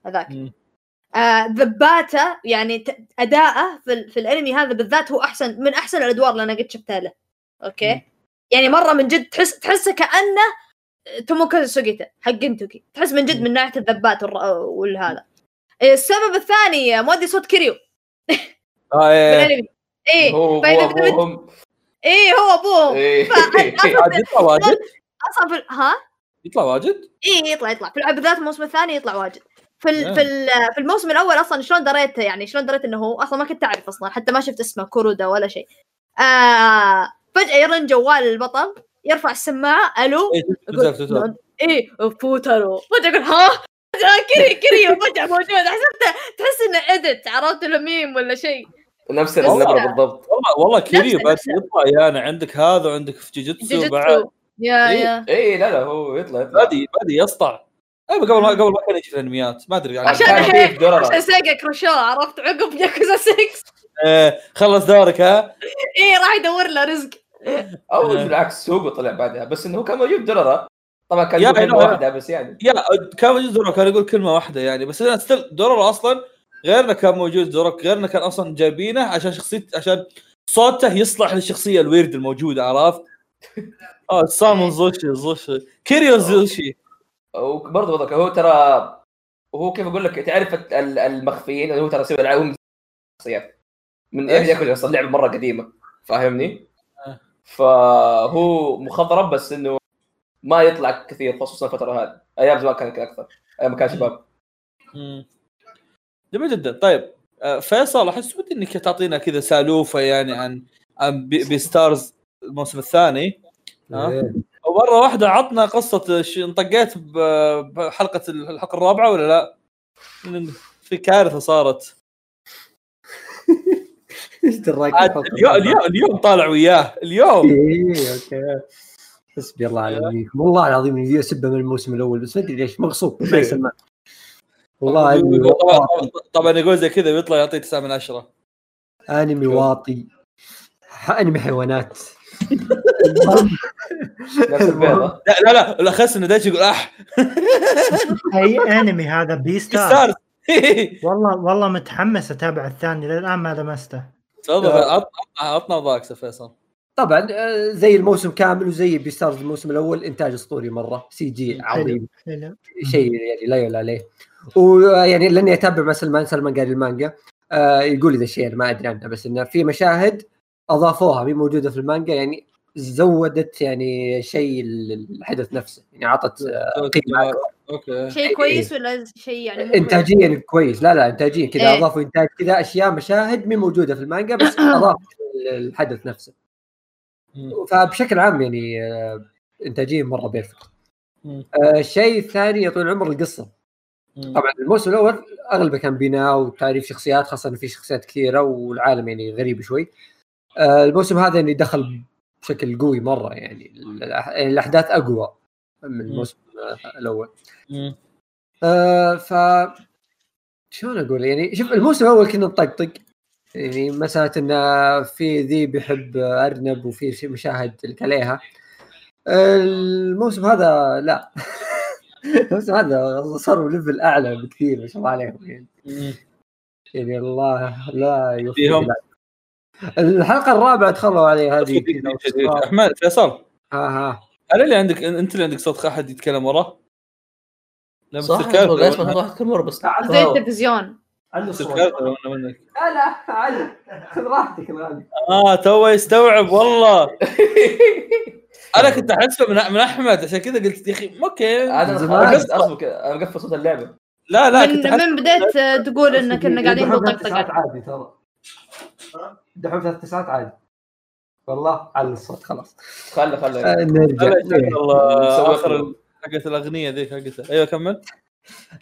هذاك. مم. آه ذباته يعني أداءه في, في الأنمي هذا بالذات هو أحسن من أحسن الأدوار اللي أنا قد شفتها له. أوكي؟ يعني مرة من جد تحس تحسه كأنه توموكازو سوجيتا حق جنتوكي تحس من جد من ناحية الذبات والهذا. السبب الثاني مؤدي صوت كيريو. آه إيه. (laughs) بالأنمي. إيه هو أبوهم. إيه هو أبوهم. إيه. يطلع واجد؟ أصلا في ها؟ يطلع واجد؟ إيه يطلع يطلع. في بالذات الموسم الثاني يطلع واجد. في ال... نعم. في ال... في الموسم الأول أصلا شلون دريت يعني؟ شلون دريت إنه هو أصلا ما كنت أعرف أصلا. حتى ما شفت اسمه كورودا ولا شيء. آه فجأة يرن جوال البطل يرفع السماعة ألو؟ إيه، شفت- إيه فوترو. فجأة يقول ها؟ فجأة كري كري فجأة موجود. حسبته تحس إنه ادت عرفت له ميم ولا شيء. نفس بس- النبره بالضبط. والله والله كيريو بعد نفسه. يطلع يعني عندك هذا وعندك في جوجيتسو بعد. يا إيه. يا اي لا لا هو يطلع يطلع. بادي بادي يسطع. أيوه قبل ما قبل ما كان يجي في الأنميات. ما أدري يعني عشان. عشان سيجا كروشو عرفت؟ عقب ياكوزا 6 إيه، خلص دورك ها؟ إيه راح يدور له رزق. أو إيه. بالعكس سوقه طلع بعدها بس إنه كان موجود دولار طبعا كان يقول كلمه. واحدة بس يعني يا كان موجود دورك كان يقول كلمة واحدة يعني بس أنا ستيل دورر أصلا غير انه كان موجود دورك غير انه كان أصلا جايبينه عشان شخصية عشان صوته يصلح للشخصية الويرد الموجودة عرفت؟ آه سامون زوشي زوشي كيريو زوشي وبرضه برضه هو ترى وهو كيف أقول لك تعرف ال- المخفيين اللي هو ترى يسوي العاب من إيش؟ ياكل أصلا لعبة مرة قديمة فاهمني؟ فهو مخضرم بس إنه ما يطلع كثير خصوصا الفترة هذه أيام زمان كان أكثر أيام ما كان شباب. جميل جدا طيب آه، فيصل أحس ودي إنك تعطينا كذا سالوفة يعني عن عن بي, بي ستارز الموسم الثاني ها؟ إيه. ومرة واحدة عطنا قصة ش- انطقيت ب- بحلقه الحلقة الرابعة ولا لا؟ في كارثة صارت (laughs) اليوم اليوم, اليوم طالع وياه اليوم. إيه أوكي. حسبي الله على والله العظيم إني اسبه من الموسم الأول بس ما أدري ليش. مغصوب مع سلمان والله أنمي طبعا يقول زي كذا ويطلع يعطيه 9 من 10 أنمي واطي. أنمي حيوانات. (laughs) (laughs) لا لا لا الأخس إنه دايتش يقول اح (laughs) أي أنمي هذا؟ بي ستار ستارز والله والله متحمس أتابع الثاني للآن ما لمسته. تفضل عطنا عطنا ضاقس يا فيصل. طبعا آه، زي الموسم كامل وزي بي ستارز الموسم الأول إنتاج أسطوري مرة CG عظيم. شيء يعني لا يعلى عليه. ويعني لأني أتابع مع سلمان سلمان قال المانجا. آه يقول لي ذا الشيء أنا ما أدري عنه بس إنه في مشاهد أضافوها مي موجودة في المانجا يعني زودت يعني شيء الحدث نفسه. يعني اعطت آه، قيمة. أوكي شيء كويس ولا شيء يعني؟ انتاجيا كويس لا لا انتاجيا كذا إيه. اضافوا إنتاج كذا أشياء مشاهد مي موجودة في المانجا بس (coughs) اضافت الحدث نفسه. فبشكل عام يعني آه، انتاجيا مرة بيرفكت مم. آه، الشيء الثاني يا طويل العمر القصة. طبعا الموسم الأول أغلبه كان بناء وتعريف شخصيات خاصة انه في شخصيات كثيرة والعالم يعني غريب شوي آه، الموسم هذا يعني دخل بشكل قوي مرة يعني الأح- الأحداث أقوى من الموسم الأول. آه، ف شلون أقول؟ يعني شوف الموسم الأول كنا نطقطق. يعني مساله انه في ذيب يحب أرنب وفي مشاهد عليها. الموسم هذا لا. (laughs) الموسم هذا صاروا ليفل أعلى بكثير ما شاء الله عليهم. يعني. يعني الله لا يوفق فيهم؟ لا. الحلقة الرابعة دخلوا عليها هذه أحمد فيصل. ها ها. هل اللي عندك أنت اللي عندك صوت احد يتكلم وراه؟ صح اسمع ولا- اسمع واحد كم مرة بس. زي التلفزيون. تصير كارثة ولا منك. لا لا خذ راحتك الغالي آه تو يستوعب والله. (laughs) أنا كنت احسه من, من أحمد عشان كذا قلت يا أخي أوكي. أنا أنا مقفل صوت اللعبة. لا لا من, من بديت آه، تقول إن كنا قاعدين نطقطق. عادي ترى. دحوم ثلاث تسعات عادي. والله على الصوت خلاص. خله خله آه، نرجع. شغل نسوي آخر. حقت الأغنية ذيك حقتها أيوه كمل.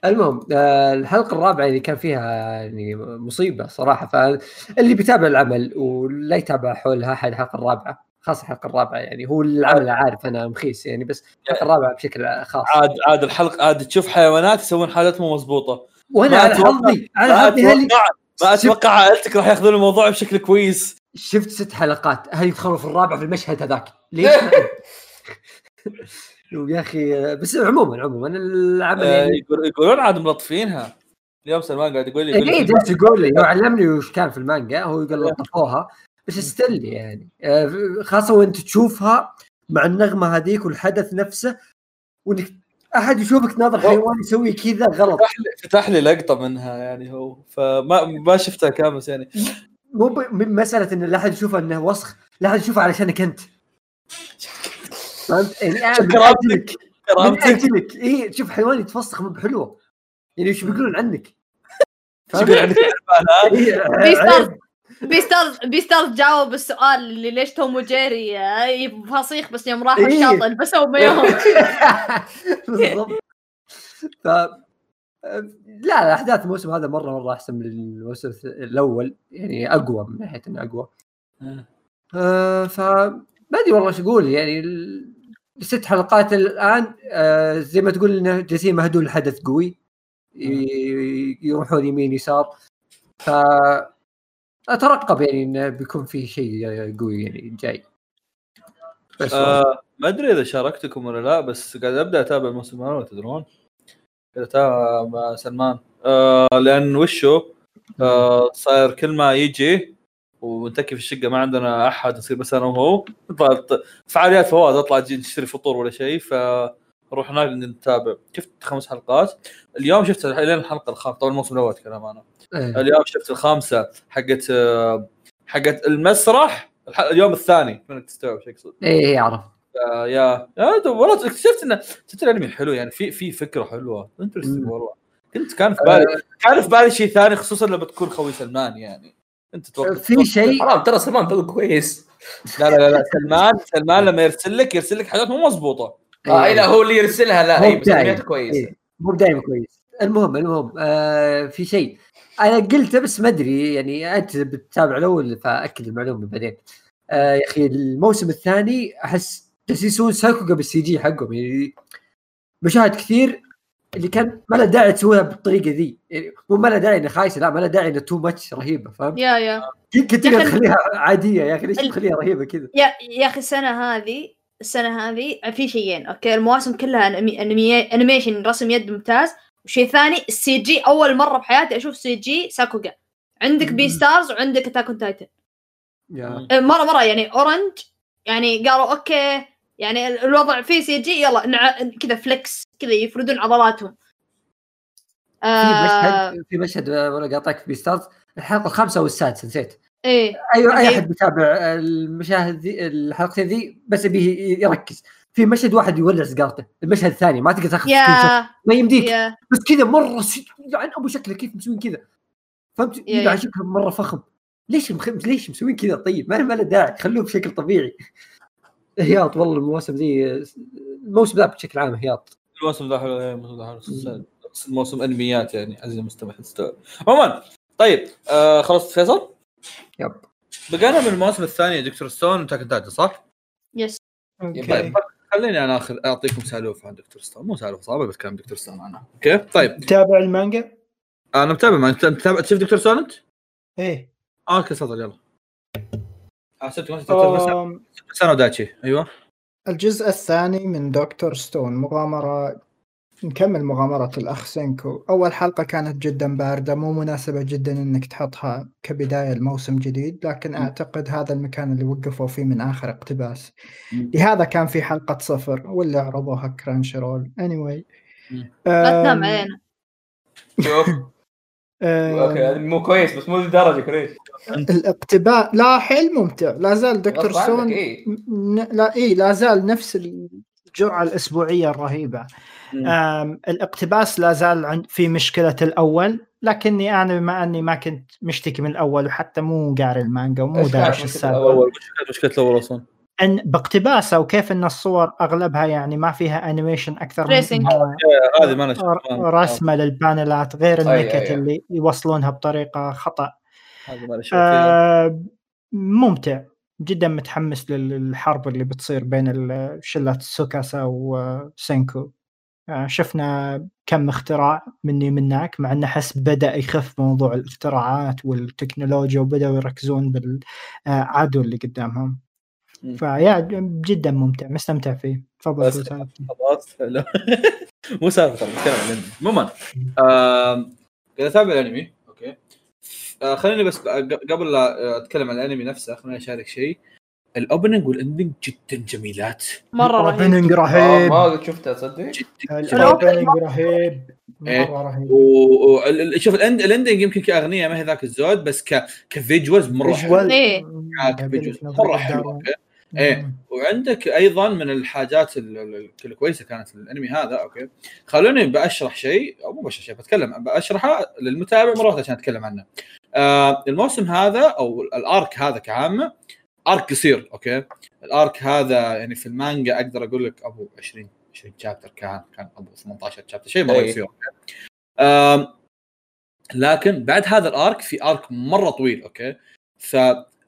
المهم آه، الحلقة الرابعة اللي كان فيها يعني مصيبة صراحة. فاللي بيتابع العمل ولا يتابع حولها حد الحلقة الرابعة خاصة الحلقة الرابعة يعني هو العمل عارف أنا مخيس يعني بس الحلقة الرابعة بشكل خاص. عاد عاد الحلقة عاد تشوف حيوانات يسوون حالات مو مضبوطة. وأنا ما على أتوقع- حظي على حظي ما أتوقع عائلتك راح ياخذون الموضوع بشكل كويس. شفت ست حلقات هل يدخلوا في الرابعه في المشهد هذاك؟ ليش. (laughs) (laughs) يا أخي بس عموما عموما العمل آه، يعني يقول- يقولون عاد ملطفينها. اليوم سلمان قاعد يقول لي يقول لي جالس يقول لي علمني وش كان في المانجا هو يقول لطفوها بس ستيل يعني. آه، خاصة وأنت تشوفها مع النغمة هذيك والحدث نفسه وإنك أحد يشوفك ناظر حيوان يسوي كذا غلط. فتح لي لقطة منها يعني هو فما ما شفتها كامل يعني. مو من مسألة إن لا أحد يشوفه انه وسخ لا أحد يشوفه علشانك أنت فهمت؟ يعني كرامتك. كرامتك اي تشوف حيوان يتفسخ مو بحلوة يعني وش بيقولون عنك؟ (laughs) إيه، بيستارز عيب. بيستارز بيستارز جاوب السؤال اللي ليش توم وجيري آه، فصيخ بس يوم راحوا إيه. الشاطئ لبسوا مايوهم (laughs) بالضبط لا الأحداث الموسم هذا مرة مرة أحسن من الموسم الأول. يعني أقوى من ناحية إنه أقوى. آه. ف ما أدري والله إيش أقول. يعني ال- ست حلقات الآن آه زي ما تقول إنه جالسين مهدون الحدث قوي. ي- يروحون يمين يسار. ف أترقب يعني إنه بيكون في شيء قوي يعني جاي. بس آه ما أدري إذا شاركتكم ولا لا بس قاعد أبدأ أتابع الموسم الأول تدرون. مع سلمان. آه لأن وشو؟ آه صاير كل ما يجي ونتكي في الشقة ما عندنا أحد نصير بس أنا وهو. فعاليات فواز أطلع أجي نشتري فطور ولا شيء فنروح هناك نتابع. شفت خمس حلقات؟ اليوم شفت لين الحلقة الخامسة. طبعا الموسم الأول أتكلم أنا. إيه. اليوم شفت الخامسة حقت آه، حقت المسرح. اليوم الثاني انك تستوعب إيش اقصد إيه أعرف. آه، يا يا والله اكتشفت انه شفت الأنمي حلو يعني في في فكرة حلوة. interesting. والله. كنت كان في بالي كان في بالي شيء ثاني خصوصا لما تكون خوي سلمان يعني. أنت توقف في شيء حرام ترى سلمان تو كويس. لا لا لا, لا سلمان سلمان لما يرسل لك يرسل لك حاجات مو مضبوطة. آه اي لا هو اللي يرسلها لا اي بس بداية. انمياته كويس. إيه. مو دائما كويس. المهم المهم آه في شيء. أنا قلته بس ما أدري يعني أنت بتتابع الأول فأكد المعلومة بعدين. آه يا أخي الموسم الثاني أحس جالسين يسوون sakuga بال CG حقهم يعني مشاهد كثير اللي كان ما له داعي تسويها بالطريقة ذي يعني مو ما له داعي إنه خايسه لا ما له داعي إنه too much رهيبة فهمت؟ يا يا كنت تقدر تخليها عادية يا أخي ليش تخليها رهيبة كذا؟ يا يا أخي السنة هذه السنة هذه في شيئين okay المواسم كلها. أنمي... animation رسم يد ممتاز وشيء ثاني ال CG أول مرة بحياتي أشوف CG sakuga عندك Beastars وعندك Attack on Titan مرة مرة يعني Orange يعني قالوا okay يعني ال- الوضع فيه CG يلا نع... كذا flex كذا يفردون عضلاتهم. في آه مشهد في مشهد آه، ولا قاطعك Beastars الحلقة الخامسة أو السادسه نسيت. إيه. أيوه أي okay. أحد بيتابع المشاهد ذي الحلقتين ذي بس يبيه يركز. في مشهد واحد يولع سيجارته المشهد الثاني ما تقدر تاخذ ما يمديك. yeah. بس كذا مرة س... يعني أبو شكله كيف مسوين كذا. فهمت؟ يا- يلعب يا. شكله مرة فخم. ليش مخ... ليش مسوين كذا؟ طيب ما له داعي خلوه بشكل طبيعي. هياط والله المواسم ذي الموسم ذا بشكل عام هياط. الموسم ذا حلو إيه، الموسم ذا حلو. موسم أنميات يعني عزيزي المستمع تستوعب عموما طيب آه خلصت فيصل؟ yep. بقينا من المواسم الثانية Dr. Stone وتاكن صح؟ yes. okay. خليني أنا آخذ أعطيكم سالوف عن Dr. Stone. مو سالوف صعبه بس كلام Dr. Stone أنا okay طيب. تتابع المانجا؟ أنا متابع ما أنت متابع تشوف Dr. Stone أنت؟ إيه. آه، okay تفضل يلا. أنا وداتشي أيوه الجزء الثاني من Dr. Stone مغامرة نكمل مغامرة الأخ سينكو أول حلقة كانت جدا باردة مو مناسبة جدا أنك تحطها كبداية الموسم جديد لكن أعتقد هذا المكان اللي وقفوا فيه من آخر اقتباس. لهذا كان في حلقة صفر واللي عرضوها Crunchyroll anyway. لا تنام علينا okay هذا مو كويس بس مو للدرجه كويس. الاقتباس لا حيل ممتع. لا زال Dr. Stone إيه. لا اي لا زال نفس الجرعة الأسبوعية الرهيبة. الاقتباس لا زال في مشكلة الأول لكني أنا بما أني ما كنت مشتكي من الأول وحتى مو قاري المانجا ومو مشكلة السالفة. مشكلة الأول أصلا؟ أن باقتباسه وكيف إن الصور أغلبها يعني ما فيها animation أكثر من. إنها هذه ما رسمة للبانلات غير أي- أي- النكت أي. اللي يوصلونها بطريقة خطأ. آه، ممتع جدا متحمس للحرب اللي بتصير بين ال- شلة سوكاسا وسينكو آه، شفنا كم اختراع مني منك مع انه حس بدأ يخف موضوع الاختراعات والتكنولوجيا وبدأوا يركزون بالعدو اللي قدامهم فيا جدا ممتع مستمتع فيه. تفضل. خلاص لا. (laughs) مو سالفة ترى نتكلم عن الأنمي. عموما آم، قاعد أتابع الأنمي okay. آه، خليني بس ق- قبل لا أتكلم عن الأنمي نفسه خليني أشارك شيء. ال opening وال ending جدا جميلات. مرة رهيب. ال opening آه رهيب. ما قد شفتها تصدق؟ جدا ال opening رهيب. إيه. مرة رهيب. و... و... ال- شوف ال end ال ending يمكن كأغنية ما هي ذاك الزود بس ك ك visuals مرة حلو visual. إيه. آه، مرة حلو okay إيه. وعندك أيضا من الحاجات ال- ال- الكويسه كانت في الأنمي هذا okay. خلوني بأشرح شيء أو مو بشرح شيء بتكلم بشرحه للمتابع واحدة عشان أتكلم عنه. آه الموسم هذا أو ال arc هذا كعامه arc قصير okay. ال arc هذا يعني في المانجا أقدر أقول لك أبو 20 20 chapter كان كان أبو 18 شابتر شيء مرة. قصير آم، لكن بعد هذا ال arc في arc مرة طويل okay.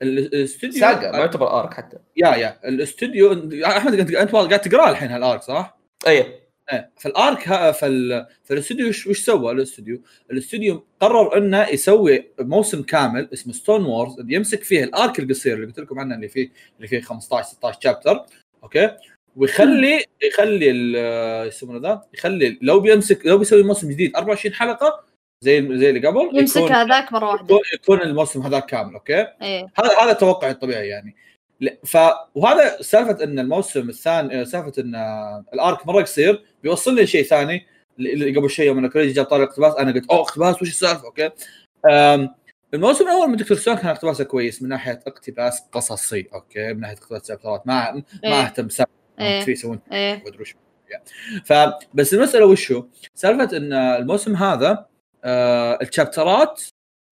فالاستوديو saga ما يعتبر arc حتى. yeah yeah. الاستوديو أحمد انت انت قاعد تقرا الحين هال arc صح؟ أي. إيه. فال arc ها فال... فالاستوديو وش, وش سوى الاستوديو؟ الاستوديو قرر إنه يسوي موسم كامل اسمه Stone Wars يمسك فيه ال arc القصير اللي قلت لكم عنه اللي فيه اللي فيه 15 16 chapter okay؟ ويخلي يخلي يسمونه ذا؟ يخلي لو بيمسك لو بيسوي موسم جديد 24 حلقة زي زي اللي قبل يمسك يكون- هذاك مرة واحدة. يكون, يكون الموسم هذاك كامل okay؟ إيه. هذا هذا التوقع الطبيعي يعني. ف وهذا سالفة إن الموسم الثاني سالفة إن ال arc مرة قصير بيوصل لي شيء ثاني اللي قبل شيء يوم أنا كوريجي جاب طاري الاقتباس أنا قلت أوه اقتباس وش السالفة؟ okay؟ الموسم الأول من Dr. Stone كان اقتباسه كويس من ناحية اقتباس قصصي okay؟ من ناحية اقتباس chapterات ما ما إيه. أهتم سالفه إيه. في يسوون؟ إيه. ما أدري وش. فبس المسألة وشو؟ سالفة إن الموسم هذا آه ال chapterات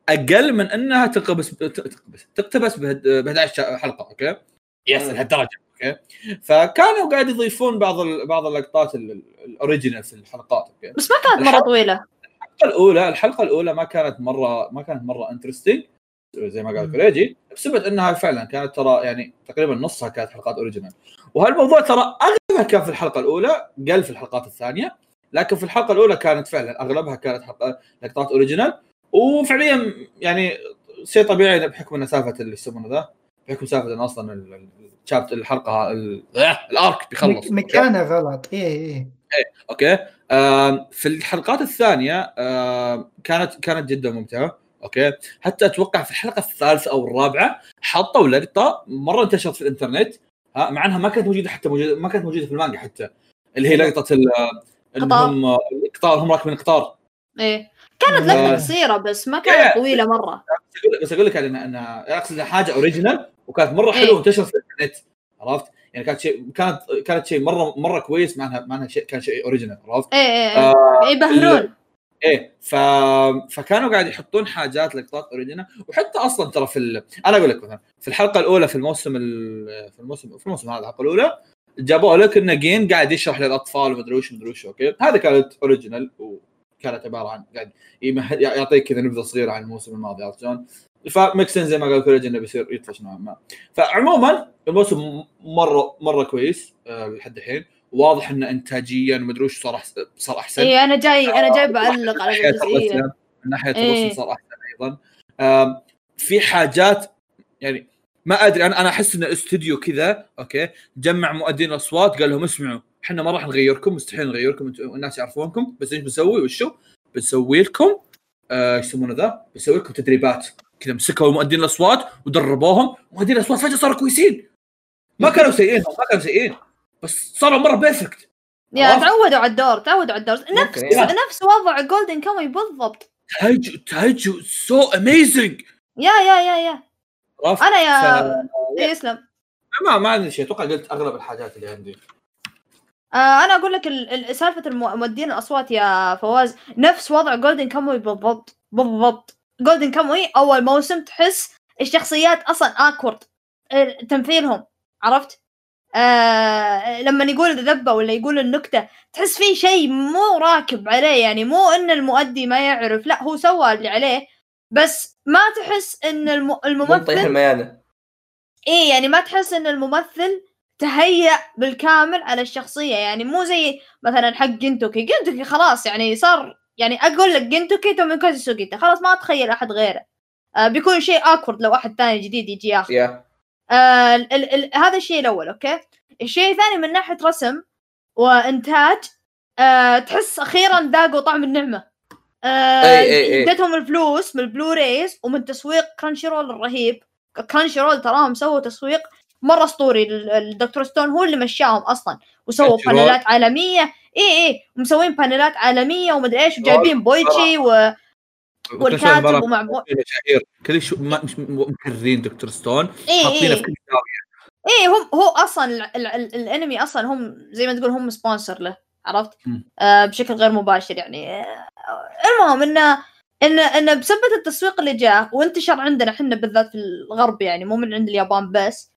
أقل من أنها تقتبس تقتبس تقتبس ب 11 حلقة okay؟ yes مم. لهالدرجه okay؟ فكانوا قاعد يضيفون بعض ال- بعض اللقطات ال- ال- ال original في الحلقات okay؟ بس ما كانت مرة طويلة الحلقة الاولى الحلقة الأولى ما كانت مره ما كانت مرة interesting زي ما قال كوريجي بسبب إنها فعلا كانت ترى يعني تقريبا نصها كانت حلقات original وهالموضوع ترى أغلبها كان في الحلقة الأولى قل في الحلقات الثانية لكن في الحلقة الأولى كانت فعلا أغلبها كانت حلقة لقطات original. وفعليا يعني شيء طبيعي بحكم ان سالفة اللي يسمونه ذا بحكم سالفة ان أصلا ال chapt الحلقة ال- آه، ال arc بيخلص. مكانه غلط. إيه إيه okay. آم، في الحلقات الثانية آم، كانت كانت جدا ممتعة. okay. حتى أتوقع في الحلقة الثالثة أو الرابعة حطوا لقطة مرة انتشرت في الإنترنت ها مع إنها ما كانت موجودة حتى موجودة ما كانت موجودة في المانجا حتى اللي هي لقطة. إنهم القطار هم راكبين القطار إيه كانت آه. لقطه قصيرة بس ما إيه. كانت طويلة مرة بس أقول لك يعني انها انها أقصد حاجة original وكانت مرة إيه. حلوة وانتشرت في الإنترنت عرفت؟ يعني كانت شيء كانت كانت شيء مره مرة كويس مع انها مع إنها شيء كان شيء original عرفت؟ إيه إيه آه، إيه يبهرون إيه ف... فكانوا قاعد يحطون حاجات لقطات original وحتى أصلا ترى في ال... أنا أقول لك مثلا في الحلقة الأولى في الموسم ال... في الموسم في الموسم هذا الحلقة الأولى جابوا لك ان جين قاعد يشرح للأطفال ومدري وش مدري وش أوكي هذه كانت original وكانت عبارة عن قاعد. يعطيك كذا نبذة صغيرة عن الموسم الماضي عرفت شلون؟ فمي makes sense زي ما قال كوريج إنه بيصير يطفش نوعا ما فعموما الموسم مرة مرة كويس آه، لحد الحين واضح إنه إنتاجيا ومدري وش صار صار أحسن إيه أنا جاي أنا جاي بعلق على الجزئية من ناحية إيه. الرسم صار أحسن أيضا في حاجات يعني ما أدري أنا أنا أحس إن الاستوديو كذا أوكي جمع مؤدين الاصوات قال لهم اسمعوا إحنا ما راح نغيركم مستحيل نغيركم أنتم الناس يعرفونكم بس إيش بنسوي وشو؟ بنسوي لكم آه، إيش يسمونه ذا؟ بنسوي لكم تدريبات كذا مسكوا مؤدين الأصوات ودربوهم مؤدين الأصوات فجأة صاروا كويسين ما كانوا سيئين ما كانوا سيئين بس صاروا مرة بيرفكت يا؟ تعودوا على الدور تعودوا على الدور نفس. نفس وضع جولدن كاموي بالضبط تايجو تايجو سو اميزنج يا يا يا يا؟ أنا يا ف- إيه، يسلم. ما ما عندي شيء أتوقع قلت أغلب الحاجات اللي عندي. آه أنا أقول لك ال- ال- سالفة الم- مؤدين الأصوات يا فواز. نفس وضع جولدن كاموي بالضبط بالضبط. جولدن كاموي أول موسم تحس الشخصيات أصلا awkward تمثيلهم عرفت؟ آه لما يقول ذبه ولا يقول النكتة تحس في شيء مو راكب عليه يعني مو إن المؤدي ما يعرف لا هو سوى اللي عليه. بس ما تحس إن الم- مو طيح الممثل الميانة. إيه يعني ما تحس إن الممثل تهيأ بالكامل على الشخصية. يعني مو زي مثلا حق جنتوكي. جنتوكي خلاص يعني صار يعني أقول لك جنتوكي توميكازي سوجيتا خلاص ما اتخيل أحد غيره. آه بيكون شيء awkward لو أحد ثاني جديد يجي ياخذ. yeah. آه ال ال ال هذا الشيء الأول أوكي؟ الشيء الثاني من ناحية رسم وإنتاج آه تحس أخيرا ذاقوا طعم النعمة. آه أي- أي- أي. ادتهم الفلوس من ال Blu-rays ومن تسويق كرانشي رول الرهيب. كرانشي رول تراهم سووا تسويق مرة أسطوري. ال- الدكتور ستون هو اللي مشاهم أصلا. وسووا. panel ات عالمية. اي اي مسوين panel ات عالمية ومدري إيش وجايبين بويتشي و... والكاتب ومع. مشاهير كل شو ما مش مكررين دكتور ستون. اي حاطينه في اي كل زاويه إيه هم هو أصلا ال ال ال الأنمي أصلا هم زي ما تقول هم سبونسر له. عرفت؟ آه بشكل غير مباشر يعني. آه المهم انه ان إن بسبب التسويق اللي جاء وانتشر عندنا إحنا بالذات في الغرب يعني مو من عند اليابان بس.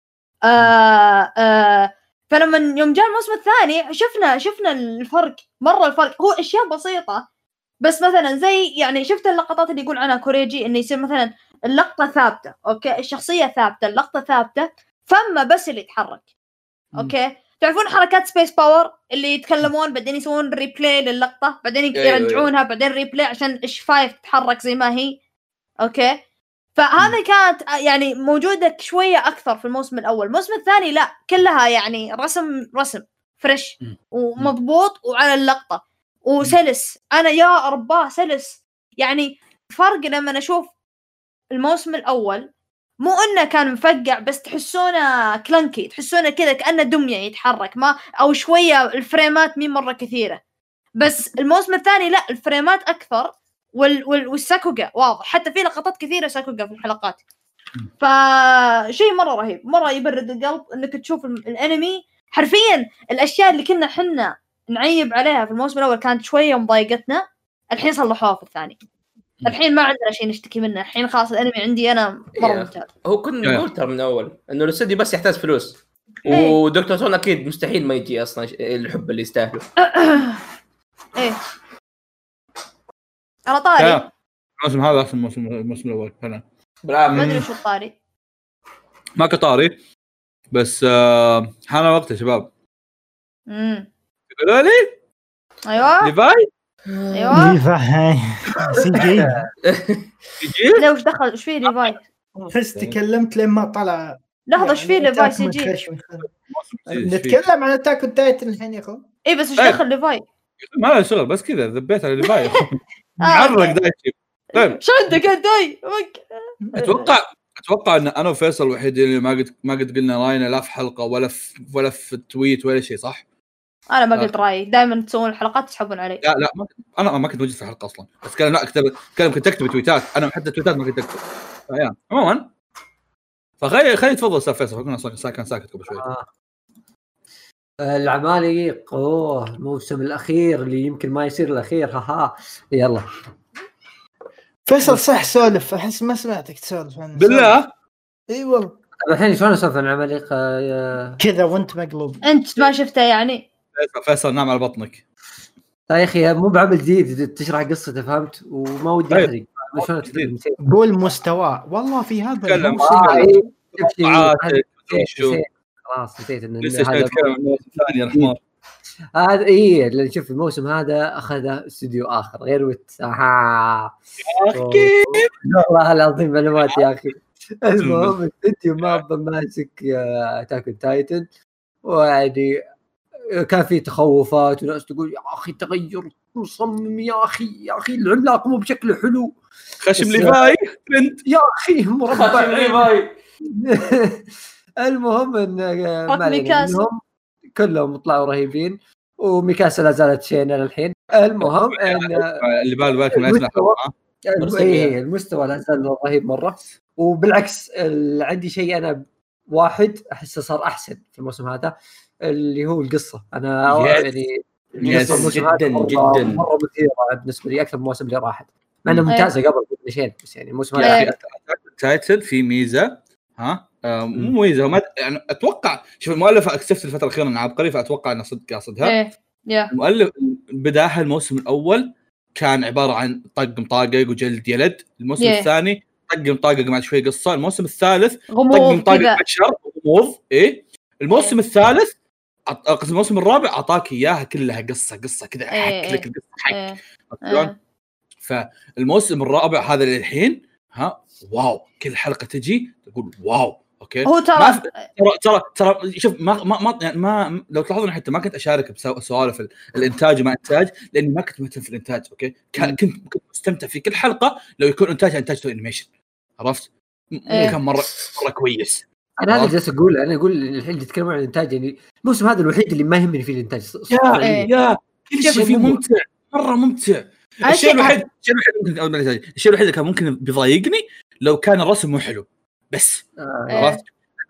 آه آه فلما يوم جاء الموسم الثاني شفنا شفنا الفرق مرة الفرق. هو أشياء بسيطة بس مثلا زي يعني شفت اللقطات اللي يقول عنها كوريجي إنه يصير مثلا اللقطة ثابتة أوكي؟ الشخصية ثابتة اللقطة ثابتة فما بس اللي يتحرك. أوكي؟ تعرفون حركات سبيس باور اللي يتكلمون بعدين يسوون replay للقطة بعدين أيوة، يرجعونها بعدين replay عشان الشفايف تتحرك زي ما هي. أوكي؟ فهذا كانت يعني موجودة شوية أكثر في الموسم الأول. الموسم الثاني لا كلها يعني رسم رسم fresh. ومضبوط وعلى اللقطة. وسلس. أنا يا رباه سلس. يعني فرق لما أشوف الموسم الأول مو إنه كان مفقع بس تحسونه كلنكي تحسونه كذا كأنه دمية يتحرك ما أو شوية الفريمات مين مرة كثيرة. بس الموسم الثاني لا الفريمات أكثر وال وال والساكوغا واضح. حتى في لقطات كثيرة ساكوغا في الحلقات. فشيء مرة رهيب مرة يبرد القلب إنك تشوف الأنمي. حرفيا الأشياء اللي كنا حنا نعيب عليها في الموسم الأول كانت شوية مضايقتنا الحين صلحوها في الثاني الحين ما عندنا شيء نشتكي منه. الحين خلاص الانمي عندي أنا مرة إيه. ممتاز. هو كنا إيه. نقول ترى من أول إنه الاستوديو بس يحتاج فلوس. إيه. ودكتور تون أكيد مستحيل ما يجي أصلا الحب اللي يستاهله. (coughs) إيه. على طاري. الموسم هذا احسن موسم الموسم الأول فعلا. ما أدري شو الطاري ما كطاري بس آه حان وقت يا شباب. امم لي؟ أيوه. ليفاي؟ أيوه. ليفاي CG لا وش دخل؟ إيش فيه ليفاي بس تكلمت لين ما طلع. لحظة إيش فيه ليفاي CG نتكلم عن أتاك التايتن الحين يا اخو اي بس إيش. دخل ليفاي ما له شغل بس كذا ذبيت على ليفاي معرق. دايتشي طيب. شو عندك انت أتوقع أتوقع إن أنا وفيصل الوحيدين اللي ما قد ما قد قلنا راينا لا في حلقة ولا في ولا في تويت ولا شيء صح؟ أنا ما قلت رأيي. دائما تسوون الحلقات تسحبون علي. لا لا ما كنت أنا ما كنت موجود في الحلقة أصلا. بس كلام لا كتب كلام كنت اكتب تويتات. أنا حتى تويتات ما كنت أكتب. عموما فخلي خلي تفضل أستاذ فيصل. كان ساكت قبل شوي. آه. العمالقه أوه الموسم الأخير اللي يمكن ما يصير الأخير. ها ها. يلا. فيصل صح سولف. أحس ما سمعتك تسولف عنه بالله؟ إي والله. طب الحين شلون أسولف عن العمالقه كذا وأنت مقلوب. أنت ما شفته يعني؟ فيصل, فيصل نام على بطنك. لا يا أخي مو بعمل جديد تشرح قصته فهمت؟ وما ودي طيب. أحرق. قول مستواه. والله في هذا تكلم. الموسم آه، إيه. خلاص نسيت إن لسه نتكلم الموسم الثاني يا رحمن. هذا اي لأن شوف الموسم هذا اخذ استوديو آخر غير ويت. أها والله العظيم معلومات يا أخي. المهم (laughs) الاستوديو ما ماسك اتاك تايتن ويعني كان في تخوفات وناس تقول يا أخي تغير مصمم يا أخي يا أخي العملاق مو بشكله حلو. خشم ليفاي؟ ترند يا أخي مربع. خاتم ليفاي. (laughs) المهم إن. المهم كلهم طلعوا رهيبين وميكاسا لا زالت شينة للحين. المهم (laughs) إن اللي بال بالك اي. المستوى لا زال رهيب مرة. وبالعكس ال- عندي شيء أنا واحد أحسه صار أحسن في الموسم هذا. اللي هو القصة. أنا. يعني هذا جداً- مرة- جداً. مرة مثيرة بالنسبة لي أكثر من الموسم اللي راحت. مع إنها إيه. ممتازة قبل قبل شيء بس يعني الموسم إيه. هذا تايتل في ميزة ها؟ آه، مو ميزة هو ما يعني أتوقع شوف المؤلف اكتشفت الفترة الأخيرة انه عبقري فأتوقع إنه صدق قاصدها يا المؤلف بداها الموسم الأول كان عبارة عن طق مطاقق وجلد يلد. الموسم Yeah. الثاني طق مطاقق مع شوي قصة. الموسم الثالث طق غموض مطاقق بشر غموض إيه؟ الموسم الثالث عط- قصدي الموسم الرابع أعطاك إياها كلها قصة قصة كذا حك لك القصة حك شلون؟ فالموسم الرابع هذا للحين ها wow كل حلقة تجي تقول wow أوكي؟ هو ما ترى في- ترى ترى ترى شوف ما ما, ما يعني ما لو تلاحظون حتى ما كنت أشارك بسوالف ال- الإنتاج وما إنتاج لأني ما كنت مهتم في الإنتاج أوكي؟ كان- كنت كنت مستمتع في كل حلقة لو يكون انتاجها إنتاج Toei Animation عرفت؟ مو إيه. كان مرة مرة كويس. أنا هذا. اللي جالس أقول أنا أقول الحين تتكلمون عن الإنتاج يعني الموسم هذا الوحيد اللي ما يهمني فيه الإنتاج yeah. إيه. yeah كل شيء فيه. ممتع مرة ممتع الشيء شيء- الوحيد الشيء الوحيد ممكن. الشيء الوحيد اللي كان ممكن بيضايقني لو كان الرسم مو حلو بس آه. إيه. عرفت؟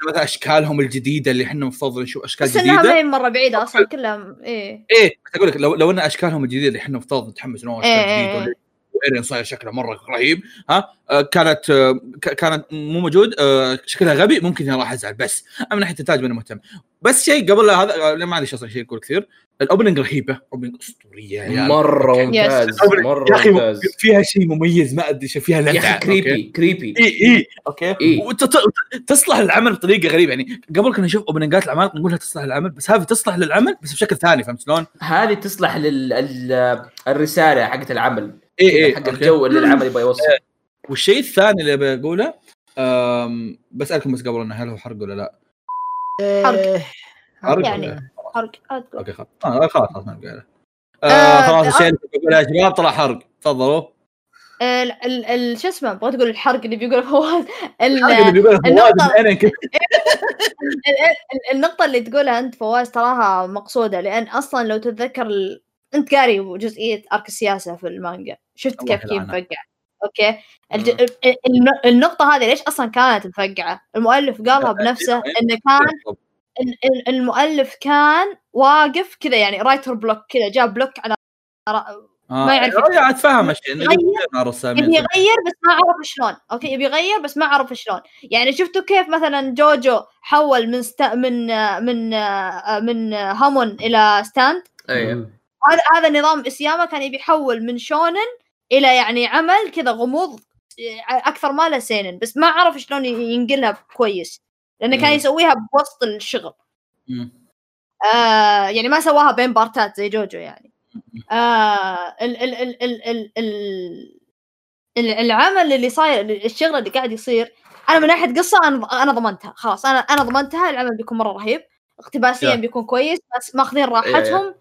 مثلا أشكالهم الجديدة اللي إحنا المفروض نشوف أشكال بس إنها ما جديده هي مرة بعيدة أصلا كلها إيه إيه كنت أقول لك لو لو إن أشكالهم الجديدة اللي إحنا المفترض نتحمس نوع أشكال إيه، جديدة وإيرين صاير شكله مرة رهيب ها آه، كانت آه، كانت مو موجود آه، شكلها غبي ممكن راح أزعل بس اما من ناحية الانتاج ماني مهتم بس شيء قبل هذا ما عندي أصلا شيء أقول كثير ال opening رهيبة opening أسطورية يا عيال. مره. ممتاز يا مرة أخي ممتاز فيها شيء مميز ما أدري شو فيها يا أخي creepy creepy إي إي أوكي إيه. وتصلح للعمل بطريقة غريبة يعني قبل كنا نشوف opening ات الأعمال نقولها تصلح للعمل بس هذه تصلح للعمل بس بشكل ثاني فهمت شلون؟ هذه تصلح للرساله حقت العمل اي اي حق أوكي. الجو اللي العمل يبغى يوصل والشيء الثاني اللي بقوله أم، بسألكم بس قبل إنه هل هو حرق ولا لا؟ إيه، حرق يعني. حرق تقول. أوكي خلاص آه، خلاص خلاص ما بقى. آه، آه خلاص. الشيء اللي بقوله يا شباب طلع حرق تفضلوا ال ال ال شو اسمه بغيت أقول الحرق اللي بيقول فواز ال- الحرق اللي بيقوله فواز النقطة- (laughs) النقطة اللي تقولها أنت فواز تراها مقصودة لأن أصلا لو تتذكر ال... أنت قاري جزئية arc السياسة في المانجا شفت كيف كيف. مفقع. أوكي. الج... ال- ال- النقطة هذه ليش أصلا كانت مفقعة؟ المؤلف قالها بنفسه إنه كان ال- ال- المؤلف كان واقف كذا يعني writer block كذا جاب block على آه، ما يعرف آه، اتفهم الشيء الرسامين يبي يغير بس ما عرف شلون. okay يبي يغير بس ما عرف شلون. يعني شفتوا كيف مثلا جوجو حول من ست... من من من هامون إلى Stand؟ أيوه. هذا هذا نظام ايساياما كان يبي يحول من shonen إلى يعني عمل كذا غموض أكثر ما له seinen بس ما عرف شلون ينقلها كويس لأنه كان. يسويها بوسط الشغل. آه يعني ما سواها بين بارتات زي جوجو يعني آه ال ال ال ال ال ال ال- العمل اللي صاير الشغل اللي قاعد يصير أنا من ناحية قصة أنا أنا ضمنتها خلاص أنا أنا ضمنتها العمل بيكون مرة رهيب اقتباسيا. بيكون كويس بس ماخذين راحتهم.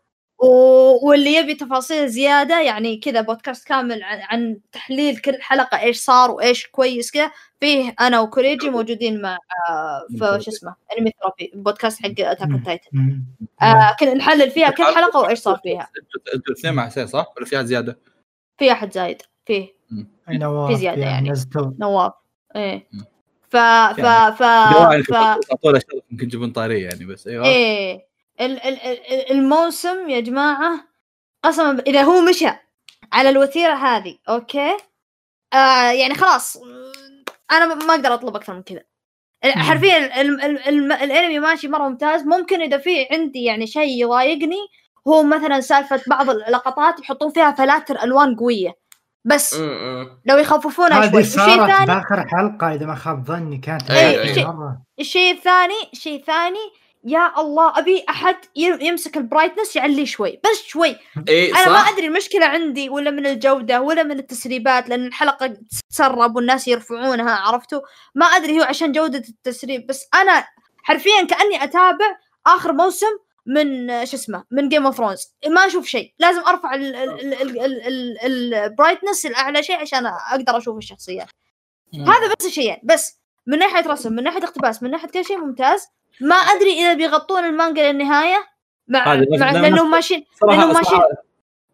واللي يبي تفاصيل زيادة يعني كذا بودكاست كامل عن, عن تحليل كل حلقة إيش صار وإيش كويس كذا فيه أنا وكوريجي موجودين مع آه في شو اسمه Anime Therapy بودكاست حق Attack on Titan كنا نحلل فيها كل حلقة وإيش صار فيها أنتوا الاثنين مع حسين صح؟ ولا في أحد زيادة؟ في أحد زايد فيه نواف في زيادة يعني. نزلوا. نواف إيه. ف ف يعني ف ف يمكن تجيبون طاريه يعني بس أيوه إيه ال- الموسم يا جماعة قسما إذا هو مشى على الوتيره هذه okay؟ آه يعني خلاص أنا ما أقدر أطلب أكثر من كذا. حرفيا ال- ال- ال- الأنمي ماشي مرة ممتاز. ممكن إذا في عندي يعني شيء يضايقني هو مثلا سالفة بعض اللقطات يحطون فيها فلاتر ألوان قوية. بس. لو يخففونها شوي. صارت الثاني بآخر حلقة إذا ما خاب ظني كانت إيه،. الشيء الثاني الشيء الثاني يا الله أبي أحد يمسك ال brightness يعليه شوي بس شوي. إي أنا ما صح. أدري المشكلة عندي ولا من الجودة ولا من التسريبات لأن الحلقة تتسرب والناس يرفعونها عرفتوا؟ ما أدري هو عشان جودة التسريب بس أنا حرفيا كأني أتابع آخر موسم من شو اسمه من Game of Thrones ما أشوف شيء لازم أرفع ال brightness الأعلى شيء عشان أقدر أشوف الشخصيات. هذا بس الشيئين بس من ناحية رسم من ناحية اقتباس من ناحية كل شيء ممتاز. ما أدري إذا بيغطون المانجا للنهاية. مع, مع لأنهم ماشيين لأنهم ماشيين-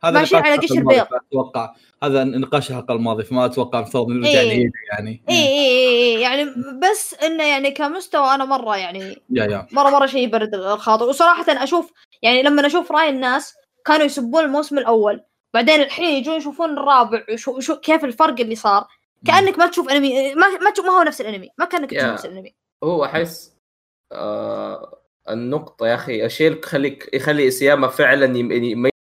هذا ماشيين على قشر بيض. أتوقع هذا نقاش الحلقة الماضية فما أتوقع المفترض نرجع إيه. يعني. اي اي اي إي، يعني بس إنه يعني كمستوى أنا مرة يعني يا يا. مرة مرة شيء يبرد الخاطر وصراحة أشوف يعني لما أشوف رأي الناس كانوا يسبون الموسم الأول. بعدين الحين يجون يشوفون الرابع وشو شو كيف الفرق اللي صار. كأنك ما تشوف انمي ما ما تشوف ما هو نفس الانمي ما كأنك تشوف. نفس الانمي هو أحس آه النقطة يا أخي الشيء اللي يخليك يخلي اسياما فعلا يم- يميز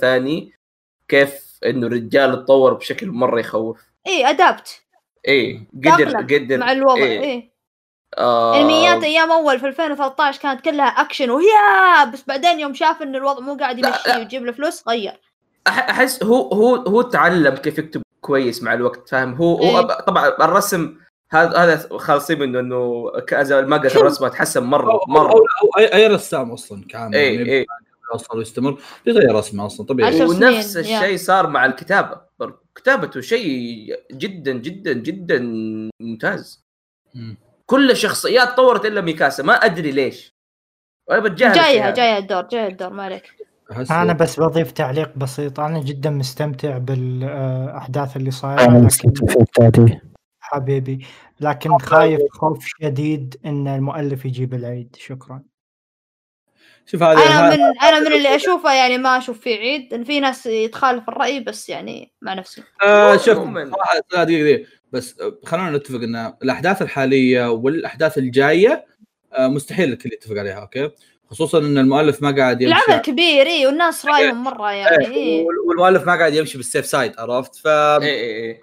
ثاني كيف إنه الرجال اتطور بشكل مرة يخوف. اي ادابت إيه قدر قدر مع الوضع إيه. اي آه. انميات أيام أول في 2013 كانت كلها اكشن ويا بس بعدين يوم شاف إن الوضع مو قاعد يمشي. ويجيب له فلوس غير. أحس هو هو هو تعلم كيف يكتب كويس مع الوقت فاهم هو هو إيه. طبعا الرسم هذا هذا خالصين منه إنه كذا المقهى الرسمه تحسن مرة أو, مرة أو, أو أي, أي رسام أصلا كامل اي يعني اي يوصل ويستمر بيغير رسمه أصلا طبيعي ونفس الشيء صار مع الكتابة برضو. كتابته شيء جدا جدا جدا ممتاز مم. كل الشخصيات طورت إلا ميكاسا ما أدري ليش وأنا بتجاهل الشيء جاية هذا. جاية الدور جاية الدور ما عليك أنا بس بضيف تعليق بسيط. أنا جدا مستمتع بالأحداث اللي صايرة أنا مستمتع حبيبي لكن خايف خوف شديد إن المؤلف يجيب العيد. شكرا. شوف هذا أنا من أنا من اللي أشوفه يعني ما أشوف فيه عيد. إن في ناس يتخالف الرأي بس يعني مع نفسي. آه شوف. صراحة لا دقيقة دقيقة. بس آه، خلينا نتفق إن الأحداث الحالية والأحداث الجاية آه مستحيل الكل يتفق عليها أوكي؟ خصوصا إن المؤلف ما قاعد يمشي العمل كبير اي والناس رايهم مرة يعني إيه، إيه. وال- والمؤلف ما قاعد يمشي بال safe side عرفت ف اي اي اي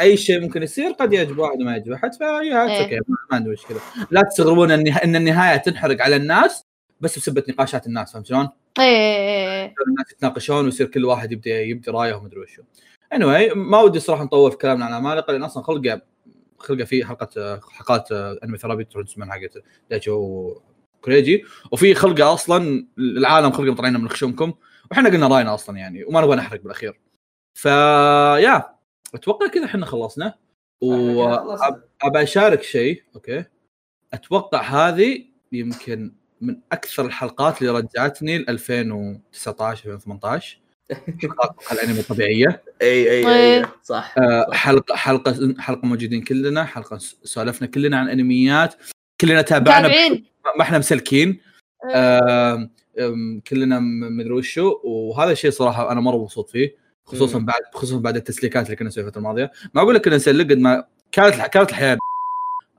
أي شيء ممكن يصير قد يعجب واحد وما يعجب احد ف yeah إيه. okay ما عندي مشكلة لا تستغربون إن إن النهاية تنحرق على الناس بس بسبة نقاشات الناس فهمت شلون؟ إيه، إيه. إيه. الناس يتناقشون ويصير كل واحد يبدأ يبدي رأيه ومدري وشو. anyway ما ودي صراحة نطول في كلامنا عن العمالقه لأن أصلا خلقة خلقة في حلقة حلقات Anime Therapy تروح تسمعها حقت دايتشو كريجي. وفي خلقة أصلا العالم خلقة مطلعينها من خشومكم وإحنا قلنا راينا أصلا يعني وما نبغى نحرق بالأخير. فيا أتوقع كذا إحنا خلصنا. وابى أشارك شيء أوكي. أتوقع هذه يمكن من أكثر الحلقات اللي رجعتني ل 2019 2018 حلقات الأنمي الطبيعية؟ أي أي إيه. أي صح آه، حلقة حلقة حلقة موجودين كلنا حلقة سولفنا كلنا عن أنميات. كلنا تابعنا متابعين ما إحنا مسلكين. آم، كلنا مدري وشو وهذا الشيء صراحة أنا مرة مبسوط فيه خصوصا مم. بعد خصوصا بعد التسليكات اللي كنا نسويها الفترة الماضية. ما أقول لك كنا نسلك قد ما كانت الح- كانت الحياة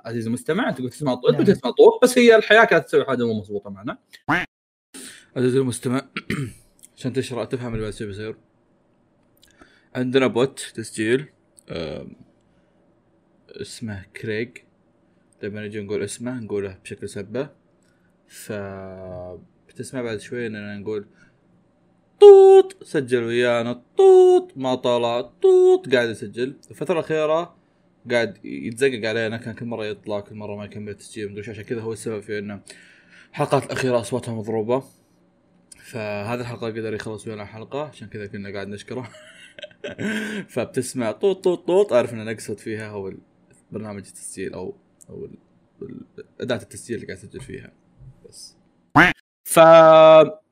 عزيزي المستمع أنت قلت تسمع طول أنت نعم. تسمع طول بس هي الحياة كانت تسوي حاجة مو مضبوطه معنا. عزيزي المستمع (clears throat) عشان تشرح تفهم اللي بيصير بيصير. عندنا بوت تسجيل. اسمه كريج لما نجي نقول اسمه نقوله بشكل سبه ف بتسمع بعد شوي اننا نقول طوط سجل ويانا طوط ما طلع طوط قاعد يسجل. الفترة الأخيرة قاعد يتزقق علينا كان كل مرة يطلع كل مرة ما يكمل التسجيل. مدري عشان كذا هو السبب في إنه الحلقات الأخيرة أصواتها مضروبة. فهذه الحلقة قدر يخلص ويانا حلقة عشان كذا كنا قاعد نشكره. (laughs) فبتسمع طوط طوط طوط أعرف إن نقصد فيها هو برنامج التسجيل أو أو اداه التسجيل اللي قاعد اسجل فيها. بس. ف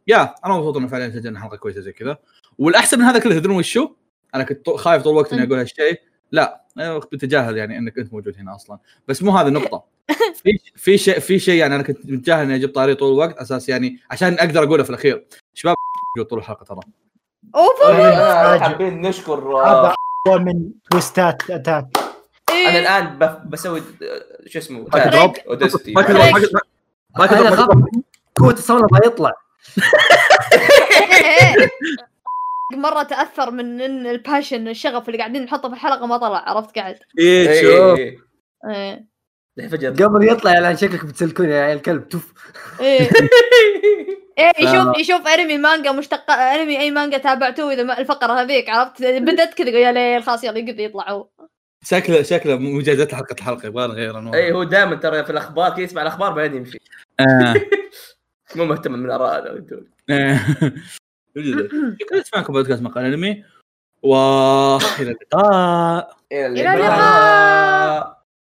يا أنا مبسوط إنه فعليا سجلنا حلقة كويسة زي كذا. والأحسن من هذا كله تدرون وشو؟ أنا كنت خايف طول الوقت إني أقول هالشيء. لا بتجاهل يعني إنك أنت موجود هنا أصلا. بس مو هذه النقطة. (laughs) في في شيء في شيء يعني أنا كنت متجاهل إني أجيب طاري طول الوقت أساس يعني عشان أقدر أقوله في الأخير. شباب طول الحلقة ترى. أوف آه، حابين نشكر آه، هذا من تويستات أتاك. أنا إيه. الآن بف- بسوي شو اسمه. دروب. اودستي خاف قوة الصوت ما يطلع. (laughs) مرة تأثر من إن الباشن الشغف اللي قاعدين نحطه في الحلقة ما طلع عرفت قاعد. إيه إيه، شوف. إيه، إيه. إيه. فجأة؟ قبل يطلع الان شكلك بتسلكوني يا عيال الكلب تف إيه. (laughs) إيه يشوف يشوف انمي مانجا مشتق انمي أي مانجا تابعته إذا ما الفقرة هذيك عرفت؟ بدت كذا يا ليل خلاص يلا يقدر يطلع هو. شكله شكله مجازات حلقة الحلقة يبغى نغير انواع أي هو دائما ترى في الأخبار كذا يسمع الأخبار بعدين يمشي آه. (laughs) مو مهتم من وأنتم. آه. بجد. شكرا لسماعكم بودكاست مقال أنمي وإلى اللقاء إلى إلى اللقاء.